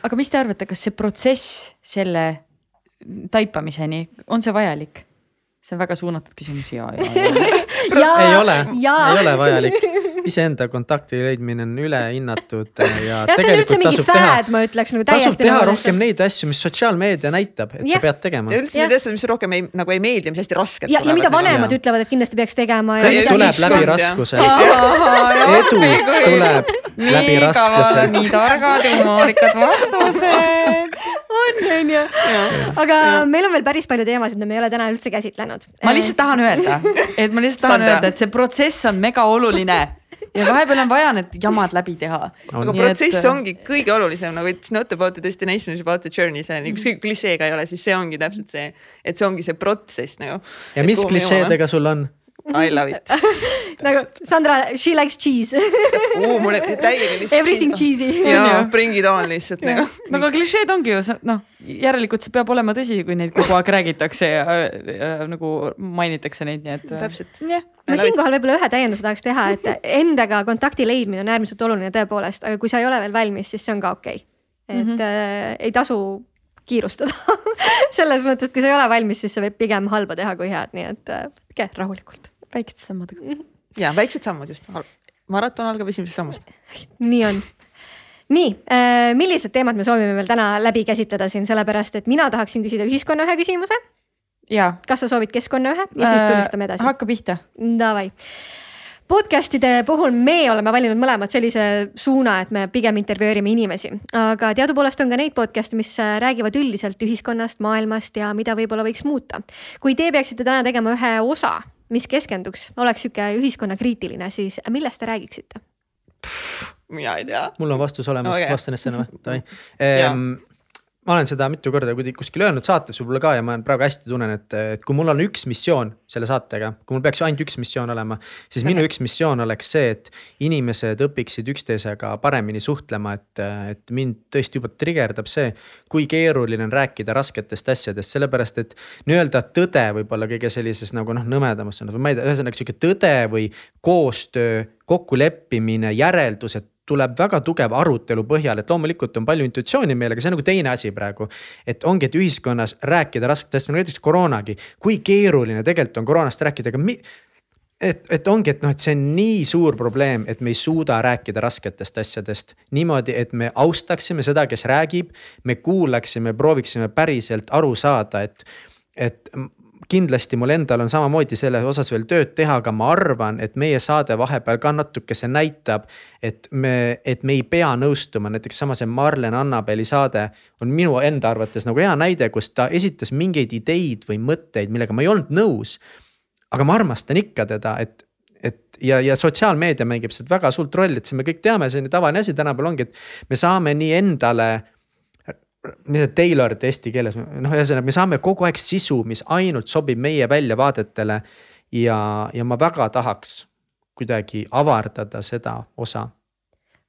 S2: Aga mis te arvate, kas see protsess selle taipamiseni, on see vajalik? see on väga suunatud küsimus ja, ja, ja.
S4: ei ole, ei ole vajalik. Iseenda kontakti leidmine on ülehinnatud ja,
S1: ja see on üldse mingi
S4: tasub teha,
S1: fad, ma ütleks nagu
S4: tasub
S1: täiesti
S4: teha
S1: nagu
S4: rohkem neid asju, mis sotsiaalmeedia näitab, et
S1: Jah.
S4: sa pead tegema
S5: ja. üldse
S1: Jah.
S5: need asjad, mis rohkem ei, nagu ei meeldi, mis hästi raskelt
S1: ja, ja mida vanemad
S4: Jaa.
S1: ütlevad, et kindlasti peaks tegema ja
S5: Kõik
S4: tuleb läbi
S5: ja-
S4: raskuse. edu tuleb läbi raskuse.
S2: nii targad ja humoorikad vastused.
S1: on, on ju. aga meil on veel päris palju teemasid, mida me ei ole täna üldse käsitlenud.
S2: ma lihtsalt tahan öelda, et ma lihtsalt tahan
S5: Sandra.
S2: öelda, et see protsess on mega oluline ja vahepeal on vaja need jamad läbi teha.
S5: aga
S2: Nii et-
S5: protsess ongi kõige olulisem nagu it's not about the destination, it's about the journey, see on ükskõik klišee ka ei ole, siis see ongi täpselt see, et see ongi see protsess nagu.
S4: ja mis klišeedega sul on?
S5: I love it.
S1: nagu Sandra, she likes cheese
S5: mulle täiega lihtsalt.
S1: Everything cheesy.
S5: jaa, bring it on lihtsalt nagu.
S2: no aga klišeed ongi ju, noh, järelikult see peab olema tõsi, kui neid kogu aeg räägitakse ja, ja nagu mainitakse neid, nii et.
S5: Täpselt.
S2: jah,
S1: ma siinkohal võib-olla ühe täienduse tahaks teha, et endaga kontakti leidmine on äärmiselt oluline tõepoolest, aga kui sa ei ole veel valmis, siis see on ka okei okay.. et mm -hmm. äh, ei tasu kiirustada selles mõttes, et kui sa ei ole valmis, siis see võib pigem halba teha kui head, nii et äh, võtke rahulikult.
S2: Väikeste sammudega.
S5: ja väiksed sammud just. maraton algab esimesest sammust.
S1: nii on. nii, millised teemad me soovime veel täna läbi käsitleda siin, sellepärast et mina tahaksin küsida ühiskonna ühe küsimuse. kas sa soovid keskkonna ühe ja siis tulistame edasi?
S2: hakka pihta.
S1: Davai. podcast'ide puhul me oleme valinud mõlemad sellise suuna, et me pigem intervjueerime inimesi, aga teadupoolest on ka neid podcast'e, mis äh, räägivad üldiselt ühiskonnast, maailmast ja mida võib-olla võiks muuta. kui te peaksite täna tegema ühe osa, mis keskenduks, oleks sihuke ühiskonnakriitiline, siis millest te räägiksite?
S5: mina ei tea.
S4: mul on vastus olemas okay., vastan enne või? ma olen seda mitu korda kuskil öelnud saates võib-olla ka ja ma praegu hästi tunnen, et, et kui mul on üks missioon selle saatega, kui mul peaks ainult üks missioon olema, siis minu üks missioon oleks see, et inimesed õpiksid üksteisega paremini suhtlema, et, et mind tõesti juba trigerdab see, kui keeruline on rääkida rasketest asjadest, sellepärast et nii-öelda tõde võib-olla kõige sellises nagu noh, nõmedamas sõnas või ma ei tea, ühesõnaga sihuke tõde või koostöö, kokkuleppimine, järeldused tuleb väga tugev arutelu põhjal, et loomulikult on palju intuitsiooni meil, aga see on nagu teine asi praegu. et ongi, et ühiskonnas rääkida rasketest asjadest, näiteks koroonagi, kui keeruline tegelikult on koroonast rääkida, aga mi- et, et ongi, et noh, et see on nii suur probleem, et me ei suuda rääkida rasketest asjadest niimoodi, et me austaksime seda, kes räägib. me kuulaksime, prooviksime päriselt aru saada, et, et kindlasti mul endal on samamoodi selles osas veel tööd teha, aga ma arvan, et meie saade vahepeal ka natukese näitab, et me, et me ei pea nõustuma, näiteks sama see Marlen Annabeli saade on minu enda arvates nagu hea näide, kus ta esitas mingeid ideid või mõtteid, millega ma ei olnud nõus aga ma armastan ikka teda, et, et ja, ja sotsiaalmeedia mängib sealt väga suurt rolli, et see me kõik teame, see on ju tavaline asi tänapäeval ongi, et me saame nii endale. See tailored eesti keeles, noh, ühesõnaga me saame kogu aeg sisu, mis ainult sobib meie väljavaadetele. ja, ja ma väga tahaks kuidagi avardada seda osa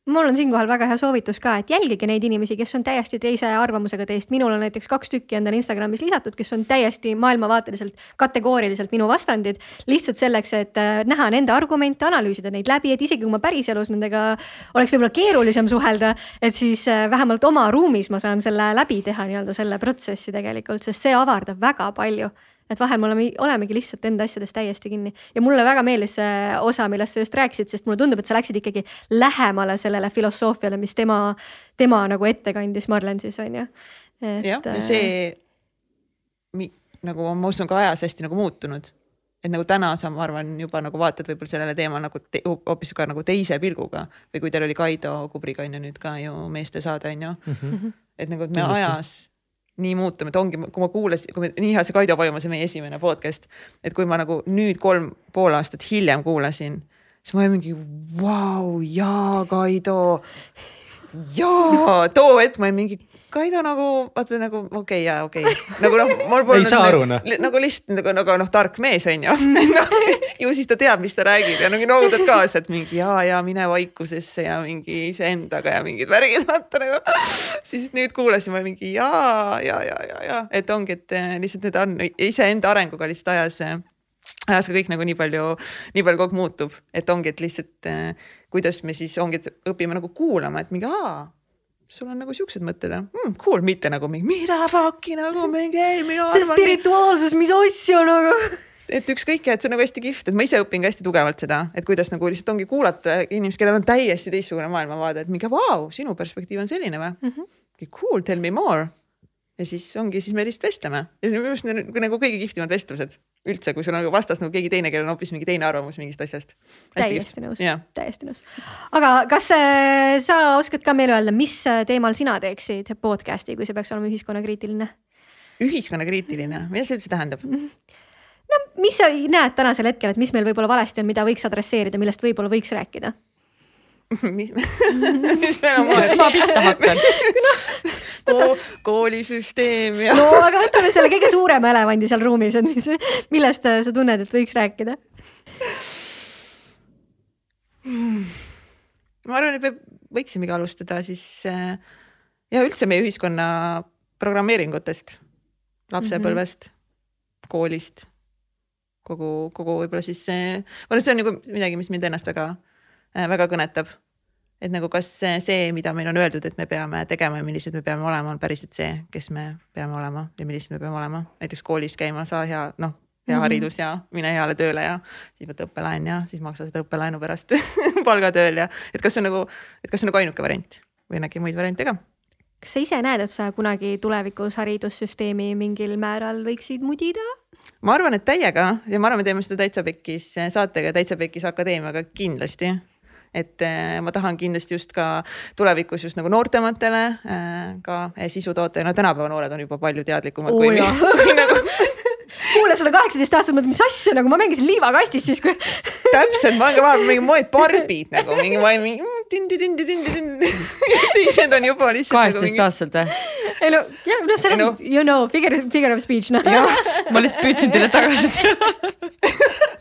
S1: mul on siinkohal väga hea soovitus ka, et jälgige neid inimesi, kes on täiesti teise arvamusega teist, minul on näiteks kaks tükki endale Instagramis lisatud, kes on täiesti maailmavaateliselt, kategooriliselt minu vastandid. lihtsalt selleks, et äh, näha nende argumente, analüüsida neid läbi, et isegi kui ma päriselus nendega oleks võib-olla keerulisem suhelda, et siis äh, vähemalt oma ruumis ma saan selle läbi teha nii-öelda selle protsessi tegelikult, sest see avardab väga palju et vahel me oleme, olemegi lihtsalt enda asjades täiesti kinni ja mulle väga meeldis see osa, millest sa just rääkisid, sest mulle tundub, et sa läksid ikkagi lähemale sellele filosoofiale, mis tema, tema nagu ette kandis, Marlen siis on ju.
S5: jah, ja see mi, nagu ma usun ka ajas hästi nagu muutunud et nagu täna sa, ma arvan, juba nagu vaatad võib-olla sellele teemale nagu te, hoopis ka nagu teise pilguga või kui teil oli Kaido Kubriga on ju nüüd ka ju meeste saade on ju mm. -hmm. et nagu, et me Kindlasti. ajas nii muutuma, et ongi, kui ma kuulasin, kui me, nii hea see Kaido Pajumaa, see meie esimene podcast, et kui ma nagu nüüd kolm pool aastat hiljem kuulasin, siis ma olin mingi vau, jaa, Kaido. jaa, too hetk ma olin mingi Kaido nagu vaata nagu okei okay, ja okei okay., nagu noh, mul
S4: pole. ei saa aru
S5: noh. nagu lihtsalt nagu, nagu noh, tark mees on ju no, ju siis ta teab, mis ta räägib ja nagu noogutad kaasa, et mingi ja, ja mine vaikusesse ja mingi iseendaga ja mingid värgid vaata nagu. siis nüüd kuulasime mingi ja, ja, ja, ja, ja et ongi, et eh, lihtsalt need on iseenda arenguga lihtsalt ajas ajas ka kõik nagu nii palju, nii palju kogu aeg muutub, et ongi, et lihtsalt eh, kuidas me siis ongi, et õpime nagu kuulama, et mingi aa sul on nagu siuksed mõtted mm,, cool, mitte nagu mingi mida fuck'i nagu mingi ei, mina
S1: arvan. see spirituaalsus, mis asju nagu
S5: et ükskõik et see on nagu hästi kihvt, et ma ise õpin ka hästi tugevalt seda, et kuidas nagu lihtsalt ongi kuulata inimest, kellel on täiesti teistsugune maailmavaade, et mingi vau, sinu perspektiiv on selline või mm? -hmm. Cool, tell me more ja siis ongi, siis me lihtsalt vestleme ja minu arust need on nagu kõige kihvtimad vestlused üldse, kui sul on nagu vastas nagu keegi teine, kellel on hoopis mingi teine arvamus mingist asjast.
S1: täiesti nõus, täiesti nõus. aga kas äh, sa oskad ka meile öelda, mis äh, teemal sina teeksid podcast'i, kui see peaks olema ühiskonnakriitiline?
S5: ühiskonnakriitiline, mida see üldse tähendab?
S1: no mis sa näed tänasel hetkel, et mis meil võib-olla valesti on, mida võiks adresseerida, millest võib-olla võiks rääkida
S5: mis, mis meil on vaja?
S2: ma pihta hakkan
S5: Ko, koolisüsteem ja.
S1: no aga võtame selle kõige suurema elevandi seal ruumis, et mis, millest sa tunned, et võiks rääkida
S5: hmm.? ma arvan, et me võiksimegi alustada siis äh, ja üldse meie ühiskonna programmeeringutest, lapsepõlvest mm, -hmm. koolist, kogu, kogu võib-olla siis see, see on nagu midagi, mis mind ennast väga Äh, väga kõnetab. et nagu kas see, mida meil on öeldud, et me peame tegema ja millised me peame olema, on päriselt see, kes me peame olema ja millised me peame olema, näiteks koolis käima, saa hea, noh, hea mm -hmm. haridus ja mine heale tööle ja siis võta õppelaen ja siis maksa seda õppelaenu pärast palgatööl ja et kas see on nagu, et kas see on nagu ainuke variant või on äkki muid variante ka?
S1: kas sa ise näed, et sa kunagi tulevikus haridussüsteemi mingil määral võiksid mudida?
S5: ma arvan, et täiega ja ma arvan, me teeme seda Täitsa Pekkis saatega Täitsa Pekkis Akadeemiaga kindlasti et äh, ma tahan kindlasti just ka tulevikus just nagu noortematele äh, ka sisu toota ja no tänapäeva noored on juba palju teadlikumad oh, kui, kui nagu
S1: kuule seda kaheksateist aastat, mõtled, mis asja nagu ma mängisin liivakastis siis kui
S5: täpselt, ma olen ka vahepeal mingi moed barbid nagu mingi, ma olin mingi mm, tindi, tindi, tindi, tindi. teised on juba lihtsalt.
S2: kaheksateist nagu mingi... aastaselt või?
S1: ei no jah, noh, selles mõttes you know figure, figure of speech noh.
S2: ma lihtsalt püüdsin teile tagasi teha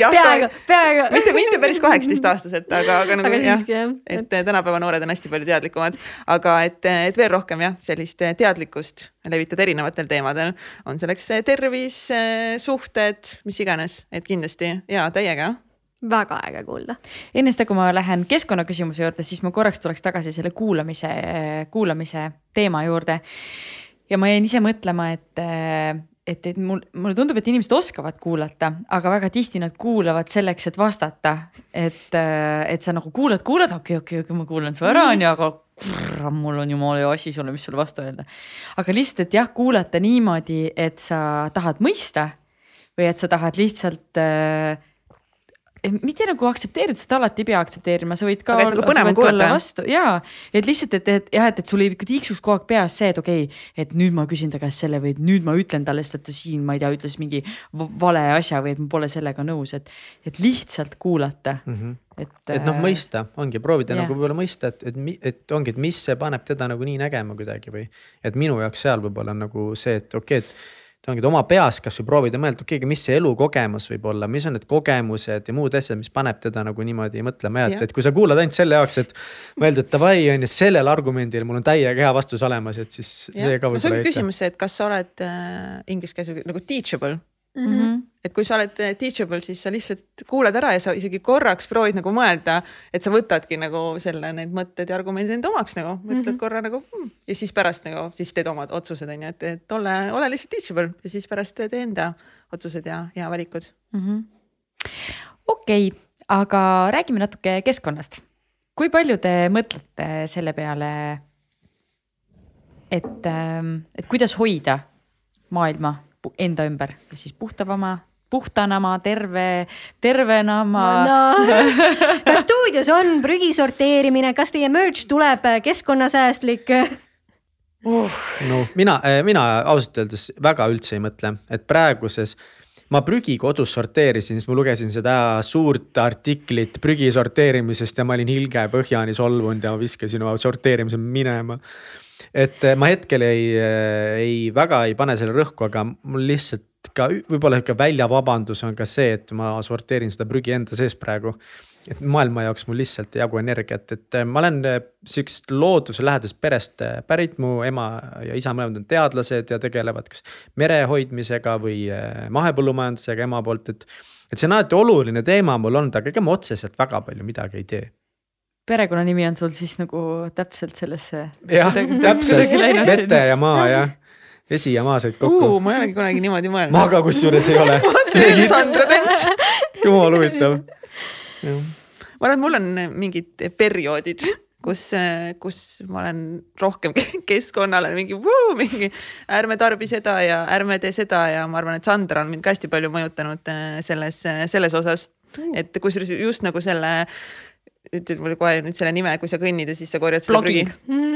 S1: peaaegu, peaaegu.
S5: mitte, mitte päris kaheksateistaastaselt, aga, aga nagu aga jah, jah, et tänapäeva noored on hästi palju teadlikumad, aga et, et veel rohkem jah, sellist teadlikkust levitada erinevatel teemadel, on selleks tervis, suhted, mis iganes, et kindlasti ja täiega
S1: väga äge kuulda.
S2: enne seda, kui ma lähen keskkonnaküsimuse juurde, siis ma korraks tuleks tagasi selle kuulamise, kuulamise teema juurde. ja ma jäin ise mõtlema, et et, et mul, mulle tundub, et inimesed oskavad kuulata, aga väga tihti nad kuulavad selleks, et vastata. et, äh, et sa nagu kuulad, kuulad, okei okay,, okei okay,, okei okay,, ma kuulan su ära, onju, aga kurat, mul on jumala hea asi sulle, mis sulle vastu öelda. aga lihtsalt, et jah, kuulata niimoodi, et sa tahad mõista või et sa tahad lihtsalt äh, mitte nagu aktsepteerida, sest alati ei pea aktsepteerima, sa võid ka
S5: aga olla, nagu võid olla
S2: vastu ja, et lihtsalt, et, et jah, et, et sul ei tiiksuks kogu aeg peas see, et okei okay,, et nüüd ma küsin ta käest selle või et nüüd ma ütlen talle, sest et ta siin, ma ei tea, ütles mingi vale asja või et ma pole sellega nõus, et, et lihtsalt kuulata mm.
S4: -hmm et, et noh, äh, mõista ongi, proovida yeah. nagu võib-olla mõista, et, et, et ongi, et mis see paneb teda nagu nii nägema kuidagi või. et minu jaoks seal võib-olla on nagu see, et okei okay,, et ongi et oma peas kasvõi proovida mõelda, okei okay,, mis see elukogemus võib olla, mis on need kogemused ja muud asjad, mis paneb teda nagu niimoodi mõtlema ja et, et kui sa kuulad ainult selle jaoks, et. mõelda, et davai on ju sellel argumendil mul on täiega hea vastus olemas, et siis ja. see ka
S5: võib-olla no,. see ongi küsimus see, et kas sa oled äh, inglise keeles nagu teachable
S1: Mm -hmm.
S5: et kui sa oled äh, teachable, siis sa lihtsalt kuulad ära ja sa isegi korraks proovid nagu mõelda, et sa võtadki nagu selle, need mõtted ja argumendid enda omaks nagu, mõtled mm -hmm. korra nagu hmm, ja siis pärast nagu siis teed omad otsused on ju, et, et ole, ole lihtsalt teachable ja siis pärast tee enda otsused ja, ja valikud
S2: mm -hmm.. okei okay,, aga räägime natuke keskkonnast. kui palju te mõtlete selle peale, et, ähm, et kuidas hoida maailma enda ümber, siis puhtavama, puhtanama, terve, tervenama
S1: no.. kas stuudios on prügi sorteerimine, kas teie merch tuleb keskkonnasäästlik?
S4: Uh. no mina, eh, mina ausalt öeldes väga üldse ei mõtle, et praeguses ma prügi kodus sorteerisin, siis ma lugesin seda suurt artiklit prügi sorteerimisest ja ma olin hilge põhjani solvunud ja viskasin oma sorteerimise minema et eh, ma hetkel ei, eh, ei väga ei pane selle rõhku, aga mul lihtsalt ka võib-olla sihuke väljavabandus on ka see, et ma sorteerin seda prügi enda sees praegu. et maailma jaoks mul lihtsalt ei jagu energiat, et eh, ma olen sihukesest looduslähedasest perest pärit, mu ema ja isa mõlemad on teadlased ja tegelevad kas mere hoidmisega või mahepõllumajandusega ema poolt, et. et see on alati oluline teema mul olnud, aga ega ma otseselt väga palju midagi ei tee
S2: perekonnanimi on sul siis nagu täpselt sellesse.
S4: jah, täpselt, vete ja maa jah, vesi ja maa said kokku
S5: uh,. ma ei olegi kunagi niimoodi mõelnud.
S4: ma ka kusjuures ei ole
S5: Sandra Tents.
S4: jumal huvitav.
S5: ma arvan, et mul on mingid perioodid kus, kus ma olen rohkem keskkonnale mingi, mingi ärme tarbi seda ja ärme tee seda ja ma arvan, et Sandra on mind ka hästi palju mõjutanud äh, selles, selles osas. et kusjuures just nagu selle ütled mulle kohe nüüd selle nime, kui sa kõnnid ja siis sa korjad
S2: selle prügi.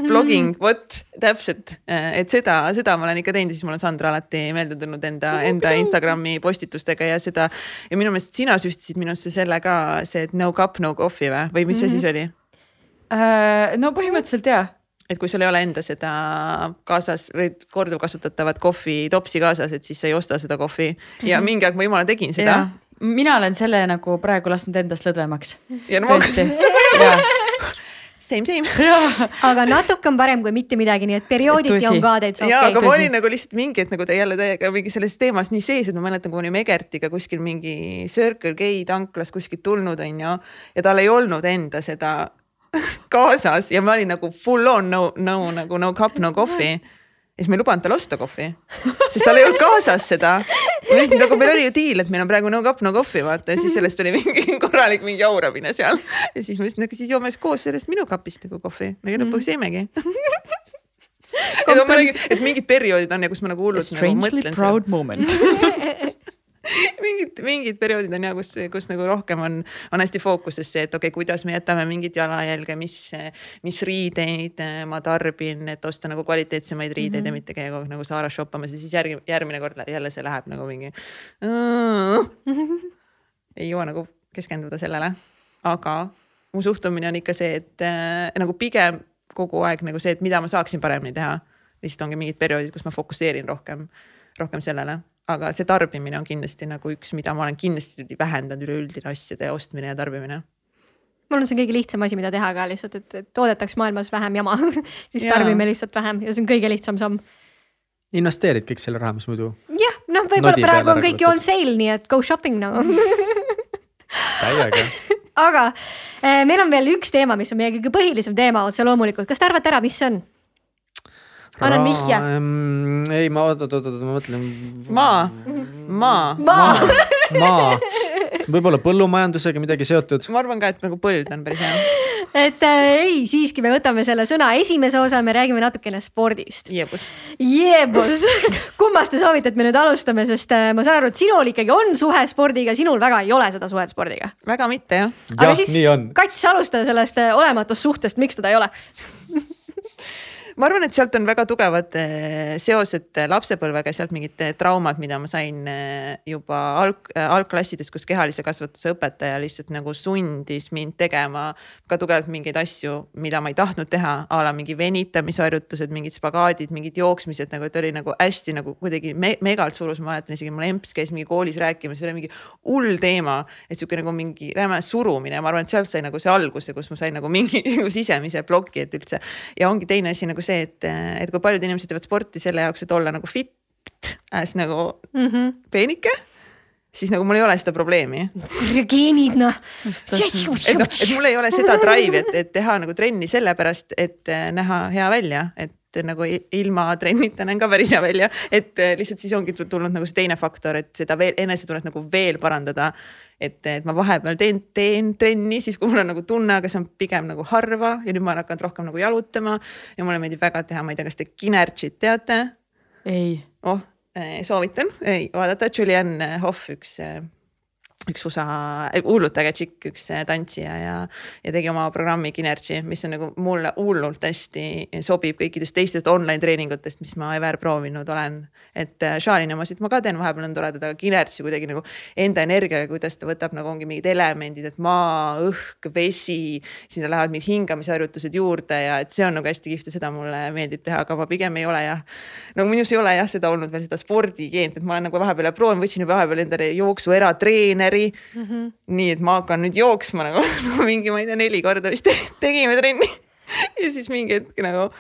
S5: Blogging, vot täpselt, et seda, seda ma olen ikka teinud ja siis mul on Sandra alati meelde tulnud enda, enda Instagrami postitustega ja seda. ja minu meelest sina süstisid minusse selle ka, see, et no cup, no coffee või, või mis see siis oli?
S2: Uh,? no põhimõtteliselt jaa
S5: et kui sul ei ole enda seda kaasas või korduvkasutatavat kohvi topsi kaasas, et siis sa ei osta seda kohvi ja mingi aeg ma jumala tegin seda
S2: mina olen selle nagu praegu lasknud endast lõdvemaks.
S5: Same, same.
S1: aga natuke on parem kui mitte midagi, nii et periooditi on ka täitsa
S5: okei okay.. ja, aga ma olin nagu lihtsalt mingi hetk nagu te jälle täiega mingi selles teemas nii sees, et ma mäletan, kui me olime Egertiga kuskil mingi Circle K tanklas kuskilt tulnud onju ja tal ei olnud enda seda kaasas ja ma olin nagu full on no, no nagu no cup, no coffee ja siis ma ei lubanud tal osta kohvi, sest tal ei olnud kaasas seda. nagu meil oli ju diil, et meil on praegu no cup no coffee vaata ja siis sellest tuli mingi korralik mingi jauramine seal. ja siis ma ütlesin, aga siis joome siis koos sellest minu kapist nagu kohvi, me lõpuks jõimegi et ma räägin, et mingid perioodid on ja kus ma nagu hullult nagu mõtlen.
S2: proud seal. moment
S5: mingid, mingid perioodid on ja kus, kus nagu rohkem on, on hästi fookuses see, et okei okay,, kuidas me jätame mingit jalajälge, mis, mis riideid äh, ma tarbin, et osta nagu kvaliteetsemaid riideid mm -hmm. ja mhm. mitte käia kogu aeg nagu Zara's shoppamas ja siis järgi, järgmine kord jälle see läheb nagu mingi. ei jõua nagu keskenduda sellele, aga mu suhtumine on ikka see, et äh, nagu pigem kogu aeg nagu see, et mida ma saaksin paremini teha. lihtsalt ongi mingid perioodid, kus ma fokusseerin rohkem, rohkem sellele aga see tarbimine on kindlasti nagu üks, mida ma olen kindlasti vähendanud, üleüldine asjade ostmine ja tarbimine
S1: mul on see kõige lihtsam asi, mida teha ka lihtsalt, et, et toodetaks maailmas vähem jama siis ja. tarbime lihtsalt vähem ja see on kõige lihtsam samm.
S4: investeerid kõik selle raha, mis muidu.
S1: jah, noh, võib-olla praegu on kõik ju on sale, nii et go shopping nagu
S4: täiega
S1: aga eh, meil on veel üks teema, mis on meie kõige põhilisem teema otse loomulikult, kas te arvate ära, mis see on? Annan vihje.
S4: ei, ma oot-oot-oot, ma mõtlen.
S5: maa, maa.
S1: maa,
S4: maa., võib-olla põllumajandusega midagi seotud.
S5: ma arvan ka, et nagu põld on päris hea.
S1: et äh, ei, siiski me võtame selle sõna esimese osa, me räägime natukene spordist.
S5: jeebus.
S1: jeebus kummast te soovite, et me nüüd alustame, sest äh, ma saan aru, et sinul ikkagi on suhe spordiga, sinul väga ei ole seda suhet spordiga.
S5: väga mitte jah.
S1: aga ja, siis Kats, alusta sellest äh, olematust suhtest, miks teda ei ole
S5: ma arvan, et sealt on väga tugevad eh, seosed lapsepõlvega, sealt mingid eh, traumad, mida ma sain eh, juba alg, algklassides, kus kehalise kasvatuse õpetaja lihtsalt nagu sundis mind tegema ka tugevalt mingeid asju, mida ma ei tahtnud teha, a la mingi venitamisharjutused, mingid spagaadid, mingid jooksmised nagu, et oli nagu hästi nagu kuidagi me megalt surus, ma mäletan isegi mul emps käis mingi koolis rääkimas, see oli mingi hull teema, et sihuke nagu mingi räme surumine. Ja ma arvan, et sealt sai nagu see alguse, kus ma sain nagu mingi nagu sisemise ploki, et üldse. Ja ongi teine asi nagu see, et, et kui paljud inimesed teevad sporti selle jaoks, et olla nagu fit as nagu mm -hmm. peenike siis nagu mul ei ole seda probleemi.
S1: geenid noh.
S5: et noh, et mul ei ole seda drive'i, et, et teha nagu trenni sellepärast, et eh, näha hea välja, et nagu ilma trennita näen ka päris hea välja, et eh, lihtsalt siis ongi tulnud nagu see teine faktor, et seda veel enesetunnet nagu veel parandada et, et ma vahepeal teen, teen trenni siis, kui mul on nagu tunne, aga see on pigem nagu harva ja nüüd ma olen hakanud rohkem nagu jalutama ja mulle meeldib väga teha, ma ei tea, kas te Kinergit teate?
S2: ei.
S5: oh, eh, soovitan vaadata, Julianne Hoff, üks eh, üks USA, hullult äge tšikk, üks tantsija ja, ja tegi oma programmi Kinergy, mis on nagu mulle hullult hästi sobib kõikidest teistest online treeningutest, mis ma ever proovinud olen. et äh, Shalini omasid ma ka teen, vahepeal on toredad, aga Kinergy kuidagi nagu enda energiaga, kuidas ta võtab nagu ongi mingid elemendid, et maa, õhk, vesi, sinna lähevad mingid hingamisharjutused juurde ja et see on nagu hästi kihvt ja seda mulle meeldib teha, aga ma pigem ei ole jah. no minus ei ole jah seda olnud veel seda spordigeent, et ma olen nagu vahepeal proovinud, võtsin vahepeal endale jooksu eratreeneri treeneri mm. -hmm. nii et ma hakkan nüüd jooksma nagu no, mingi, ma ei tea, neli korda vist tegime trenni ja siis mingi hetk nagu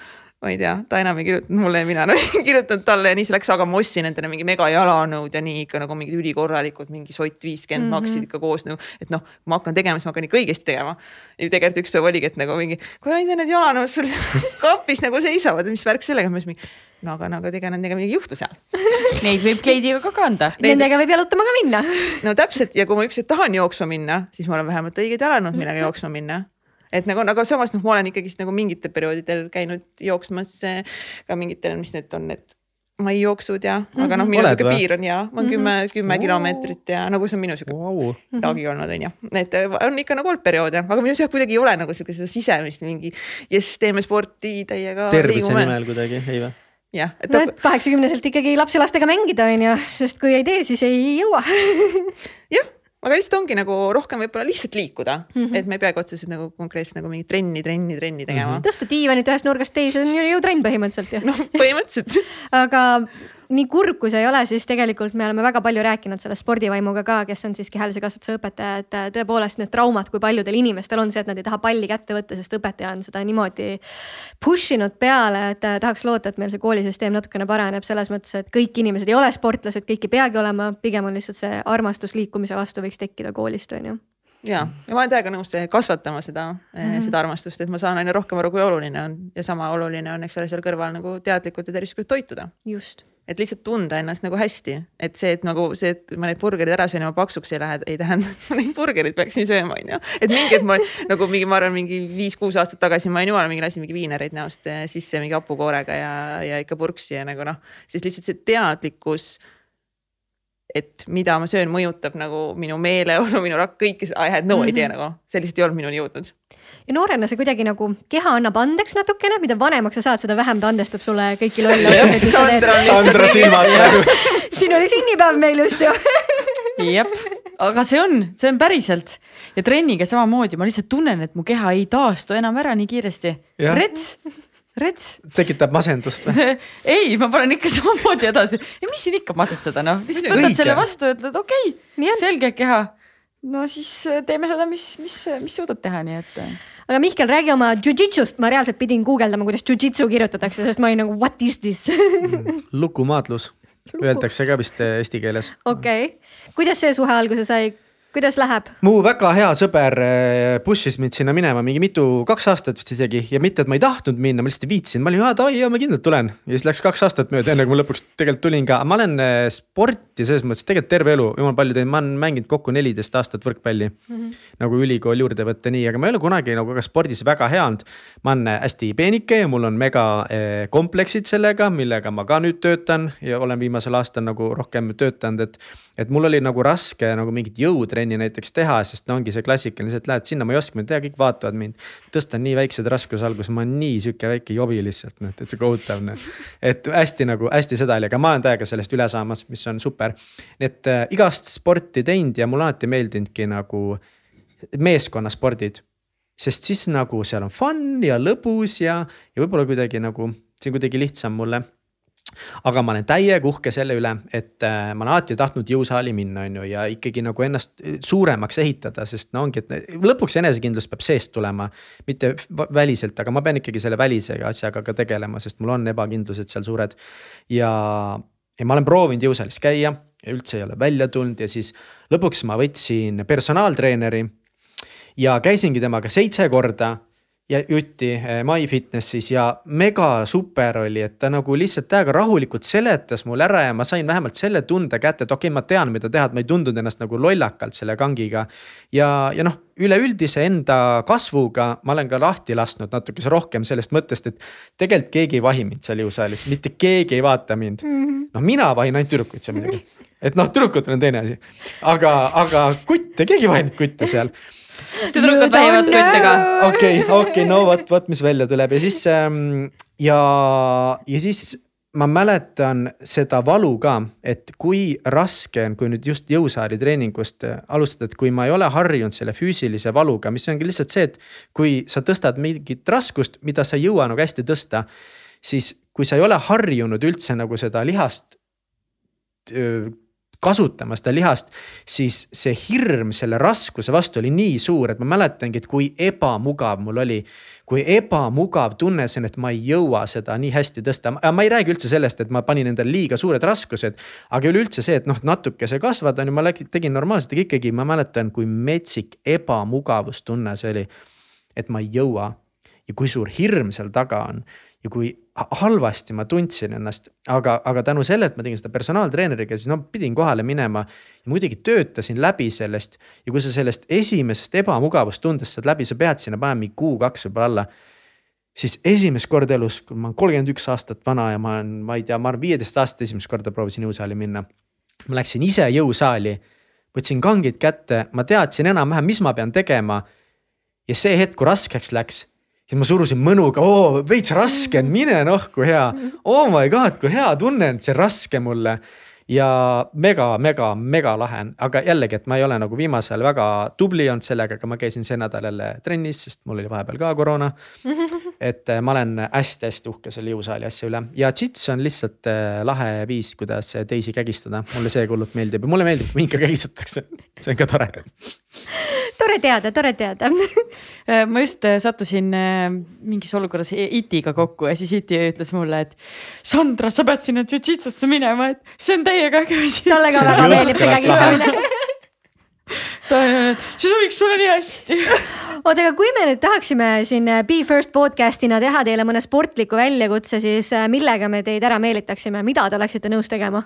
S5: ma ei tea, ta enam ei kirjutanud mulle ja mina no, ei kirjutanud talle ja nii see läks, aga ma ostsin endale mingi mega jalanõud ja nii ikka nagu mingid ülikorralikud, mingi sott viiskümmend mm -hmm. maksid ikka koos nagu, et noh, ma hakkan tegema, siis ma hakkan ikka õigesti tegema. ja tegelikult üks päev oligi, et nagu mingi, kui ma ei tea, need jalanõud sul kapis nagu seisavad, mis värk sellega, ma siis mingi no aga, no aga ega nendega midagi ei juhtu seal
S2: Neid võib kleidiga ka kanda.
S1: Nendega võib jalutama ka minna
S5: no täpselt ja kui ma ükskord tahan jooksma minna, siis ma olen vähemalt õiged jalanud, millega jooksma minna et nagu, aga samas noh, ma olen ikkagist nagu mingitel perioodidel käinud jooksmas eh, ka mingitel, mis need on, need maijooksud ja, aga noh, minu sihuke piir on ja, ma olen kümme, kümme kilomeetrit ja nagu see on minu sihuke wow. lagi olnud, on ju. et eh, on ikka nagu olnud perioode, aga minus jah, kuidagi ei ole nagu sihuke seda sisemist mingi, jess, teeme sporti täiega.
S4: tervise nimel kuidagi, ei või?
S5: jah.
S1: no et kaheksakümneselt ikkagi lapsi lastega mängida on ju, sest kui ei tee, siis ei jõua
S5: jah aga lihtsalt ongi nagu rohkem võib-olla lihtsalt liikuda mm, -hmm. et me ei peagi otseselt nagu konkreetselt nagu mingit trenni, trenni, trenni tegema mm.
S1: -hmm. tõsta diivanit ühest nurgast teise on ju, ju trenn põhimõtteliselt ju.
S5: noh, põhimõtteliselt
S1: aga nii kurb, kui see ei ole, siis tegelikult me oleme väga palju rääkinud sellest spordivaimuga ka, kes on siis kehalise kasvatuse õpetaja, et äh, tõepoolest need traumad, kui paljudel inimestel on see, et nad ei taha palli kätte võtta, sest õpetaja on seda niimoodi push inud peale, et äh, tahaks loota, et meil see koolisüsteem natukene paraneb selles mõttes, et kõik inimesed ei ole sportlased, kõik ei peagi olema, pigem on lihtsalt see armastus liikumise vastu võiks tekkida koolist, on ju
S5: ja, ja ma olen täiega nõus kasvatama seda mm, -hmm. seda armastust, et ma saan aina rohkem aru, kui oluline on ja sama oluline on, eks ole, seal kõrval nagu teadlikult ja tervislikult toituda.
S1: just
S5: et lihtsalt tunda ennast nagu hästi, et see, et nagu see, et ma neid burgereid ära söön ja ma paksuks ei lähe, ei tähenda, et ma neid burgereid peaksin sööma, onju. et mingi hetk ma nagu mingi, ma arvan, mingi viis-kuus aastat tagasi ma olin jumala mingi lasin mingi viinereid näost sisse mingi hapukoorega ja, ja ikka purksi ja nagu noh, siis lihtsalt see teadlikkus et mida ma söön, mõjutab nagu minu meeleolu, minu rakk, kõike, I had no mm -hmm. idea nagu, see lihtsalt ei olnud minuni jõudnud
S1: ja noorena see kuidagi nagu keha annab andeks natukene, mida vanemaks sa saad, seda vähem ta andestab sulle kõiki lolle.
S4: Sandra, Sandra silmad praegu.
S1: siin oli sünnipäev meil just ju.
S2: jep, aga see on, see on päriselt ja trenniga samamoodi, ma lihtsalt tunnen, et mu keha ei taastu enam ära nii kiiresti. rets rets.
S4: tekitab masendust või?
S2: ei, ma panen ikka samamoodi edasi ja mis siin ikka masetseda, noh, lihtsalt võtad selle vastu ja ütled okei okay,, selge keha no siis äh, teeme seda, mis, mis, mis suudad teha, nii et.
S1: Aga Mihkel, räägi oma jujitsust, ma reaalselt pidin guugeldama, kuidas jujitsu kirjutatakse, sest ma olin nagu what is this
S4: mm, lukumaatlus öeldakse ka vist äh, eesti keeles.
S1: okei okay., kuidas see suhe alguse sai? Kuidas läheb?
S4: mu väga hea sõber push'is mind sinna minema mingi mitu, kaks aastat vist isegi ja mitte, et ma ei tahtnud minna, ma lihtsalt ei viitsinud, ma olin, aa davai, ma kindlalt tulen. ja siis läks kaks aastat mööda, enne kui ma lõpuks tegelikult tulin ka, ma olen sporti sporti selles mõttes tegelikult terve elu, jumal palju teinud, ma olen mänginud kokku neliteist aastat võrkpalli mm. -hmm. nagu ülikool juurde võtta, nii, aga ma ei ole kunagi nagu ka spordis väga hea olnud. ma olen hästi peenike ja mul on mega kompleksid sellega, millega ma ka nüüd töötan ja olen viimasel aastal nagu rohkem töötanud, et et mul oli nagu raske nagu mingit jõutrenni näiteks teha, sest no ongi see klassikaline, et lähed sinna, ma ei oska midagi teha, kõik vaatavad mind. tõstan nii väiksed raskusalgus, ma olen nii sihuke väike jobi lihtsalt noh, täitsa kohutav noh. et hästi nagu hästi seda oli, aga ma olen täiega sellest üle saamas, mis on super. nii et äh, igast sporti teinud ja mulle alati meeldinudki nagu meeskonnaspordid sest siis nagu seal on fun ja lõbus ja, ja võib-olla kuidagi nagu see on kuidagi lihtsam mulle aga ma olen täiega uhke selle üle, et äh, ma olen alati tahtnud jõusaali minna, on ju, ja ikkagi nagu ennast äh, suuremaks ehitada, sest no ongi, et lõpuks enesekindlus peab seest tulema. mitte väliselt, aga ma pean ikkagi selle välise asjaga ka tegelema, sest mul on ebakindlused seal suured. ja, ja ma olen proovinud jõusaalis käia üldse ei ole välja tulnud ja siis lõpuks ma võtsin personaaltreeneri. ja käisingi temaga seitse korda ja jutti eh, MyFitnessis ja mega super oli, et ta nagu lihtsalt täiega rahulikult seletas mulle ära ja ma sain vähemalt selle tunde kätte, et okei okay,, ma tean, mida teha, et ma ei tundunud ennast nagu lollakalt selle kangiga. ja, ja noh, üleüldise enda kasvuga ma olen ka lahti lasknud natukese rohkem sellest mõttest, et tegelikult keegi ei vahi mind seal jõusaalis, mitte keegi ei vaata mind. noh, mina vahin ainult tüdrukuid seal muidugi, et noh, tüdrukutel on teine asi, aga, aga kutte, keegi ei vahinud kutte seal
S2: tüdrukud vähivad kutte ka.
S4: okei, okei, no vot, vot mis välja tuleb ja siis ähm, ja, ja siis ma mäletan seda valu ka, et kui raske on, kui nüüd just jõusaali treeningust äh, alustada, et kui ma ei ole harjunud selle füüsilise valuga, mis ongi lihtsalt see, et kui sa tõstad mingit raskust, mida sa ei jõua nagu hästi tõsta, siis kui sa ei ole harjunud üldse nagu seda lihast kasutama seda lihast, siis see hirm selle raskuse vastu oli nii suur, et ma mäletangi, et kui ebamugav mul oli. kui ebamugav tunne see on, et ma ei jõua seda nii hästi tõsta, ma ei räägi üldse sellest, et ma panin endale liiga suured raskused. aga üleüldse see, et noh, natukese kasvad on ju, ma tegin normaalselt, aga ikkagi ma mäletan, kui metsik ebamugavustunne see oli. et ma ei jõua ja kui suur hirm seal taga on ja kui halvasti ma tundsin ennast, aga, aga tänu sellele, et ma tegin seda personaaltreeneriga, siis no pidin kohale minema. ja muidugi töötasin läbi sellest ja kui sa sellest esimesest ebamugavustundest saad läbi, sa pead sinna panema mingi kuu-kaks võib-olla alla. siis esimest korda elus, kui ma olen kolmkümmend üks aastat vana ja ma olen, ma ei tea, ma arvan viieteist aastat esimest korda proovisin jõusaali minna. ma läksin ise jõusaali, võtsin kangid kätte, ma teadsin enam-vähem, mis ma pean tegema. ja see hetk, kui raskeks läks siis ma surusin mõnuga, oo veits raske on, mine noh, kui hea. Oh my god, kui hea tunne on see raske mulle. Ja mega, mega, mega lahe on, aga jällegi, et ma ei ole nagu viimasel ajal väga tubli olnud sellega, aga ma käisin see nädal jälle trennis, sest mul oli vahepeal ka koroona. et äh, ma olen hästi-hästi uhke selle jõusaali asja üle. Ja jits on lihtsalt äh, lahe viis, kuidas teisi kägistada, mulle see hullult meeldib ja mulle meeldib, kui mind ka kägistatakse, see on ka tore
S1: tore teada, tore teada
S2: äh, ma just sattusin mingis olukorras Itiga kokku ja siis Iti ütles mulle, et Sandra, sa pead sinna jujitsusse minema, et see on täiega äge asi.
S1: talle ka väga meeldib see kägistamine
S2: ta, see sobiks sulle nii hästi.
S1: oota, aga kui me nüüd tahaksime siin äh, Be First podcast'ina teha teile mõne sportliku väljakutse, siis äh, millega me teid ära meelitaksime, mida te oleksite nõus tegema?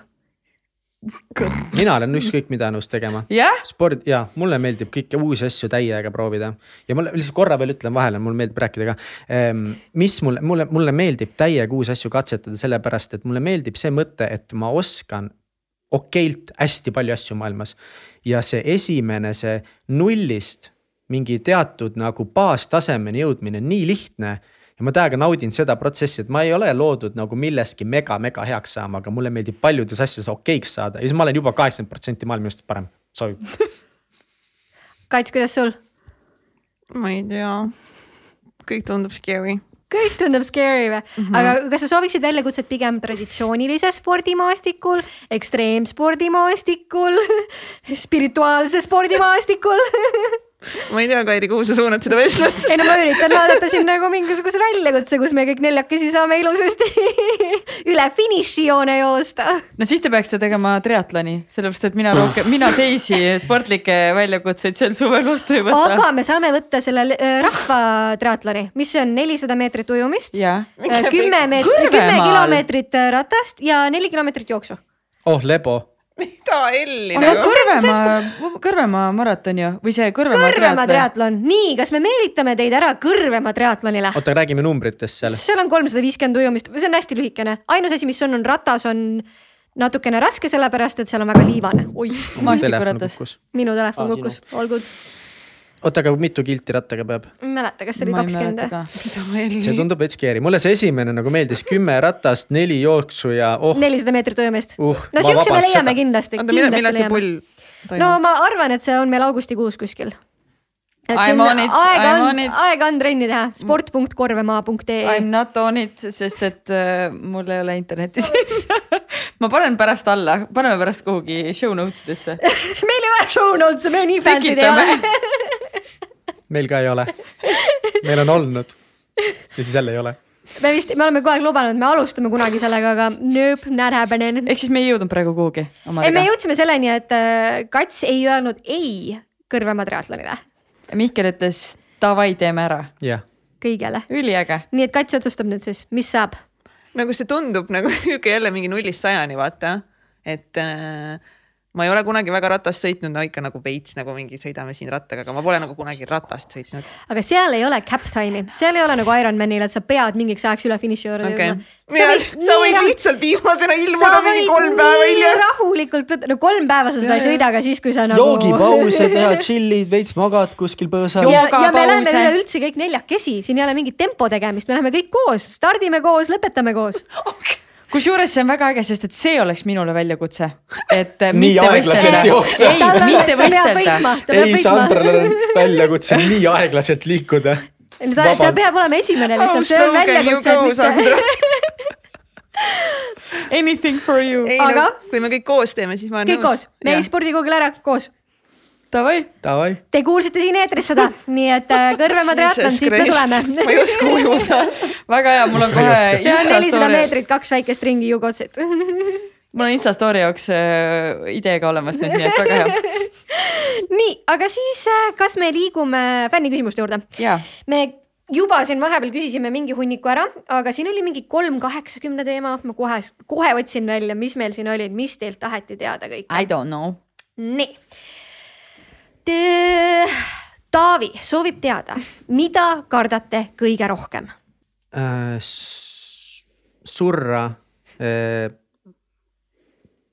S4: mina olen ükskõik mida nõus tegema
S2: yeah?.
S4: sport ja mulle meeldib kõiki uusi asju täiega proovida ja mulle lihtsalt korra veel ütlen vahele, mulle meeldib rääkida ka ehm,. mis mulle, mulle, mulle meeldib täiega uusi asju katsetada, sellepärast et mulle meeldib see mõte, et ma oskan okeilt hästi palju asju maailmas. ja see esimene, see nullist mingi teatud nagu baastasemeni jõudmine nii lihtne ja ma täiega naudin seda protsessi, et ma ei ole loodud nagu milleski mega-mega heaks saama, aga mulle meeldib paljudes asjades okeiks saada. Ja siis ma olen juba kaheksakümmend protsenti maailma minust parem, sobib
S1: Kats, kuidas sul?
S5: ma ei tea, kõik tundub scary.
S1: Kõik tundub scary või? Mm, -hmm. aga kas sa sooviksid väljakutset pigem traditsioonilisel spordimaastikul, ekstreemspordimaastikul spirituaalsel spordimaastikul
S5: ma ei tea, Kairi, kuhu sa suunad seda vestlust?
S1: ei no ma üritan vaadata siin nagu mingisuguse väljakutse, kus me kõik neljakesi saame ilusasti üle finišijoone joosta.
S2: no siis te peaksite tegema triatloni, sellepärast et mina rohkem, mina teisi sportlikke väljakutseid sel suvel vastu ei võta.
S1: aga me saame võtta selle äh, rahva triatloni, mis on nelisada meetrit ujumist, äh, kümme meetrit, kümme kilomeetrit äh, ratast ja neli kilomeetrit jooksu.
S4: oh lebo
S5: mida
S2: on
S5: nagu.
S2: Kõrvemaa, Kõrvemaa maraton ju või see Kõrvemaa
S1: Kõrvemaa
S2: triatlon?
S1: triatlon, nii, kas me meelitame teid ära Kõrvemaa triatlonile?
S4: oota, räägime numbritest seal.
S1: seal on kolmsada viiskümmend ujumist, see on hästi lühikene, ainus asi, mis on, on ratas on natukene raske, sellepärast et seal on väga liivane, oih,
S2: maastikuratas.
S1: minu telefon
S4: Aa,
S1: kukkus, olgu,
S4: oota, aga mitu kilti rattaga peab?
S1: ei mäleta, kas see oli
S2: ma
S1: kakskümmend või?
S2: ka.
S4: see tundub veits keeri, mulle see esimene nagu meeldis, kümme ratast, neli jooksu ja oh
S1: nelisada meetrit ujumist.
S4: uh.
S1: no siukse me leiame kindlasti,
S5: oota, millal, see pull toimub
S1: no ma arvan, et see on meil augustikuus kuskil.
S2: I'm on it, I'm on it.
S1: aega on trenni teha, sport.korvemaa.ee
S2: I m not on it, sest et äh, mul ei ole internetti ma panen pärast alla, paneme pärast kuhugi show notes idesse.
S1: meil ei ole show notes'e, me nii fancy'd ei ole
S4: meil ka ei ole. meil on olnud ja siis jälle ei ole.
S1: me vist, me oleme kogu aeg lubanud, me alustame kunagi sellega, aga nope, not happening.
S2: ehk siis me ei jõudnud praegu kuhugi
S1: ei, me jõudsime selleni, et äh, Kats ei öelnud ei Kõrvemaa triatlonile,
S2: Mihkel ütles davai, teeme ära.
S4: jah,
S1: kõigele.
S2: üliäge.
S1: nii et Kats otsustab nüüd siis, mis saab.
S5: nagu see tundub nagu sihuke jälle mingi nullist sajani, vaata, et äh, ma ei ole kunagi väga ratast sõitnud, no ikka nagu veits nagu mingi sõidame siin rattaga, aga ma pole nagu kunagi ratast sõitnud.
S1: aga seal ei ole cap time'i, seal ei ole nagu Ironmanil, et sa pead mingiks ajaks üle finiši juurde
S5: okei
S1: jõudma.
S5: sa võid lihtsalt viimasena ilmuda mingi kolm päeva hiljem.
S1: rahulikult võtta, no kolm päeva sa seda ei sõida, aga siis, kui sa nagu.
S4: joogipause teha, tšillid, veits magad kuskil põõsal
S1: ja, ja me läheme üleüldse kõik neljakesi, siin ei ole mingit tempo tegemist, me läheme kõik koos, stardime koos, lõpetame koos.
S2: kusjuures see on väga äge, sest et see oleks minule väljakutse, et äh,
S4: Nii
S2: mitte
S4: aeglaselt jooksta.
S2: ei, mitte võistelda.
S4: ei, Sandral on väljakutse nii aeglaselt liikuda.
S1: ta, ta peab olema esimene lihtsalt, see on väljakutse.
S2: Anything for you.
S5: ei
S1: Aga-
S5: no kui me kõik koos teeme, siis ma olen
S1: kõik koos, me ei spordikoogil ära koos.
S2: Davai.
S4: Davai,
S1: Te kuulsite siin eetris seda, nii et äh, Kõrvemaa triatlon, siit me tuleme.
S5: ma ei oska ujuda.
S2: väga hea, mul on kohe
S1: see on nelisada meetrit, kaks väikest ringi jugotsit.
S2: mul on Insta story jaoks äh, idee ka olemas nüüd, nii et väga hea.
S1: nii, aga siis, kas me liigume fänniküsimuste juurde? me juba siin vahepeal küsisime mingi hunniku ära, aga siin oli mingi kolm kaheksakümne teema, ma kohe, kohe otsin välja, mis meil siin oli, mis teilt taheti teada kõik.
S2: I don't know.
S1: nii. Taavi soovib teada, mida kardate kõige rohkem?
S4: Äh, surra äh,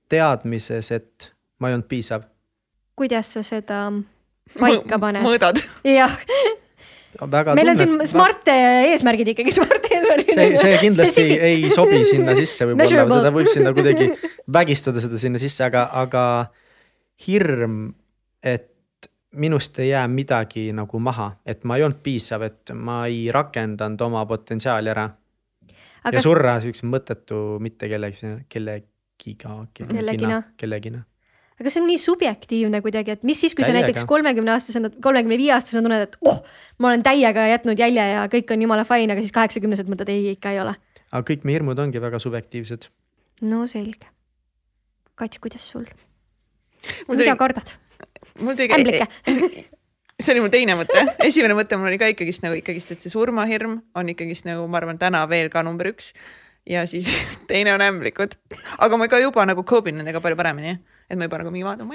S4: teadmises, et ma ei olnud piisav.
S1: kuidas sa seda paika paned?
S5: mõõdad.
S1: jah,
S4: väga
S1: meil on siin
S4: tunnet-
S1: smart eesmärgid ikkagi, smart eesmärgid.
S4: see, see kindlasti ei sobi sinna sisse, võib-olla seda võib sinna kuidagi vägistada seda sinna sisse, aga, aga hirm, et minust ei jää midagi nagu maha, et ma ei olnud piisav, et ma ei rakendanud oma potentsiaali ära ja surra siukse mõttetu mitte kellegi, kellegiga,
S1: Kellegina.
S4: kellegina.
S1: aga see on nii subjektiivne kuidagi, et mis siis, kui sa
S4: Täiega.
S1: näiteks kolmekümne aastasena, kolmekümne viie aastasena tunned, et oh, ma olen täiega jätnud jälje ja kõik on jumala fine, aga siis kaheksakümnesed mõtled, ei ikka ei ole.
S4: aga kõik meie hirmud ongi väga subjektiivsed.
S1: no selge. Kats, kuidas sul,
S5: mul
S1: mida
S5: tuli,
S1: kardad?
S5: Mul tuli
S1: ämblike.
S5: see oli mul teine mõte, esimene mõte mul oli ka ikkagist nagu ikkagist, et see surmahirm on ikkagist nagu ma arvan, täna veel ka number üks. ja siis teine on ämblikud, aga ma ka juba nagu cope in nendega palju paremini, et ma juba nagu mingi vaatan,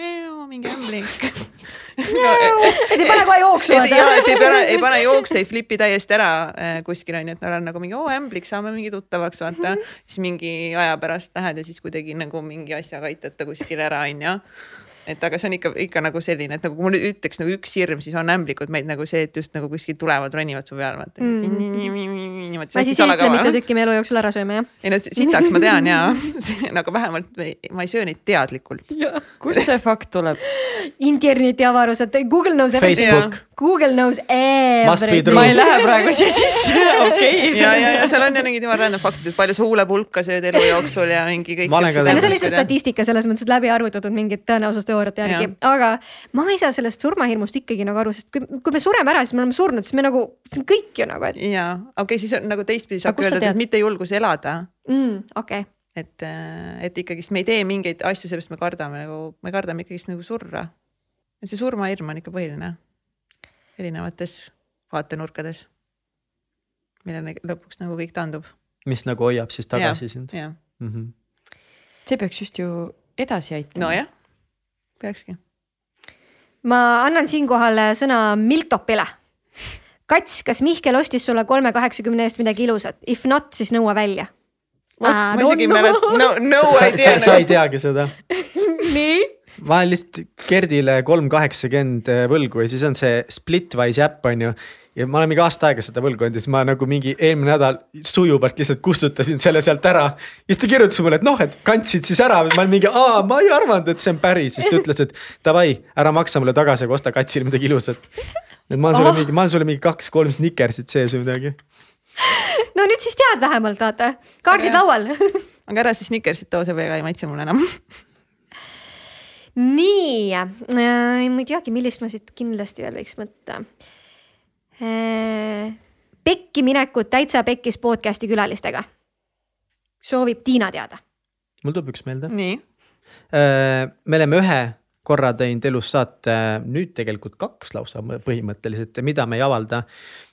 S5: mingi ämblik.
S1: et ei pane kohe jooksu
S5: et ja, et ei pane, ei pane jooksu, ei flipi täiesti ära äh, kuskil onju, et ma olen nagu mingi oo ämblik, saame mingi tuttavaks vaata. siis mingi aja pärast lähed ja siis kuidagi nagu mingi asjaga aitata kuskil ära onju et aga see on ikka, ikka nagu selline, et nagu kui ma nüüd ütleks nagu üks hirm, siis on ämblikud meid nagu see, et just nagu kuskil tulevad, ronivad su peale, vaata
S1: Mm. ma siis ei ütle, mitu tükki me elu jooksul ära sööme, jah?
S5: ei no sitaks ma tean ja, aga vähemalt me- ma ei söö neid teadlikult.
S2: kust see fakt tuleb?
S1: internetiavarused, Google knows everything.
S4: Facebook,
S1: Google knows everything
S2: ma ei lähe praegu siia sisse, okei.
S5: ja, ja, ja seal on ju mingid jumala random faktid, et palju sa huulepulka sööd elu jooksul ja mingi kõik.
S1: No see oli see statistika selles mõttes, et läbi arvutatud mingid tõenäosusteooriate järgi, aga ma ei saa sellest surmahirmust ikkagi nagu aru, sest kui, kui me sureme ära, siis me oleme surnud, siis me nagu, see on kõik ju nagu, et
S5: ja okei okay,, siis on nagu teistpidi saab öelda, et mitte julgus elada,
S1: mm, okei okay..
S5: et, et ikkagist me ei tee mingeid asju, sellepärast me kardame nagu, me kardame ikkagist nagu surra. et see surmahirm on ikka põhiline erinevates vaatenurkades, millele lõpuks nagu kõik taandub.
S4: mis nagu hoiab siis tagasi sind
S5: jah,
S4: mm. -hmm.
S2: see peaks just ju edasi aitama.
S5: nojah, peakski.
S1: ma annan siinkohal sõna Miltopile. Kats, kas Mihkel ostis sulle kolme kaheksakümne eest midagi ilusat, if not, siis nõua välja.
S5: ma isegi ei mäleta, no, no
S4: sa,
S5: I
S4: sa,
S5: tea
S4: sa ei. teagi seda.
S1: nii,
S4: ma olen lihtsalt Gerdile kolm kaheksakümmend võlgu ja siis on see Splitwise äpp on ju. Ja ma olen mingi aasta aega seda võlgu andnud ja siis ma nagu mingi eelmine nädal sujuvalt lihtsalt kustutasin selle sealt ära. ja siis ta kirjutas mulle, et noh, et kandsid siis ära, ma olin mingi, aa, ma ei arvanud, et see on päris, siis ta ütles, et davai, ära maksa mulle tagasi, aga osta katsile midagi ilusat. et ma olen sulle
S1: Oh.
S4: mingi, ma olen sulle mingi kaks-kolm Snickersit sees või midagi.
S1: no nüüd siis tead vähemalt, vaata, kaardid laual.
S5: aga ära siis Snickersit too, see väga ei maitse mulle enam.
S1: nii äh,, ma ei teagi, millist ma siit kindlasti veel võiks võtta äh,. Pekki minekut täitsa pekkis podcast'i külalistega. soovib Tiina teada.
S4: mul tuleb üks meelde.
S5: nii,
S4: Äh, me oleme ühe korra teinud elus saate, nüüd tegelikult kaks lausa põhimõtteliselt, mida me ei avalda.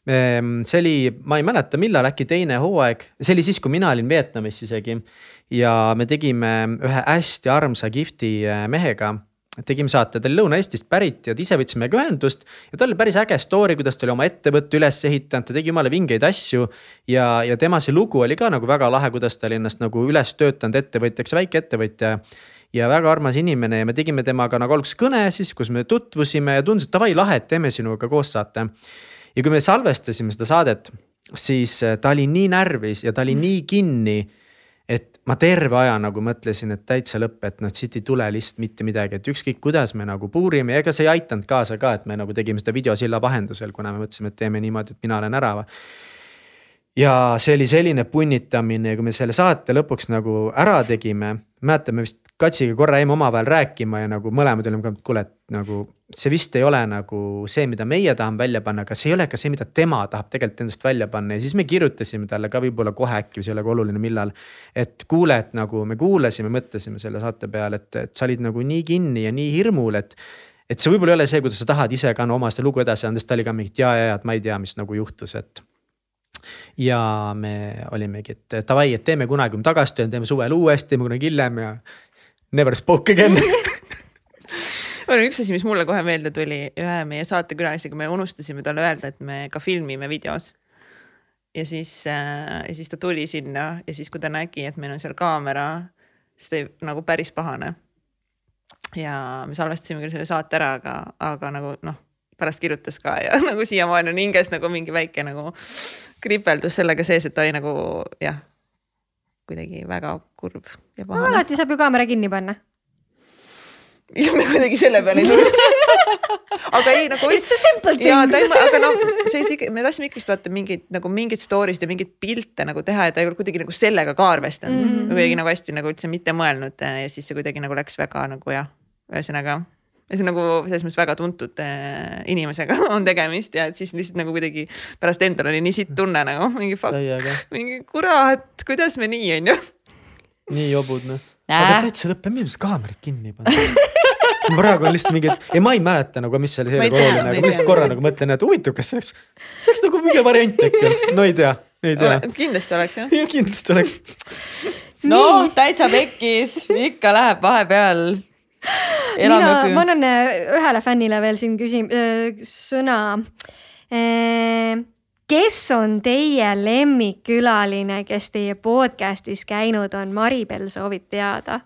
S4: see oli, ma ei mäleta, millal äkki teine hooaeg, see oli siis, kui mina olin Vietnamis isegi. ja me tegime ühe hästi armsa kihvti äh, mehega tegime saate, ta oli Lõuna-Eestist pärit ja ise võtsime ka ühendust ja tal oli päris äge story, kuidas ta oli oma ettevõtte üles ehitanud, ta tegi jumala vingeid asju. ja, ja tema see lugu oli ka nagu väga lahe, kuidas ta oli ennast nagu üles töötanud ettevõtjaks, väikeettevõtja ja väga armas inimene ja me tegime temaga nagu alguses kõne siis, kus me tutvusime ja tundus, et davai lahe, et teeme sinuga koos saate. ja kui me salvestasime seda saadet, siis äh, ta oli nii närvis ja ta oli nii kinni. Et ma terve aja nagu mõtlesin, et täitsa lõpp, et noh, siit ei tule lihtsalt mitte midagi, et ükskõik kuidas me nagu puurime ja ega see ei aidanud kaasa ka, et me nagu tegime seda videosilla vahendusel, kuna me mõtlesime, et teeme niimoodi, et mina olen ära ja see oli selline punnitamine ja kui me selle saate lõpuks nagu ära tegime, mäletame vist Katsiga korra jäime omavahel rääkima ja nagu mõlemad olime ka, et kuule, et nagu see vist ei ole nagu see, mida meie tahame välja panna, aga see ei ole ka see, mida tema tahab tegelikult endast välja panna ja siis me kirjutasime talle ka võib-olla kohe äkki, see ei ole ka oluline, millal. et kuule, et nagu me kuulasime, mõtlesime selle saate peale, et, et sa olid nagu nii kinni ja nii hirmul, et et see võib-olla ei ole see, kuidas sa tahad ise ka no, oma seda lugu edasi anda, sest ta oli ka mingi, et ja, ja, ja, et ma ei tea, mis nagu juhtus, et ja me olimegi, et davai, et teeme kunagi, kui me tagasi tuleme, teeme suvel uuesti, teeme kunagi hiljem ja never spoke again
S5: üks asi, mis mulle kohe meelde tuli ühe meie saatekülalisega, me unustasime talle öelda, et me ka filmime videos. ja siis äh,, ja siis ta tuli sinna ja siis, kui ta nägi, et meil on seal kaamera, siis ta oli nagu päris pahane. ja me salvestasime küll selle saate ära, aga, aga nagu noh, pärast kirjutas ka ja nagu siiamaani on hinges nagu mingi väike nagu kripeldus sellega sees, et ta oli nagu jah, kuidagi väga kurb ja
S1: no
S5: pahane.
S1: alati saab ju kaamera kinni panna.
S5: ja me kuidagi selle peale ei tulnud. aga ei nagu oli ja ta ei, aga noh, sellist ikka, me tahtsime ikkagist vaata mingeid nagu mingeid story sid ja mingeid pilte nagu teha ja ta ei olnud kuidagi nagu sellega ka arvestanud mm. -hmm. kuidagi nagu hästi nagu üldse mitte mõelnud ja siis see kuidagi nagu läks väga nagu jah, ühesõnaga. Ja see on nagu selles mõttes väga tuntud äh, inimesega on tegemist ja et siis lihtsalt nagu kuidagi pärast endal oli nii sitt tunne nagu mingi fuck, mingi kurat, kuidas me nii on ju.
S4: nii jobud noh.
S2: Äh.
S4: aga täitsa lõpp, minu arust kaamerad kinni ei pannud. praegu on lihtsalt mingi, ei ma ei mäleta nagu, mis seal
S5: tea,
S4: oluline, aga ma lihtsalt korra nagu mõtlen, et huvitav, kas see oleks, see oleks nagu mingi variant äkki olnud, no ei tea, ei tea.
S5: kindlasti oleks jah.
S4: ja kindlasti oleks.
S2: no täitsa pekkis, ikka läheb vahepeal.
S1: mina, ma annan äh, ühele fännile veel siin küsim-, sõna. kes on teie lemmikkülaline, kes teie podcast'is käinud on, Maribel soovib teada.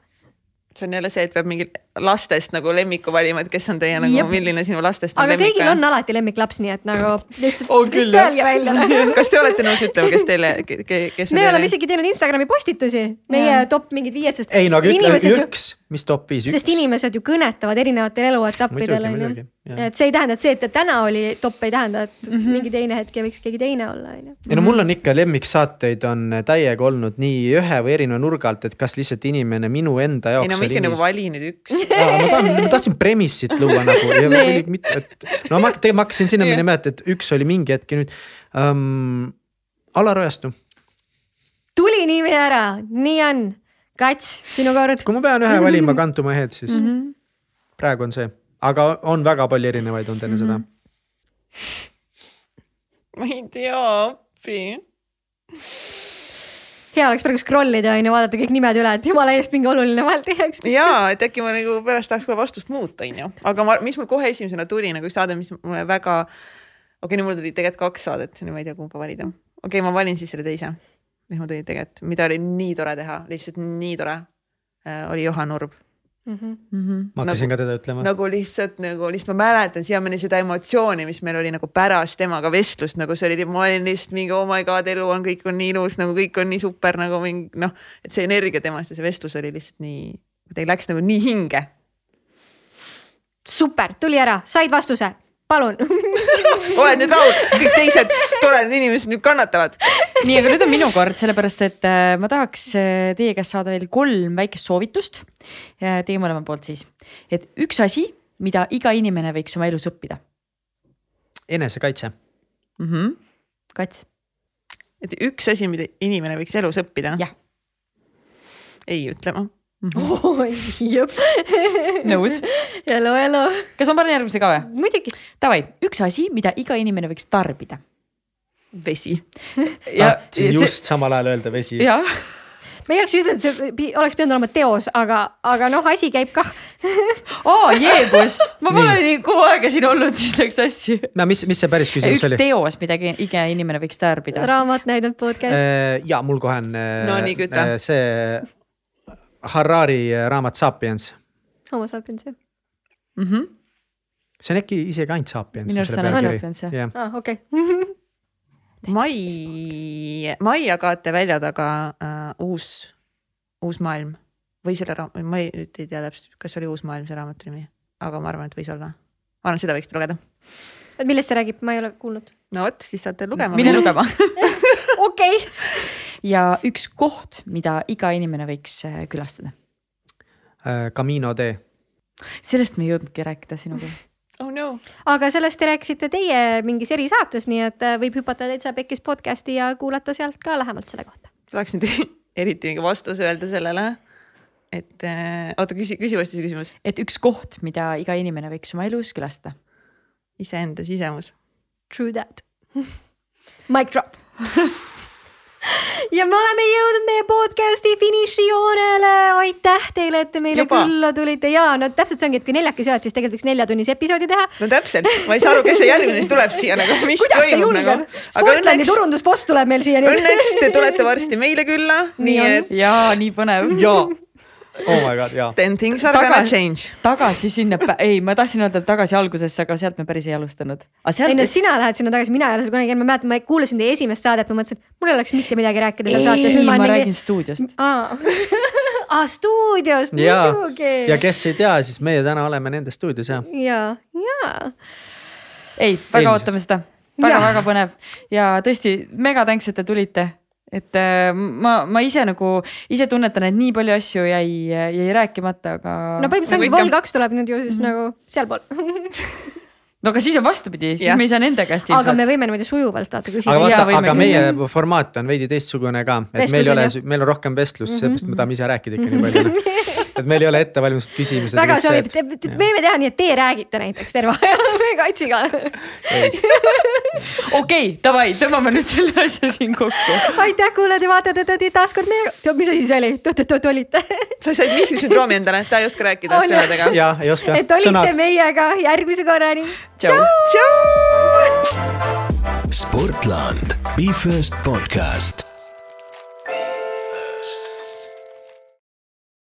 S5: see on jälle see, et peab mingi lastest nagu lemmiku valima, et kes on teie nagu milline sinu lastest on
S1: aga
S5: lemmik
S1: kõigil on alati lemmiklaps, nii et nagu lihtsalt,
S4: On küll,
S1: lihtsalt öelge välja.
S5: kas te olete nõus ütlema, kes teile, kes on
S1: me oleme isegi teinud Instagrami postitusi, meie
S2: Jaa.
S1: top mingid viied, sest
S4: ei no aga ütle
S1: inimesed ju,
S4: üks, mis top viis,
S1: sest
S4: üks.
S1: inimesed ju kõnetavad erinevatel eluetappidel
S4: muidugi. ei
S1: et see ei tähenda, et see, et täna oli top, ei tähenda, et mm
S5: Mhm.
S1: -hmm. mingi teine hetk võiks keegi teine olla, onju.
S4: no mul on ikka lemmiksaateid on täiega olnud nii ühe või erineva nurga alt, et kas lihtsalt inimene minu enda jaoks
S5: ei no ma ikka nagu vali nüüd üks.
S4: Ma tahan, ma tahtsin premise'it luua nagu ja
S1: Nii.
S4: oli mit-, et no ma tegelikult ma hakkasin sinna minema, et, et üks oli mingi hetk ja nüüd um,. Alar Ojastu,
S1: tuli nimi ära, nii on. Kats, sinu kord.
S4: kui ma pean ühe valima kantuma head, siis mm
S1: Mhm.
S4: -hmm. praegu on see, aga on väga palju erinevaid olnud enne mm -hmm. seda.
S5: ma ei tea, appi.
S1: Hea oleks praegu scroll ida on ju, vaadata kõik nimed üle, et jumala eest mingi oluline vahelt ei jääks.
S5: ja et äkki ma nagu pärast tahaks kohe vastust muuta, onju, aga ma, mis mul kohe esimesena tuli nagu üks saade, mis mulle väga, okei okay,, nüüd mul tuli tegelikult kaks saadet, nüüd ma ei tea, kumba valida. okei okay,, ma valin siis selle teise, mis mul tuli tegelikult, mida oli nii tore teha, lihtsalt nii tore äh,. oli Johan Urb
S4: ma hakkasin
S5: Nagu-
S4: ka teda ütlema.
S5: nagu lihtsalt nagu lihtsalt ma mäletan siiamaani seda emotsiooni, mis meil oli nagu pärast temaga vestlust, nagu see oli, ma olin lihtsalt mingi oh my god, elu on, kõik on nii ilus, nagu kõik on nii super nagu mingi noh, et see energia temast ja see vestlus oli lihtsalt nii, kuidagi läks nagu nii hinge.
S1: super, tuli ära, said vastuse, palun.
S5: oled nüüd rahul, kõik teised toredad inimesed nüüd kannatavad.
S2: nii, aga nüüd on minu kord, sellepärast et äh, ma tahaks äh, teie käest saada veel kolm väikest soovitust. Teie mõlema poolt siis, et üks asi, mida iga inimene võiks oma elus õppida
S4: enesekaitse.
S2: mm. -hmm. Kats,
S5: et üks asi, mida inimene võiks elus õppida.
S2: Jah.
S5: ei ütle ma.
S1: oi, jõpp.
S2: nõus.
S1: elu, elu,
S2: kas ma panen järgmise ka või?
S1: muidugi.
S2: Davai, üks asi, mida iga inimene võiks tarbida.
S5: Vesi.
S4: tahtsin just samal ajal öelda vesi.
S2: jah,
S1: ma juhuks ütlen, et see oleks pidanud olema teos, aga, aga noh, asi käib kah.
S2: aa jeebus, ma pole
S4: Nii.
S2: nii kuu aega siin olnud, siis läks sassi.
S4: no mis, mis see päris küsimus
S2: üks
S4: oli?
S2: teos, mida iga inimene võiks tarbida.
S1: raamat, näidend, podcast.
S4: ja mul kohe on äh,
S5: No nii,
S4: äh, see Harari äh, raamat Sapiens,
S1: homo sapiens jah.
S2: Mm -hmm.
S4: see on äkki isegi ainult Sapiens.
S2: Minu arust see on ainult Sapiens, jah.
S4: jah.
S1: aa, Ah, okei.
S5: mai, Maia Kaate välja taga äh, uus, uus maailm või selle raamat, ma ei, nüüd ei tea täpselt, kas oli Uus maailm see raamatu nimi, aga ma arvan, et võis olla. ma arvan, et seda võiksite lugeda.
S1: millest see räägib, ma ei ole kuulnud.
S5: no vot, siis saate lugema
S2: mine
S5: minna.
S2: lugema.
S1: okei.
S2: ja üks koht, mida iga inimene võiks äh, külastada.
S4: Äh, Camino tee.
S2: sellest me ei jõudnudki rääkida sinuga.
S5: Oh no,
S1: aga sellest te rääkisite teie mingis erisaates, nii et äh, võib hüpata täitsa Pekkis podcast'i ja kuulata sealt ka lähemalt selle kohta.
S5: tahaks nüüd eriti mingi vastuse öelda sellele. et äh, oota, küsi, küsi uuesti see küsimus.
S2: et üks koht, mida iga inimene võiks oma elus külastada.
S5: iseenda sisemus.
S1: True that. Mic drop. ja me oleme jõudnud meie podcast'i finišijoonele, aitäh teile, et te meile
S5: Juba?
S1: külla tulite ja no täpselt see ongi, et kui neljakesi oled, siis tegelikult võiks neljatunnise episoodi teha.
S5: no täpselt, ma ei saa aru, kes see järgmine siis tuleb siia nagu, mis
S1: kuidas
S5: toimub nagu?
S1: Sportlandi
S5: õnneks,
S1: turundusboss tuleb meil siia.
S5: õnneks te tulete varsti meile külla, nii
S1: Nii on.
S5: et
S2: jaa, nii põnev.
S4: ja, oh my god, ja.
S5: then things are gonna
S2: Tagasi-
S5: change.
S2: tagasi sinna, ei, ma tahtsin öelda tagasi algusesse, aga sealt me päris ei alustanud.
S1: ei no sina lähed sinna tagasi, mina ei ole seal kunagi käinud, ma mäletan, ma kuulasin teie esimest saadet, ma mõtlesin, mul ei oleks mitte midagi rääkida seal saates.
S2: ei, ma räägin stuudiost.
S1: aa, aa stuudiost
S4: ja,
S1: muidugi.
S4: ja kes ei tea, siis meie täna oleme nende stuudios ja.
S1: ja, ja
S2: ei, väga
S4: Eelmises.
S2: ootame seda väga,,
S1: Jah.
S2: väga-väga põnev ja tõesti mega thanks, et te tulite et äh, ma, ma ise nagu ise tunnetan, et nii palju asju jäi, jäi rääkimata, aga.
S1: no põhimõtteliselt ongi. Vol kaks tuleb nüüd ju siis
S2: Mhm.
S1: nagu sealpool.
S2: no aga siis on vastupidi, siis
S5: Jah.
S2: me ei saa nende käest
S1: aga
S2: infot.
S1: me võime niimoodi sujuvalt vaata küsida
S4: aga. Vaata, aga meie formaat on veidi teistsugune ka, et
S1: Vestlus
S4: meil ei
S1: on
S4: ole meil on rohkem vestlust, sellepärast me tahame ise rääkida ikka nii palju. et meil ei ole ettevalmistatud küsimused.
S1: väga sobib, me võime teha nii, et teie räägite näiteks terve aja, me katsiga.
S2: okei, davai, tõmbame nüüd selle asja siin kokku.
S1: aitäh, kuulajad ja vaatajad, et taas kord tead, mis asi see oli? oot-oot-oot olite.
S5: sa said Mihkli sündroomi endale, ta ei oska rääkida
S1: On, jah.
S5: sõnadega.
S4: ja ei oska.
S1: et olite meiega järgmise korrani.
S2: tšau.
S3: Sportland, Be First podcast